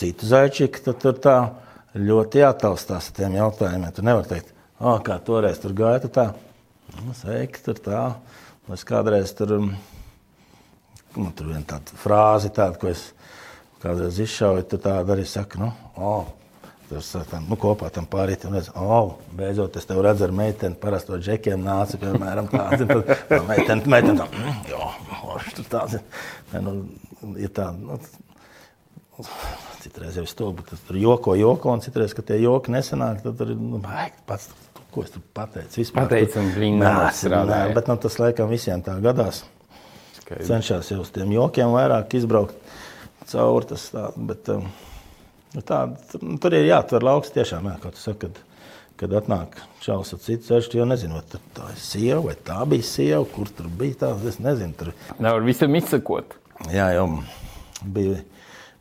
Speaker 2: citu zaičiku, tad tur tā ļoti jātaustās ar tiem jautājumiem. Tu nevari teikt, oh, kā toreiz tur gāja, tu tā, nu, sveiki, tur tā. Un Es kādreiz tur, um, nu, tur viena tāda frāze, tāda, ko es kādreiz izšauju, tu tādu arī saki, nu, oh, Tas tam, nu, kopā tam pārīt, un es, oh, beidzot, es tev redzu ar meiteni, parasto džekiem nāca, piemēram, tāda, tad tā meitene, meitene tā, mm, jā, orš, tur tāda, nu, ir tā, nu, citreiz jau stulbi, tas tur joko, joko, un citreiz, ka tie joki nesanāk, tad tur, nu, baigi, pats, ko es tur pateicu, vispār.
Speaker 1: Pateicu, un blīn nenostrādāja.
Speaker 2: Nē, bet, nu, tas laikam visiem tā gadās.
Speaker 1: skaidrs.
Speaker 2: Cenšas jau uz tiem jokiem vairāk izbraukt cauri tas tā, bet, um, tā, tur, nu, tur ir jāatver lauks tiešām, jā, kā tu saki, kad, kad atnāk čalis ar citu ceļu, jo nezinu, vai tur tā ir sieva, vai tā bija sieva, kur tur bija tā, es nezinu. Tur,
Speaker 1: Nevar visam izsakot.
Speaker 2: jā, jau bija,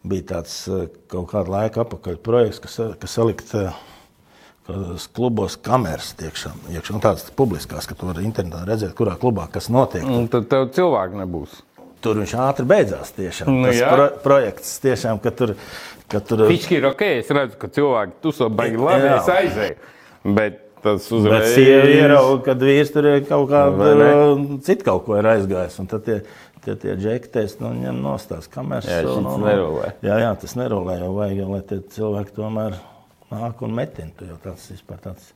Speaker 2: bija tāds eh, kaut kāda laika apakaļ projekts, kas, kas salikt eh, klubos kameras tiekšām, iekšā, un tādas publiskās, ka tu vari internetā redzēt, kurā klubā kas notiek.
Speaker 1: Un tad tev cilvēku nebūs.
Speaker 2: Tur viņš ātri beidzās. Tiešām.
Speaker 1: Nu,
Speaker 2: Tas
Speaker 1: jā.
Speaker 2: pro, projekts tiešām, ka tur, tur
Speaker 1: Fiški ir ok, es redzu, ka cilvēki tu so baigi labi,
Speaker 2: Jā.
Speaker 1: es aizēju. Bet tas uzreiz.
Speaker 2: sieva ierauga, kad vīrs tur ir kaut kāda
Speaker 1: ne?
Speaker 2: cita kaut ko ir aizgājis. Un tad tie, tie, tie džekstēs, nu, viņam nostās kameras.
Speaker 1: Jā,
Speaker 2: un- un-
Speaker 1: nerolē.
Speaker 2: Jā, jā, tas nerolē, jo vajag, lai tie cilvēki tomēr nāk un metina. Tu jau tāds vispār tāds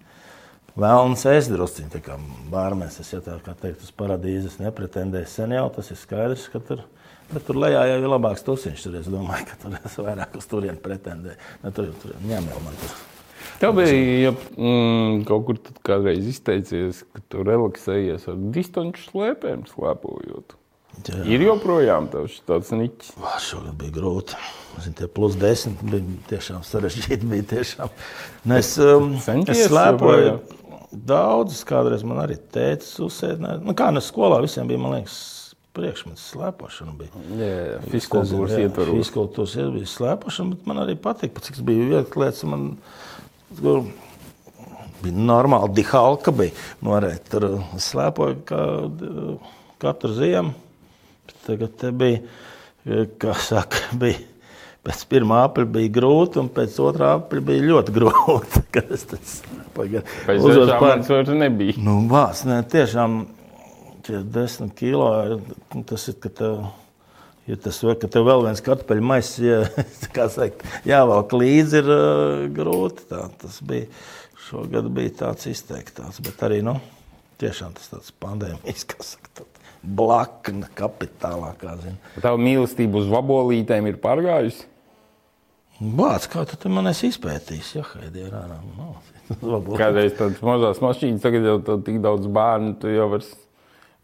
Speaker 2: vēlams ēst drusciņi, tā kā bārmēs. Es jau tā kā teikt, uz paradīzes nepretendēju sen jau, tas ir skaidrs, ka tur. Bet tur lejā jau ir labāks tusiņš. Tur es domāju, ka tur es vairāk uz turieni pretendēju. Ne, tur jau tur ņem jau man tur.
Speaker 1: Tev bija ja, mm, kaut kur tad kādreiz izteicies, ka tu relaksējies ar distanču slēpēm, slēpojot.
Speaker 2: Jā.
Speaker 1: Ir joprojām tāds niķis.
Speaker 2: Šogad bija grūti. Zin, tie plus 10 bija tiešām sarežģīti. Bija tiešām. Nu, es, um, es slēpoju daudzus. Kādreiz man arī teicis, uzsēdināt. Nu, kā no skolā visiem bija, man liekas, priekšmets slēpošana. Bija.
Speaker 1: Jā, fiskultūras
Speaker 2: Jā,
Speaker 1: ietvaros.
Speaker 2: Fiskultūras ietvaros bija slēpošana, bet man arī patika, cik tas bija viegli lietas. Man, tur bija normāli dihalka, bija. Nu, varēja tur slēpoju kā, katru ziemu. Tagad te bija, kā saka, bija Pēc pirmā apļa bija grūti, un pēc otrā apļa bija ļoti grūti. Kad es tas
Speaker 1: Pēc
Speaker 2: uzvaru
Speaker 1: tam
Speaker 2: pār-
Speaker 1: manis vairs nebija.
Speaker 2: Nu, vārds, ne, tiešām tie desmit kilo, ir- tas ir, ka tev, ja tas vēl, ka tev vēl viens kartupeļu maisis, ja, kā sakt, jāvelk līdzi, ir uh, grūti. Tā, tas bija, šogad bija tāds izteiktāts, bet arī, nu, tiešām tas tāds pandēmijas, kā saka, tāds blakna kapitālā, kā zina.
Speaker 1: Tā mīlestība uz vabolītēm ir pārgājusi.
Speaker 2: Vārds, kā tu man esi izpētījis, ja, Haidī, ir ārā. No.
Speaker 1: Kādreiz tādas mazas mašīnas, tagad jau tik daudz bērnu, tu jau vairs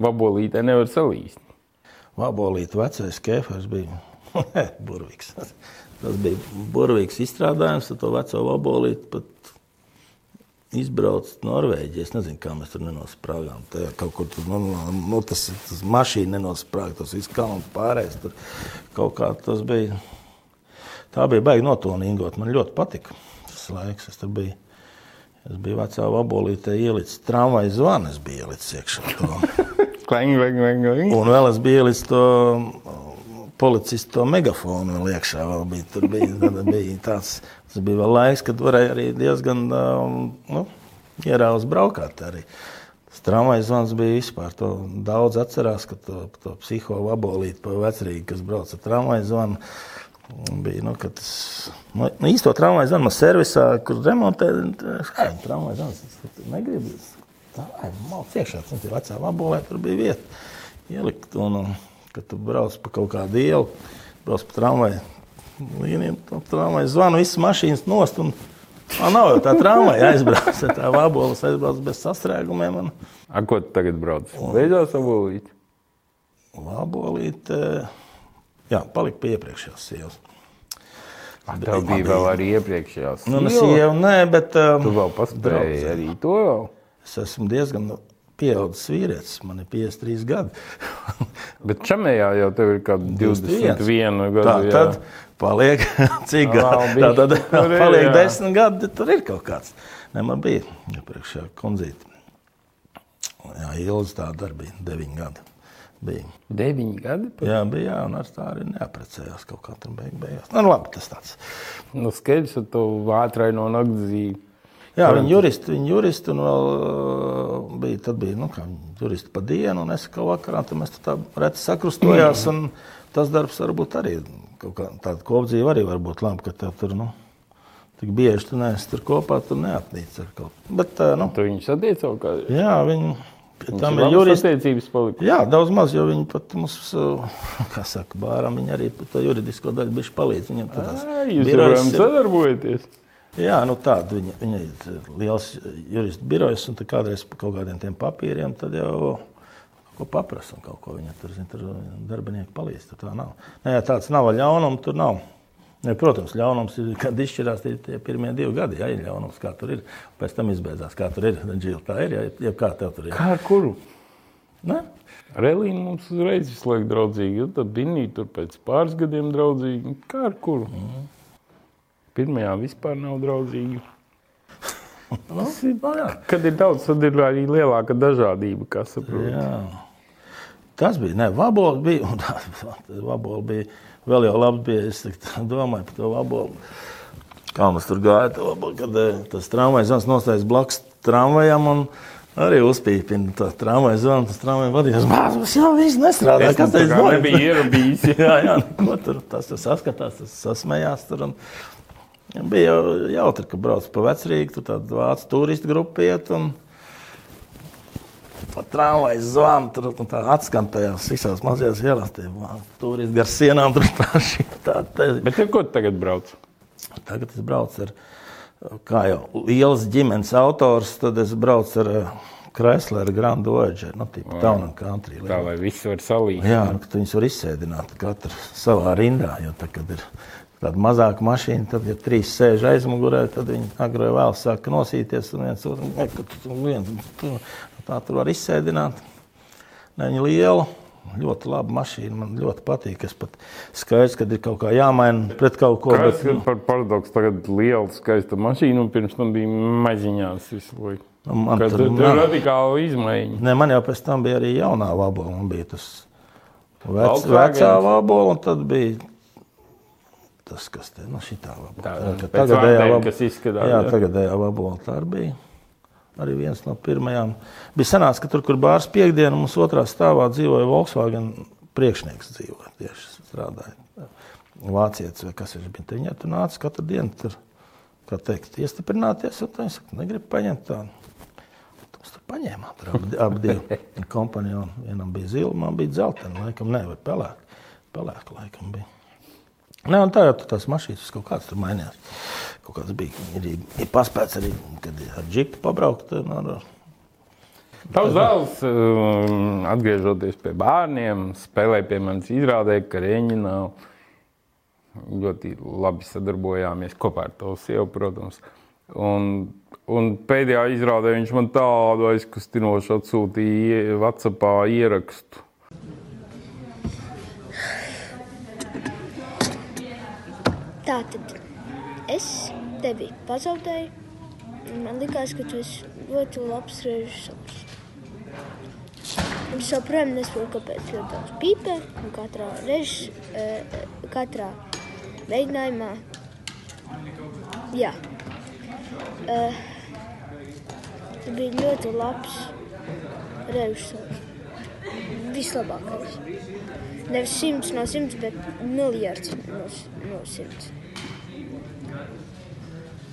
Speaker 1: vabolītē nevar salīst.
Speaker 2: Vabolīt vecais kefers bija burvīgs. Tas bija burvīgs izstrādājums, tad to veco vabolīti pat izbrauc Norvēģijā. Es nezinu, kā mēs tur nenosprāgām. Tajā kaut kur tur, nu, nu, tas, tas mašīna nenosprāga, tas viss kalns pārējais. Tur kaut kā tas bija, tā bija baigi notonīgot. Man ļoti patika tas laiks. Es tur biju, es biju vecā vabolītē ielicis tramvaju zvanu, es biju ielicis iekšā.
Speaker 1: Kling, kling, kling, kling.
Speaker 2: Un vēl es biju līdz to policistu megafonu vēl iekšā. Vēl bija, tur bija, tad bija tāds, tas bija vēl laiks, kad varēja arī diezgan nu, ieraudzīt braukāt. Arī. Tas tramvajas zvans bija vispār. To daudz atcerās, ka to, to psiho vabolīti pa vecrīgi, kas brauc ar tramvajas zvanu. Bija, nu, tas, nu, nu, īsto tramvaju zvanu man servisā, kur remontē, kā tramvaju zvans, es negribu. Tā ir malts iekšā, tas ir vecā vabolē, tur bija vieta ielikt. Un, un, kad tu brauc pa kaut kādu ielu, brauc pa tramvaju līniju, tad tramvaju zvanu, visas mašīnas nost. Un, Man nav jau tā tramvaja aizbrauc, tā vaboles aizbrauc bez sastrēgumiem. Un
Speaker 1: A, ko tu tagad brauc? Beidzās vabolīt.
Speaker 2: vabolīt, jā, palika pie iepriekšējās sievas.
Speaker 1: Tev bija vēl arī iepriekšējās.
Speaker 2: Nu,
Speaker 1: sievas.
Speaker 2: sieva, nē, bet um,
Speaker 1: Tu vēl paspēji arī to vēl.
Speaker 2: Es esmu diezgan pieaudzis vīrietis, man ir 53 gadi.
Speaker 1: Bet čemējā jau tev ir kaut 21 gadu.
Speaker 2: Tā
Speaker 1: jā.
Speaker 2: tad paliek cik gadi. Tā tad
Speaker 1: tur ir,
Speaker 2: paliek
Speaker 1: jā.
Speaker 2: 10 gadi, tad tur ir kaut kāds. Ne, man bija iepriekšējā kundzīte. Jā, Ilgs tā darbība, 9 gadi. Bija.
Speaker 1: 9 gadi. pat?
Speaker 2: Jā, bija, jā, un ar tā arī neaprecējās kaut kā tur beig, beigās. Nu, labi, tas tāds.
Speaker 1: Nu, skaidrs, ka tu ātrai no naktas dzīvi.
Speaker 2: Jā, viņi juristi, viņi juristi, un vēl uh, bija, tad bija, nu, kā juristi pa dienu, un es kā vakarā, tad mēs tā reti sakrustojās, un tas darbs varbūt arī, kaut kā tāda kopdzīva arī var būt labi, ka tev tur, nu, tik bieži tu neesi tur kopā, tur neatnīc ar kaut ko. Bet, uh, nu,
Speaker 1: Tu viņu satiec kaut kā.
Speaker 2: jā, viņi, pie
Speaker 1: Tam ir
Speaker 2: juristi.
Speaker 1: attiecības palika.
Speaker 2: Jā, daudz maz, jo viņi pat mums, uh, kā saka, bāram, viņi arī to juridisko daļu bišķi palīdz. Viņam tur tās
Speaker 1: Ā, Jūs joprojām
Speaker 2: ir-
Speaker 1: sadarbojaties.
Speaker 2: Jā, nu tāda viņa, viņa ir liels juristu birojs, un kādreiz par kaut kādiem tiem papīriem tad jau kaut ko paprasa un kaut ko viņa tur, zin, tur darbinieki palīdz. Tur tā nav. Nē, jā, tāds nav ļaunums, tur nav. Ne, protams, ļaunums ir, kad izšķirās tie, tie pirmie divi gadi, ja ir ļaunums, kā tur ir. Pēc tam izbeidzās, kā tur ir. Džil, tā ir, ja, ja kā tev tur ir.
Speaker 1: Kā ar kuru?
Speaker 2: Ne?
Speaker 1: Relīna mums uzreiz visu laiku draudzīga, tad bija tur pēc pāris gadiem draudzīga. Kā ar kuru?
Speaker 2: Mhm.
Speaker 1: Pirmajā vispār nav draudzīga.
Speaker 2: Nu, nu, jā.
Speaker 1: Kad ir daudz, tad ir arī lielāka dažādība, kā saprotu.
Speaker 2: Jā. Tas bija, ne, vabola bija, un tā, tā vabola bija, vēl jau labs bija, es tā domāju par to vabolu. Kā mums tur gāja, to kad eh, tas tramvajs zvans nostājas blakus tramvajam un arī uzpīpina to tramvaju zvanu, tas tramvaju vadījās, māzus jau viss nestrādā,
Speaker 1: Es
Speaker 2: kas
Speaker 1: tā
Speaker 2: teiz
Speaker 1: kā
Speaker 2: norit?
Speaker 1: nebija ierabījis.
Speaker 2: jā, jā, neko tur, tas tur saskatās, tas sasmējās tur un bija jau jautri, ka brauc pa vecrīgi, tur tāda vācu turistu grupa iet un pa tramvaju zvanu, tur tā atskan tajās visās mazajās ielās, vācu turisti gar sienām tur praši. Tā, tā,
Speaker 1: Bet ar ko tu tagad brauc?
Speaker 2: Tagad es braucu ar, kā jau liels ģimenes autors, tad es braucu ar eh, Chrysler Grand Voyager, nu, tipu Town and Country.
Speaker 1: Tā lai viss var salīdzināt.
Speaker 2: Jā, nu, ka viņus var izsēdināt katru savā rindā. Jo tā, kad ir tāda mazāka mašīna, tad, ja trīs sēž aizmugurē, tad viņi agrāk vēl sāk nosīties. Un viens otru ka viens, tā tur var izsēdināt. Ne, viņa liela. Ļoti laba mašīna. Man ļoti patīk. Es pat skaidrs, kad ir kaut kā jāmaina pret kaut ko. Bet,
Speaker 1: ir par paradoksu? Tagad liela, skaista mašīna, un pirms tam bija maziņās visu laiku.
Speaker 2: nu, man tur
Speaker 1: ir radikāla izmaiņa.
Speaker 2: Ne, man jau pēc tam bija arī jaunā vabola. Man bija tas vec, vecā vabola, un tad bija tas, kas te nu, šitā vabola.
Speaker 1: Tā,
Speaker 2: tagadējā vab-
Speaker 1: kas izskatās,
Speaker 2: Jā,
Speaker 1: jā.
Speaker 2: tagadējā vabola tā arī bija. Arī viens no pirmajām. Bija sanāca, ka tur, kur bārs piekdiena, mums otrā stāvā dzīvoja Volkswagen priekšnieks dzīvoja. Tieši strādāja. Vācietis vai kas viņš bija. Te Viņai tur nāca katru dienu, tur, kā teikt, iestiprināties. Un viņi saka, negribu paņemt tādu. Mēs tur paņēmām. Tur abi, abi divi kompanioni. Vienam bija zila, man bija dzeltena. Laikam, ne, vai pelēka. Pelēka, laikam, bija. Nē, un tagad tās mašīnas kaut kādas tur mainījās. Kaut kāds bija arī ir paspēts arī, kad ar džipu pabraukt. Nu, ar,
Speaker 1: Tavs dēls, um, atgriežoties pie bērniem, spēlēja pie manis izrādē, ka Reņģinā ļoti labi sadarbojāmies kopā ar to sievu, protams. Un, un pēdējā izrādē viņš man tādu aizkustinošu atsūtīja WhatsAppā ierakstu.
Speaker 3: Tātad es tevi pazaudēju. Man liekas, ka tu esi ļoti labs režisors. Es joprojām nesaprotu, kāpēc ļoti daudz pīpē katrā, rež, eh, katrā mēģinājumā. Jā, Eh, tu biji ļoti labs režisors. Vislabākais. Nevis simts no simts, bet miljards no, no simts.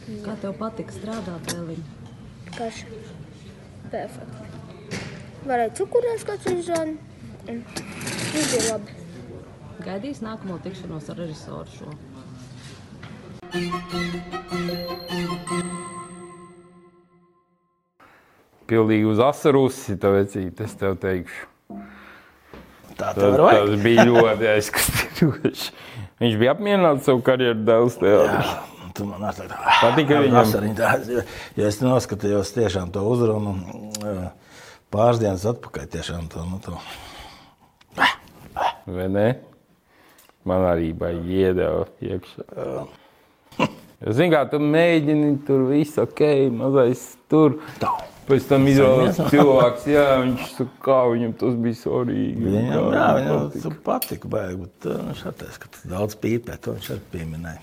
Speaker 4: Kā tev patīk strādāt, Dēliņ?
Speaker 3: Karš. Perfekti. Varēja cukurēs kāds izrādi. un Viss bija labi.
Speaker 4: Gaidīs nākamo tikšanos ar režisoru šo.
Speaker 1: Pilnīgi uz asarusi, tāpēc es tev teikšu.
Speaker 2: tā
Speaker 1: Tas, tas bija ļoti aizkustinoši. Viņš bija apmierināts savu karjeru dēls teātrī.
Speaker 2: Tu man arī tādu
Speaker 1: Patika viņam?
Speaker 2: tādu. Ja es noskatījos tiešām to uzrunu pāris dienas atpakaļ, tiešām to. Nu, to.
Speaker 1: Vai ne? Man arī baigi iedeva iekšā. Zini, kā tu mēģini tur visu ok, mazais tur.
Speaker 2: Tā.
Speaker 1: Pēc tam izrādās cilvēks, jā, viņš saka, kā viņam tas bija svarīgi.
Speaker 2: Viņam, jā,
Speaker 1: viņam patika.
Speaker 2: baigi, bet viņš atteica, ka tas daudz pīpē, to viņš arī pieminēja.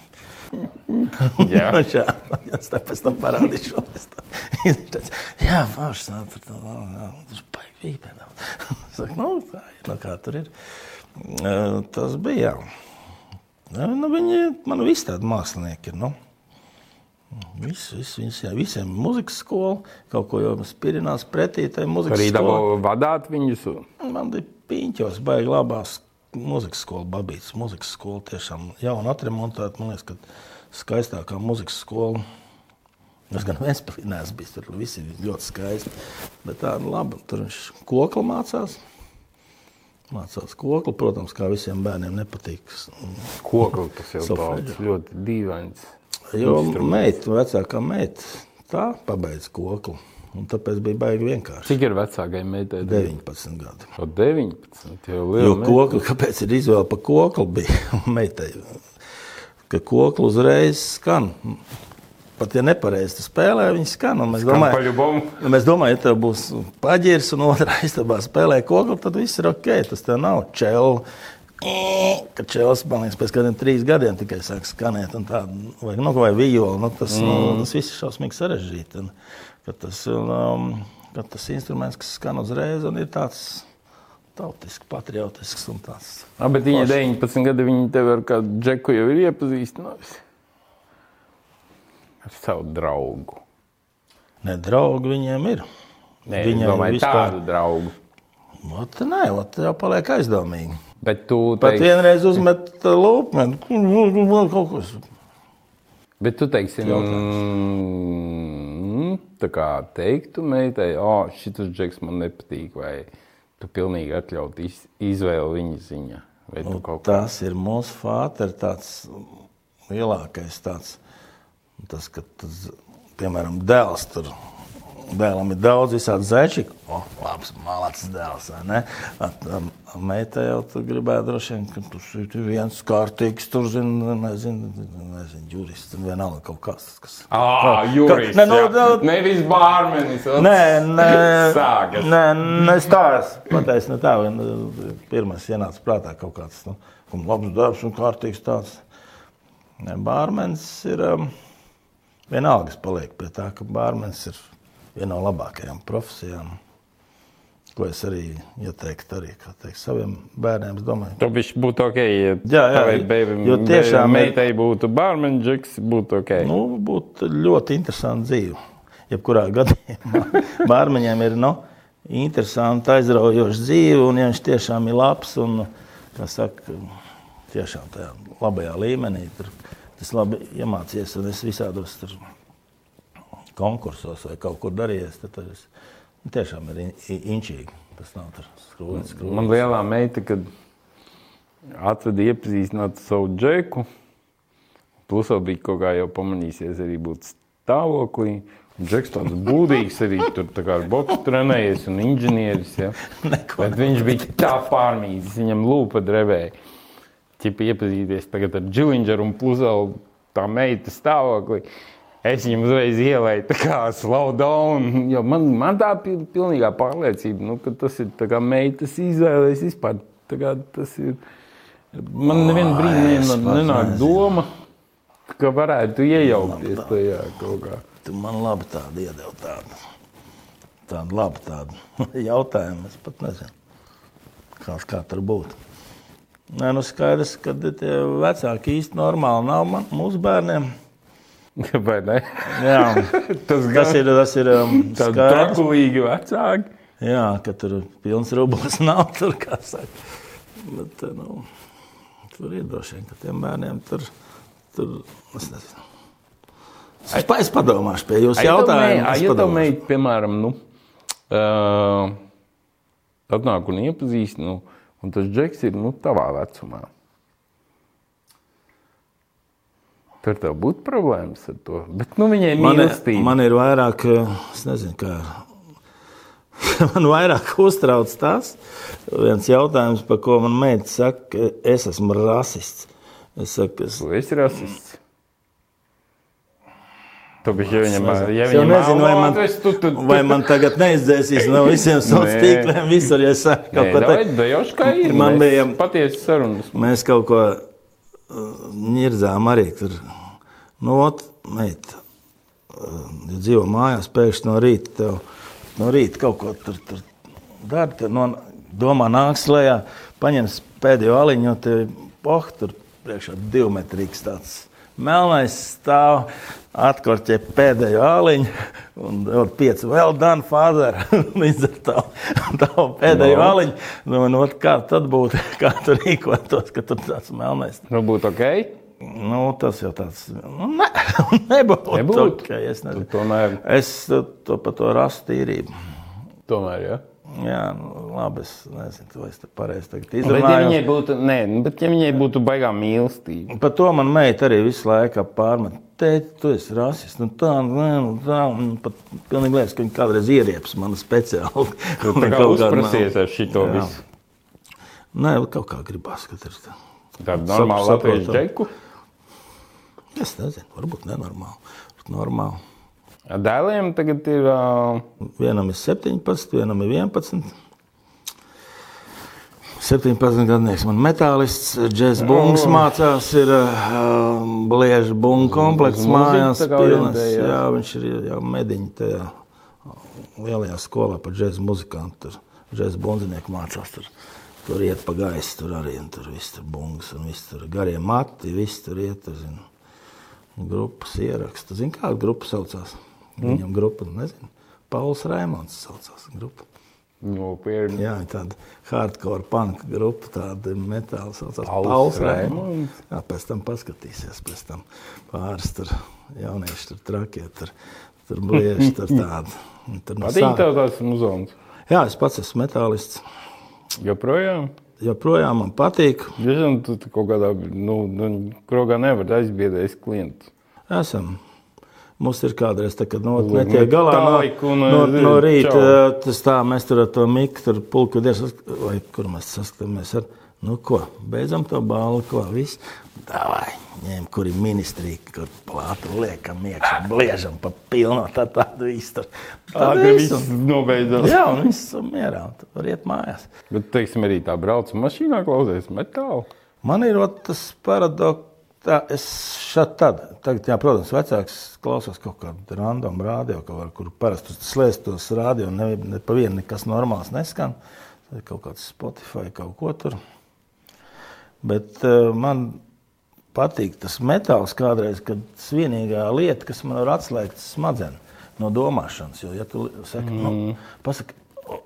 Speaker 1: Jā.
Speaker 2: Jā, es tev pēc tam parādīšu. Viņš teica, jā, jā, jā, viņš baigi daudz." Saka, nu, tā ir, nu, kā tur ir. Tas bija, jā. Nu, viņi, man visi tādi mākslinieki ir, nu. Visi, visi, visi, jā, visiem ir muzikas skola, kaut ko jau spirinās pretī tai muzikas
Speaker 1: Arī
Speaker 2: skolai.
Speaker 1: dabū vadāt viņus.
Speaker 2: Man bija piņķos, baigi labās muzikas skola, babītas muzikas skola. Tiešām jauna atremontēta, man liekas, ka skaistākā muzikas skola. Es gan Vēnspilī neesmu bijis, tur visi ir ļoti skaisti. Bet tā ir laba, tur viņš kokla mācās. Mācās koklu, protams, kā visiem bērniem nepatīk.
Speaker 1: Kokli tas jau tāds ļoti dīvains.
Speaker 2: Jo meita, vecākā meita, tā pabeidz koklu. Un tāpēc bija baigi vienkārši.
Speaker 1: Cik ir vecākai meitai?
Speaker 2: 19 gadi.
Speaker 1: O 19. Jau
Speaker 2: Jo
Speaker 1: liela meita.
Speaker 2: kokli, kāpēc ir izvēle par koklu? Bija meitai, ka kokli uzreiz skan. Pat ja nepareizi spēlē, viņi skan. Mēs domājam, mēs domājam, ja tev būs paģirs un otrā istabā spēlē kokli, tad viss ir ok. Tas tev nav čēl. Kad čēlis palīdz pēc kādiem trīs gadiem tikai sāk skanēt, un tā, vai, nu, vai viola, nu, tas, mm. nu, tas viss ir šausmīgi sarežģīti. Un, kad tas, um, kad tas instruments, kas skan uzreiz, un ir tāds tautisks, patriotisks un tāds.
Speaker 1: Ah, bet viņa 19 gadi, viņa tev ar kādu džeku jau ir iepazīstinājusi. Ar savu draugu.
Speaker 2: Ne draugi viņiem ir.
Speaker 1: Nē,
Speaker 2: Viņai
Speaker 1: es domāju,
Speaker 2: vispār-
Speaker 1: tādu draugu.
Speaker 2: Ot, nē, ot, jau paliek aizdomīgi.
Speaker 1: Bet tu
Speaker 2: Pat
Speaker 1: teiksi,
Speaker 2: vienreiz uzmet lūpmeni, kaut kas.
Speaker 1: bet tu teiksi, mm, tā kā teiktu meitai, oh, šis džeks man nepatīk, vai tu pilnīgi atļaut iz, izvēli viņa ziņā. Kā
Speaker 2: Tas ir mūsu fāters, tāds lielākais tāds, tas, ka tas, piemēram, dēls tur. Dēlam ir daudz visādi zeķi. O, labs, malacis dēls. ne? Meitai jau tur gribēja droši vien, ka tas ir viens kārtīgs, tur zina, nezinu, nezinu jurists, vienalga kaut kas. kas
Speaker 1: Ah, Juris,
Speaker 2: Nē, nu,
Speaker 1: jā.
Speaker 2: nu,
Speaker 1: Nevis bārmenis.
Speaker 2: Nē, nē,
Speaker 1: Sākas.
Speaker 2: nē, nē, es tā esmu pateicis. Ne tā, vien, pirmais ienāca prātā kaut kāds nu, un labs darbs un kārtīgs tāds. Ne, Bārmenis ir um, vienalga, es palieku pie tā, ka bārmenis ir viena no labākajām profesijām. Ko es arī ieteiktu arī, kā teikt, saviem bērniem. Es domāju,
Speaker 1: Tā viņš būtu ok, ja
Speaker 2: Jā, jā,
Speaker 1: beibi-
Speaker 2: jo tiešām
Speaker 1: meitai būtu bārmenģiks, būtu ok.
Speaker 2: nu, būtu ļoti interesanti dzīve. Jebkurā gadījumā bārmeņiem ir nu, interesanti, aizraujoša dzīve, un ja viņš tiešām ir labs un kā saka, tiešām tajā labajā līmenī, tur tas labi iemācījies, un es visādos tur konkursos vai kaut kur darījies, tad tas tiešām ir in- in- inčīgi. Tas nav skrūvēts, skrūvēts.
Speaker 1: Man lielā meita, kad atveda iepazīstināt savu džeku, plus vēl bija kaut kā jau pamanīsies arī būt stāvoklī. Džeks tāds būdīgs arī tur ar boksu trenējies un inženieris. Ja.
Speaker 2: Neko
Speaker 1: Bet viņš bija tā pārmītis, viņam lūpa drevēja. Čipa iepazīties tagad ar Džilindžeru un vēl tā meita stāvoklī. Es viņam uzreiz ielēju tā kā slow down, jo man, man tā pil, pilnīgā pārliecība, nu, ka tas ir tā kā meitas izvēlēs vispār. Tā kā tas ir, man nevienu brīdi nenāk
Speaker 2: nezinu.
Speaker 1: doma, ka varētu iejaukties tajā kaut kā.
Speaker 2: Tu man labi tādu iedevi tādu. Tādu labu tādu jautājumu. Es pat nezinu, kā, kā tur būtu. Nē, nu skaidrs, ka tie vecāki īsti normāli nav man, mūsu bērniem.
Speaker 1: Vai ne?
Speaker 2: Jā,
Speaker 1: Tas,
Speaker 2: tas ir, tas ir um,
Speaker 1: trakulīgi vecāki.
Speaker 2: Jā, ka tur pilns rublis nav tur, kā saka. Bet, eh, nu, tur ir droši vien, ka tiem bērniem tur, tur es nezinu. Es, pa- es padomāšu pie jūsu jautājuma. es
Speaker 1: Ja
Speaker 2: padomāšu.
Speaker 1: meita, piemēram, nu, uh, atnāk un iepazīst, nu, un tas džeks ir nu, tavā vecumā. Tur tev būtu problēmas ar to. Bet nu, viņai mīlestība.
Speaker 2: man ir vairāk, eh, es nezinu, kā. Man vairāk uztrauc tas, viens jautājums, par ko man meita saka, ka es esmu rasists. Es saku, es,
Speaker 1: Tu esi rasists. Tu biji jau viņam,
Speaker 2: jau
Speaker 1: ālādes, tu, tu, tu,
Speaker 2: vai man tagad neizdzēsīs no visiem
Speaker 1: Nē.
Speaker 2: tīkliem. Visur, ja es saku kaut ko tādu.
Speaker 1: dajoši kā ir.
Speaker 2: Man bija-
Speaker 1: patiesi sarunas.
Speaker 2: Mēs kaut ko ņirdzām arī tur. Nu, ot, meita, ja dzīvo mājās, pēkšņi no rīta, tev, no rīta kaut ko tur, tur dara. Tur no, domā, nāks lejā, paņems pēdējo aliņu, jo te, oh, tur priekšā divmetrīgs tāds melnais stāv, atkorķē pēdējo aliņu un vēl pieci vēl dana fāzera. Līdz ar to tavu pēdējo
Speaker 1: No.
Speaker 2: aliņu. Nu, ot, kā tad būtu, kā tu rīkotos, ka tur tāds melnais?
Speaker 1: Nu, būtu ok.
Speaker 2: Nu, tas jau tāds nu, ne, nebūtu.
Speaker 1: Nebūtu.
Speaker 2: Okay, es, nezinu.
Speaker 1: Tu tomēr-
Speaker 2: es to, par to rastu tīrību.
Speaker 1: Tomēr, ja.
Speaker 2: Jā, nu, labi, es nezinu, vai es te pareizi tagad
Speaker 1: Bet, ja viņai būtu, nē, nu, bet, ja viņai būtu baigā mīlestība,
Speaker 2: Par to man meita arī visu laiku pārmet. Tēti, tu esi rasists. Nu, tā, nē, nu, tā. Un pat pilnīgi liekas, ka viņa kādreiz ierieps mani speciāli.
Speaker 1: tu tā kā uzprasies ar šito
Speaker 2: Jā.
Speaker 1: visu.
Speaker 2: Nē, kaut kā gribās, ka tur tā.
Speaker 1: Tādu normālu
Speaker 2: Saprotam.
Speaker 1: latviešu džeku.
Speaker 2: Es nezinu, varbūt nenormāli. bet Normāli.
Speaker 1: Dēliem tagad ir. ā,
Speaker 2: Vienam ir 17, vienam ir 11. 17 gadnieks, man metālists, džeks bungas mācās, ir uh, blieža bunga komplekts
Speaker 1: Uz mūziku
Speaker 2: mājās.
Speaker 1: orientējās.
Speaker 2: Jā, viņš ir jau mediņš tajā lielajā skolā par džēzu muzikantu. Tur džēzu bundzinieku mācās. Tur, tur iet pa gaisu, tur arī tur viss tur bungas un viss tur garie mati, viss tur iet. Tur, zin, grupas ierakstu. Zini, kāda grupa saucās? Viņam grupa, nezinu. Pauls Raimons saucās grupa.
Speaker 1: Nopietni.
Speaker 2: Jā, tāda hardcore punk grupa, tāda metāla saucās
Speaker 1: Pauls? Raimonds.
Speaker 2: Jā, pēc tam paskatīsies, pēc tam pāris tur jaunieši tur trakie, tur, tur blieži, tur tādi. Un Tur no
Speaker 1: Patīk
Speaker 2: sā-
Speaker 1: tev tās muzons.
Speaker 2: Jā, es pats esmu metālists.
Speaker 1: Joprojām.
Speaker 2: Joprojām man patīk.
Speaker 1: Es zinu, tu, tu kaut kādā, nu, nu krogā nevar aizbiedēt klientu.
Speaker 2: Esam. Mums ir kādreiz tā, kad
Speaker 1: Uzliek
Speaker 2: netiek galā no, no, no rīta. Tas tā, mēs tur ar to miku, tur pulku dievs, vai kur mēs saskatāmies ar, nu ko, beidzam to balvu, ko, viss. Davai, ņem, kur ir ministrija, kur plātu liekam iekšā, bliežam pa pilno, tā tādu tur.
Speaker 1: Tā ka
Speaker 2: viss,
Speaker 1: nobeidzās.
Speaker 2: Jā, un viss ir mierā, un tu var iet mājās.
Speaker 1: Bet, teiksim, arī tā brauc mašīnā, klausies metālu.
Speaker 2: Man ir tas paradoks, tā, es šādi tad, tagad, jā, protams, vecāks klausos kaut kādu random radio, kaut kā, kur parasti slēst tos radio, un ne, ne pa vienu nekas normāls neskan. Tad kaut kāds Spotify, kaut ko tur. Bet uh, man patīk tas metāls kādreiz, kad tas vienīgā lieta, kas man var atslēgt smadzenes no domāšanas. Jo, ja tu saki, mm. nu, pasaki,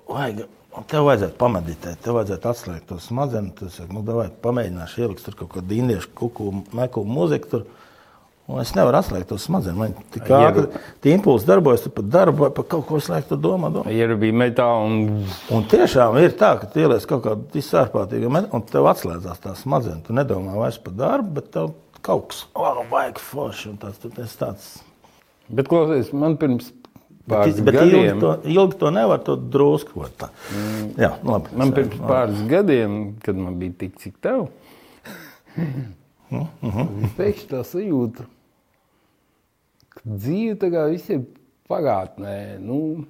Speaker 2: vajag, tev vajadzētu pameditēt, tev vajadzētu atslēgt to smadzenes, tad saki, nu, davai, pamēģināšu ielikt tur kaut kādu indiešu kuku, meku mūziku. Tur. Un es nevaru atslēgt to smadzenes. Man tik ātri tie impulsi darbojas, tu pat darbu vai pat kaut ko slēgt, tu domā. domā.
Speaker 1: Ir bija metāla un...
Speaker 2: Un tiešām ir tā, ka tu ieliec kaut kādu visārpātīgu metālu, un tev atslēdzās tā smadzenes. Tu nedomā vairs par darbu, bet tev kaut kas, oh, vajag forši, un tāds, tu esi tāds
Speaker 1: Bet, klausies, man pirms pāris
Speaker 2: Bet,
Speaker 1: gadiem,
Speaker 2: ilgi, to, ilgi to nevar to drusku. Mm. Jā, nu labi.
Speaker 1: man pirms pāris gadiem, kad man bija tik cik tev,
Speaker 2: Mm -hmm.
Speaker 1: pēkšņi tā sajūta, ka dzīve tā kā viss ir pagātnē. Nu,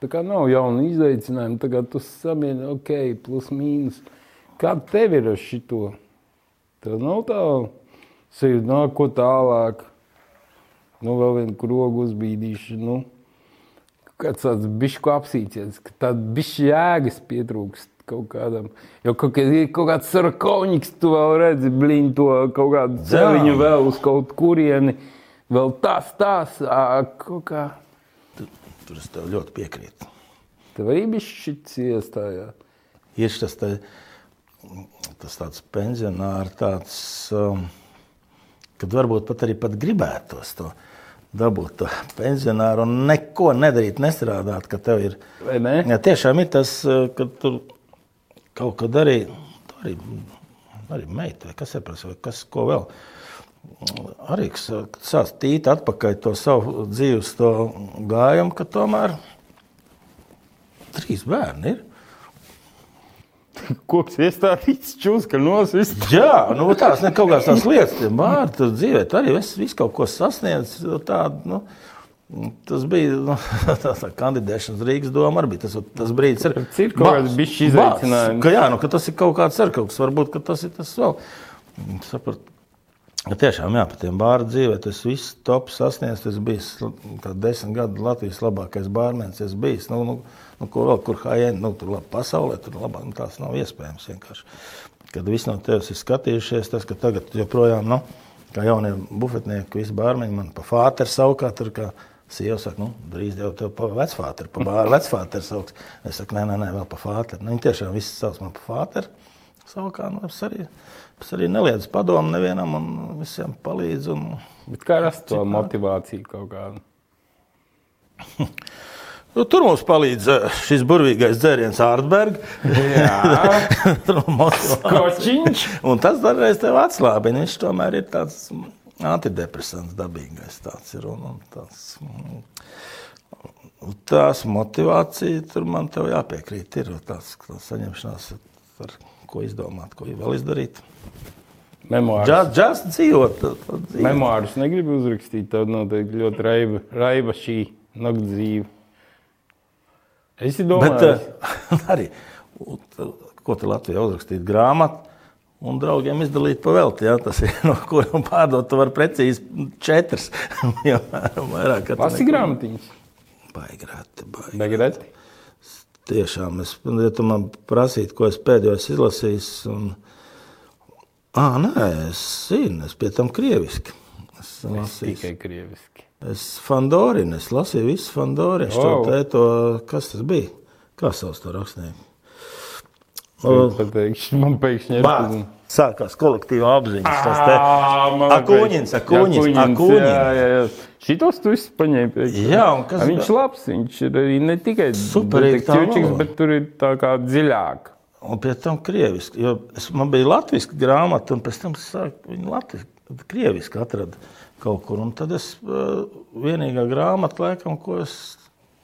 Speaker 1: tā kā nav jauna izaicinājuma, tagad tu samierini, ok, plus mīnus. Kā tev ir ar šito? Tev nav tā sajūta, nāk ko tālāk. Nu, vēl vienu krogu uzbīdīšu. Nu, kāds tāds bišķi apsīcies, ka tāda bišķi jēgas pietrūkst kaut kādam. Jo kaut, kā, kaut kāds sarkoniks, tu vēl redzi, blīņ, to kaut kādu celiņu vēl uz kaut kurieni. Vēl tas, tas, kaut kā.
Speaker 2: Tur, tur es tev ļoti piekrītu.
Speaker 1: Tev arī bija šis iestājā.
Speaker 2: Ir tas, te, tas tāds pensionārs, tāds, um, kad varbūt pat arī pat gribētos to dabūt pensionāru un neko nedarīt, nestrādāt, ka tev ir.
Speaker 1: Vai ne?
Speaker 2: Jā, tiešām ir tas, ka tu kaut kad arī, tu arī, arī meita, vai kas ir prasa, vai kas, ko vēl. Arī sāc tīt atpakaļ to savu dzīves to gājumu, ka tomēr trīs bērni ir.
Speaker 1: Koks iestādīts, čūska nosist.
Speaker 2: Jā, nu, tās ir kaut kādas tās lietas, vārdi tur dzīvē. Arī esi visu kaut ko sasniedzis. Tādu, nu, tas bija nu, tā, tā kandidēšanas Rīgas doma. Arī bija tas, tas brīdis, kad
Speaker 1: Ir kaut kāds bišķi izaicinājums.
Speaker 2: Ka, jā, nu, ka tas ir kaut kāds ar kaut kas. Varbūt ka tas ir tas vēl. Saprat, ka tiešām, jā, pa tiem bāru dzīvē tas viss top sasniegts. Es biju kā desmit gadu Latvijas labākais bārmenis. Es biju, nu, nu, nu, vēl, kur high-end, nu, tur labi pasaulē, tur labāk, nu, tās nav iespējams vienkārši. Kad viss no tevis ir skatījušies, tas, ka tagad joprojām, nu, kā jaunie bufetnieki, visi bārmeņi man pa fāteru saukā, tur kā sieva saka, nu, drīz jau tev pa vecfāteru, pa bāru vecfāteru sauks. Es saku, nē, nē, nē, vēl pa fāteru. Nu, viņi tiešām visi sauc man pa fāteru. Savukārt, nu, es arī, es arī neliedzu padomu nevienam un visiem palīdzu. Un...
Speaker 1: Bet kā rast to motivāciju kaut kādu?
Speaker 2: Nu, tur mums palīdz eh, šis burvīgais dzēriens, Ārtsbergs.
Speaker 1: Kočiņš.
Speaker 2: Un tas dažreiz tev atslābina. Viņš tomēr ir tāds antidepresants, dabīgais. Tāds ir, un, un tāds, mm, tās motivācija tur man te jāpiekrīt. Ir tāds tāds saņemšanās, ar ko izdomāt, ko vēl izdarīt.
Speaker 1: Memoārus.
Speaker 2: Džas dzīvot.
Speaker 1: Memoārus negribu uzrakstīt. Tad noteikti ļoti raiba, raiba šī nakts dzīve. Es domāju,
Speaker 2: uh, arī, ko te Latvijā uzrakstīt grāmatu un draugiem izdalīt pa velti, ja? tas ir, no kuriem pārdot, tu vari precīzi četras, jau vairāk. ka tu
Speaker 1: Lasi
Speaker 2: neko-
Speaker 1: grāmatiņas.
Speaker 2: Baigrāti, baigrāti.
Speaker 1: Begrēti.
Speaker 2: Tiešām, es, ja tu man prasītu, ko es pēdējo esmu izlasījis, un, ah, nē, es zinu, es pie tam krieviski. Es lasīju.
Speaker 1: Tikai krieviski.
Speaker 2: Es Fandorinu, es lasīju visu Fandorinu.
Speaker 1: Wow.
Speaker 2: To, kas tas bija? Kā sauc to rakstnieku?
Speaker 1: Oh. Pateikšu, man pēkšņi ir
Speaker 2: Bā, sākās kolektīva apziņa. Tas te.
Speaker 1: Jā, jā, jā. Šitos tu esi paņēmis.
Speaker 2: Jā, un kas
Speaker 1: Viņš labs, viņš ir arī ne tikai
Speaker 2: valoda.
Speaker 1: bet tur ir tā kā dziļāk.
Speaker 2: Un pie tam krieviski. Jo es, man bija latviešu grāmata, un pēc tam sāku viņu latviešu, krieviski atradu kaut kur. Un tad es uh, vienīgā grāmata, laikam, ko es,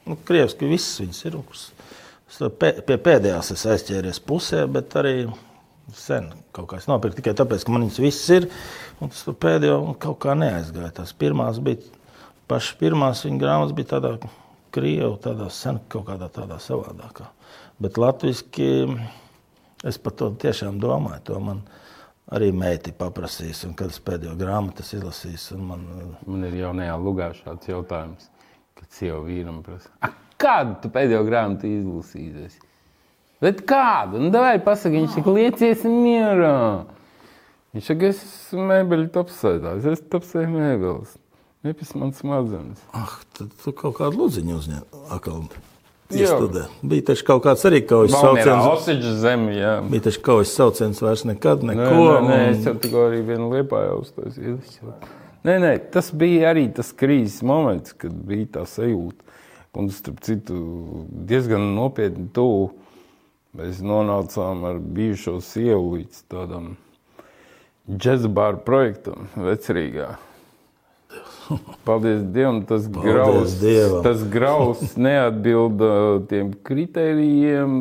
Speaker 2: nu, krieviski visas viņas ir. Es pē, pie pēdējās es aizķēries pusē, bet arī sen kaut kā es nopirku tikai tāpēc, ka man viņas visas ir. Un tas pēdējo un kaut kā neaizgāja. Tās pirmās bija, pašas pirmās viņa grāmatas bija tādā krievu, tādā sen kaut kādā tādā savādākā. Bet latviski es par to tiešām domāju. To man arī meiti paprasīs, un kad es pēdējo grāmatu esmu izlasījis, un man
Speaker 1: Man ir jaunajā lugā šāds jautājums, kad sieva vīram prasa, "A, kādu tu pēdējo grāmatu izlasīsies? Bet kādu? Nu, vai pasaki, viņš saka, liecies mierā. Viņš saka, es esmu mēbeļu topsētājs, es topsēju mēbeles. Nepis man smadzenes.
Speaker 2: ah, tad tu kaut kādu lūdziņu uzņem. Akal,
Speaker 1: Jā.
Speaker 2: iestudē. Bija taču kaut kāds arī kaujas sauciens.
Speaker 1: Osiģa zemi, jā.
Speaker 2: Bija taču kaujas sauciens vairs nekad
Speaker 1: Nē,
Speaker 2: neko.
Speaker 1: nē, nē,
Speaker 2: un-
Speaker 1: es jau tikko arī vienu liepā jau uztaisīju. Nē, nē, tas bija arī tas krīzes moments, kad bija tā sajūta. Un, starp citu, diezgan nopietni tuvu mēs nonācām ar bijušo sievu līdz tādam džeksa bāru projektam Vecrīgā. Paldies Dievam, tas graus,
Speaker 2: Dievam.
Speaker 1: tas graus neatbilda tiem kritērijiem.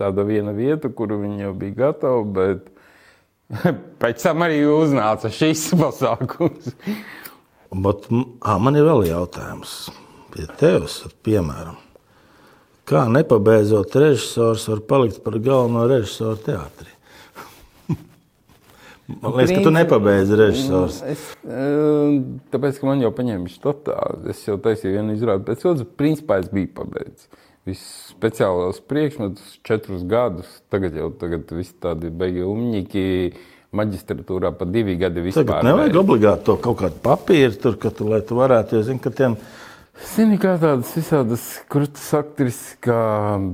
Speaker 1: Tāda viena vieta, kuru viņi jau bija gatavi, bet pēc tam arī uznāca šis pasākums.
Speaker 2: Bet, ā, man ir vēl jautājums pie tevis, piemēram. Kā nepabeidzot režisors var palikt par galveno režisoru teātrī? Man liekas, ka tu nepabeidzi režisors.
Speaker 1: Es, tāpēc, ka man jau paņēma štatā, es jau taisīju vienu izrādi pēc otras, principā es biju pabeidzis. Visus speciālos priekšmetus, četrus gadus, tagad jau tagad visi tādi beigi umņiki, maģistratūrā pa divi gadi vispār.
Speaker 2: Tagad nevajag obligāti to kaut kādu papīru, tur, ka tu, lai tu varētu, jo zini, ka tiem
Speaker 1: Zini, kā tādas visādas krūtis aktrises, kā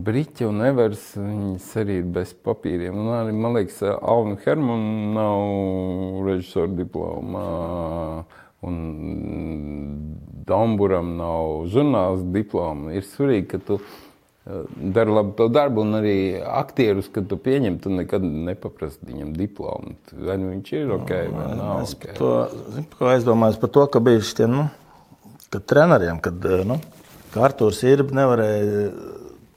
Speaker 1: Brīķa un Evers, viņas arī ir bez papīriem. Un arī, man liekas, Alvina Hermana nav režisora diploma, un Damburam nav žurnāls diploma. Ir svarīgi, ka tu eh, dari labu to darbu, un arī aktierus, kad tu pieņem, tu nekad nepaprasti viņam diplomu. Vai nu viņš ir ok, vai nav
Speaker 2: Es
Speaker 1: ok.
Speaker 2: par to par ko aizdomājos par to, ka bija šie nu, ka treneriem, kad eh, nu, Arthurs Irba nevarēja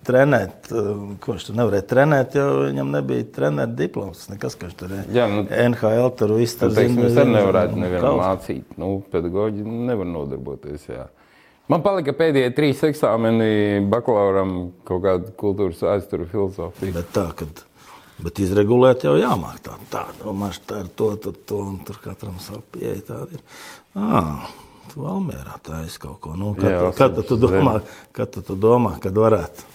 Speaker 2: trenēt, eh, ko viņš tur nevarēja trenēt, jo viņam nebija treneru diploms. Nekas, ka viņš tur ir.
Speaker 1: Jā, nu-
Speaker 2: NHL tur viss
Speaker 1: Nu,
Speaker 2: tur
Speaker 1: teiksim, es arī nevarētu nevienam mācīt. Nu, pedagoģi nevar nodarboties. Jā. Man palika pēdējie trīs eksāmeni bakalauram kaut kāda kultūras aizturu filozofija.
Speaker 2: Bet tā, kad, bet izregulēt jau jāmāk tā, tā domāš, tā ir to, tad to, un tur katram savu pieeja tāda ir. Ā, tu Valmērā es kaut ko, nu, kad,
Speaker 1: Jā,
Speaker 2: kad, tad tu domā, kad tu domā, kad varētu.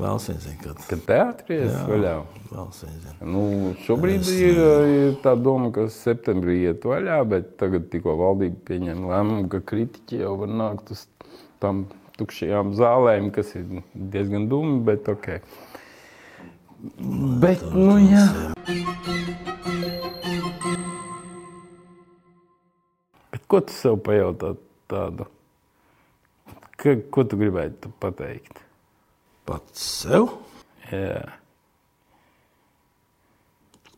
Speaker 2: Vēl zini, kad.
Speaker 1: Kad teātris
Speaker 2: Jā.
Speaker 1: vaļā.
Speaker 2: Vēl zini.
Speaker 1: Nu, šobrīd ir, ir tā doma, ka septembrī iet vaļā, bet tagad tikko valdība pieņem lēmumu, ka kritiķi jau var nākt uz tām tukšajām zālēm, kas ir diezgan dumi, bet ok. Bet, nu jā. Bet ko tu sev pajautā tādu? Ka, ko tu gribētu pateikt?
Speaker 2: Pats sev
Speaker 1: Jā.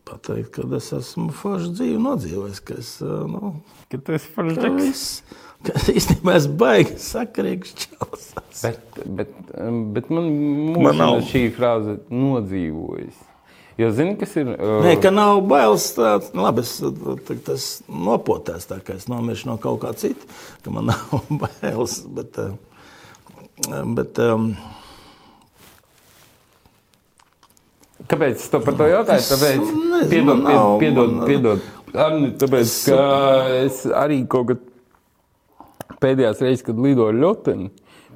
Speaker 2: pateikt, ka es esmu forši dzīvi nodzīvojis, ka es, nu,
Speaker 1: Ka tu esi foršs.
Speaker 2: viss, ka īstenībā es baigi sakarīgs čels.
Speaker 1: Bet, bet, bet man,
Speaker 2: Man
Speaker 1: šī frāze nodzīvojas. Jo zini, kas ir. Uh,
Speaker 2: Nē, ka nav bailes. Tāds, nu, labi, es tā- tas nopotēs, tā kā es nomiršu no kaut kā cita, ka man nav bailes. Bet, eh, bet, um,
Speaker 1: Kāpēc es to par to jautāju? Tāpēc,
Speaker 2: nezinu,
Speaker 1: piedod,
Speaker 2: nav-
Speaker 1: piedod,
Speaker 2: man-
Speaker 1: piedod, Arni, tāpēc, ka es arī kaut kad pēdējās reizes, kad lidoju ļoti,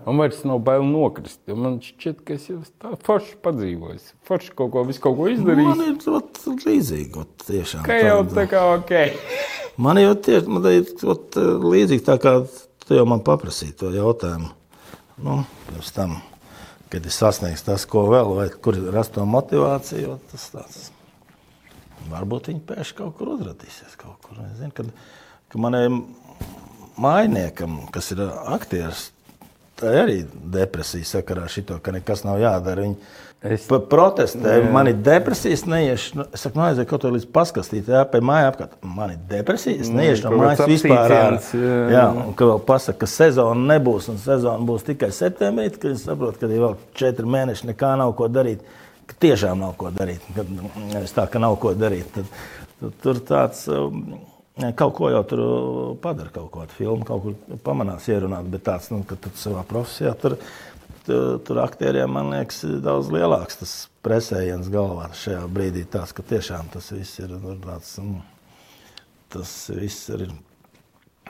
Speaker 1: man vairs nav bail nokrist. Man šķiet, ka es jau tā forši padzīvoju. Forši kaut ko, kaut ko
Speaker 2: man
Speaker 1: izdarīju.
Speaker 2: ir ot, līdzīgi. Ot, tiešām,
Speaker 1: Ka jau
Speaker 2: tāda-
Speaker 1: tā kā ok.
Speaker 2: Man jau tieši man ir ot, līdzīgi tā, kā tu jau man paprasīji to jautājumu. Nu, pirms tam, kad es sasniegšu tas, ko vēl, vai kur rast to motivāciju, ot, tas tāds. Varbūt viņi pēkšņi kaut kur uzrādīsies. Kaut kur. Es zinu, kad, ka manam mājniekam, kas ir aktieris, tā arī depresija sakarā šito, ka nekas nav jādara. Viņi
Speaker 1: Es-
Speaker 2: protestē, man ir depresijas, neiešu. Es saku, nu, aiziet kaut ko līdz paskatīt, jā, pie mājas apkārt. Man ir depresijas, neiešu no mājas vispār. ārā.
Speaker 1: jā.
Speaker 2: Jā, un ka vēl pasaka, ka sezona nebūs, un sezona būs tikai septembrī, kad es saprotu, ka ir vēl četri mēneši, nekā nav ko darīt. Ka tiešām nav ko darīt. Kad, nevis tā, ka nav ko darīt. Tad, tad, tur tāds. um, Kaut ko jau tur padara, kaut kādu filmu, kaut kur pamanās ierunāt, bet tāds, nu, ka tu savā profesijā tur tu- tur aktieriem, man liekas, daudz lielāks tas presējiens galvā šajā brīdī. Tās, ka tiešām tas viss ir nu, tāds, nu, tas viss ir.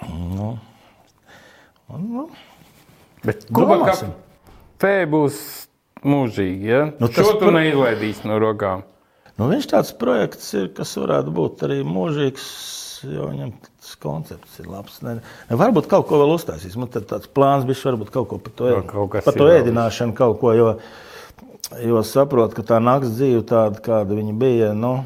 Speaker 2: Nu, un, nu,
Speaker 1: Bet
Speaker 2: Domāsim.
Speaker 1: Fē būs mūžīgi. Ja?
Speaker 2: Nu, tas
Speaker 1: Šo tu
Speaker 2: par-
Speaker 1: neizlaidīsi no rokām.
Speaker 2: Nu, viņš tāds projekts ir, kas varētu būt arī mūžīgs, jo viņam tas koncepts ir labs. Ne, ne, varbūt kaut ko vēl uztaisīs. Man tāds plāns bija, varbūt kaut ko par to, ēd-
Speaker 1: kaut
Speaker 2: par to
Speaker 1: vēl.
Speaker 2: ēdināšanu, kaut ko. Jo, jo saprotu, ka tā nakts dzīve tāda, kāda viņa bija. Nu,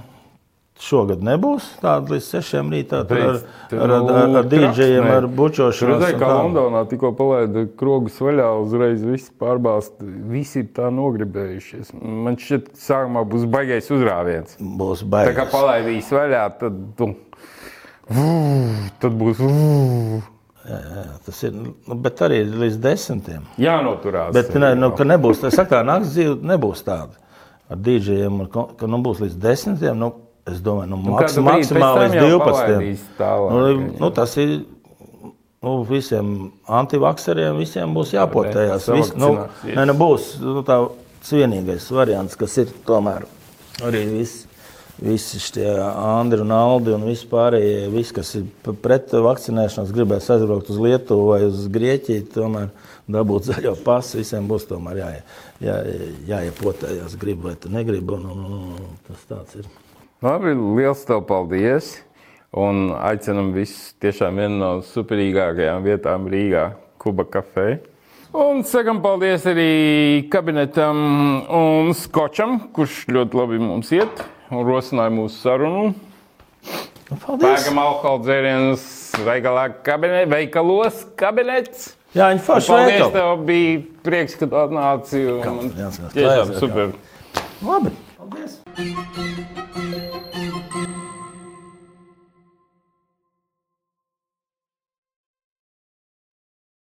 Speaker 2: Šogad nebūs tāda līdz sešiem rītā. Tur ar, ar, ar, ar,
Speaker 1: nu, traks,
Speaker 2: ar bučošanu.
Speaker 1: Tur redzēja, kā Londonā tikko palaida krogus vaļā, uzreiz viss pārbāzt. Visi ir tā nogribējušies. Man šķiet, sākumā būs baigais uzrāviens.
Speaker 2: Būs
Speaker 1: Tā kā palaidīs vaļā, tad, tu, tad būs
Speaker 2: Tas ir, nu, bet arī līdz desmitiem.
Speaker 1: jānoturās.
Speaker 2: Bet ne, nu, ka nebūs tā sakā, naktas dzīve nebūs tāda. Ar ko- ka nu, būs līdz desmitiem. Nu, es domāju, nu, maks,
Speaker 1: kādu brīdi pēc
Speaker 2: maksimāli līdz
Speaker 1: jau
Speaker 2: 12.
Speaker 1: palaidīs tālāk,
Speaker 2: Nu,
Speaker 1: jā.
Speaker 2: nu, tas ir nu, visiem antivakseriem, visiem būs jāpotējās.
Speaker 1: Jā,
Speaker 2: Vis, nu, ne, nu, būs nu, tā vienīgais variants, kas ir tomēr arī viss. Visi šie Andri un Aldi un vispārējie, visi, kas ir pret vakcinēšanos, gribēs aizbraukt uz Lietuvu vai uz Grieķiju, tomēr dabūt zaļo pasu. Visiem būs tomēr jāie, jā, jāiepotējās, grib vai tu negribi. Un, un, un, un, tas tāds ir.
Speaker 1: Labi, liels tev paldies! Un aicinam visus tiešām vienu no superīgākajām vietām Rīgā, Kuba kafē. Un sakam paldies arī kabinetam un skočam, kurš ļoti labi mums iet un rosināja mūsu sarunu.
Speaker 2: Nu, Paldies!
Speaker 1: Pērkam alkohola dzērienus veikalā kabinē, veikalos kabinets.
Speaker 2: Jā, viņi forši
Speaker 1: Paldies,
Speaker 2: veikali.
Speaker 1: tev bija prieks, ka tu atnāci. un-
Speaker 2: Jāskatās,
Speaker 1: Tiešām
Speaker 2: tā ir,
Speaker 1: super.
Speaker 2: Labi, paldies!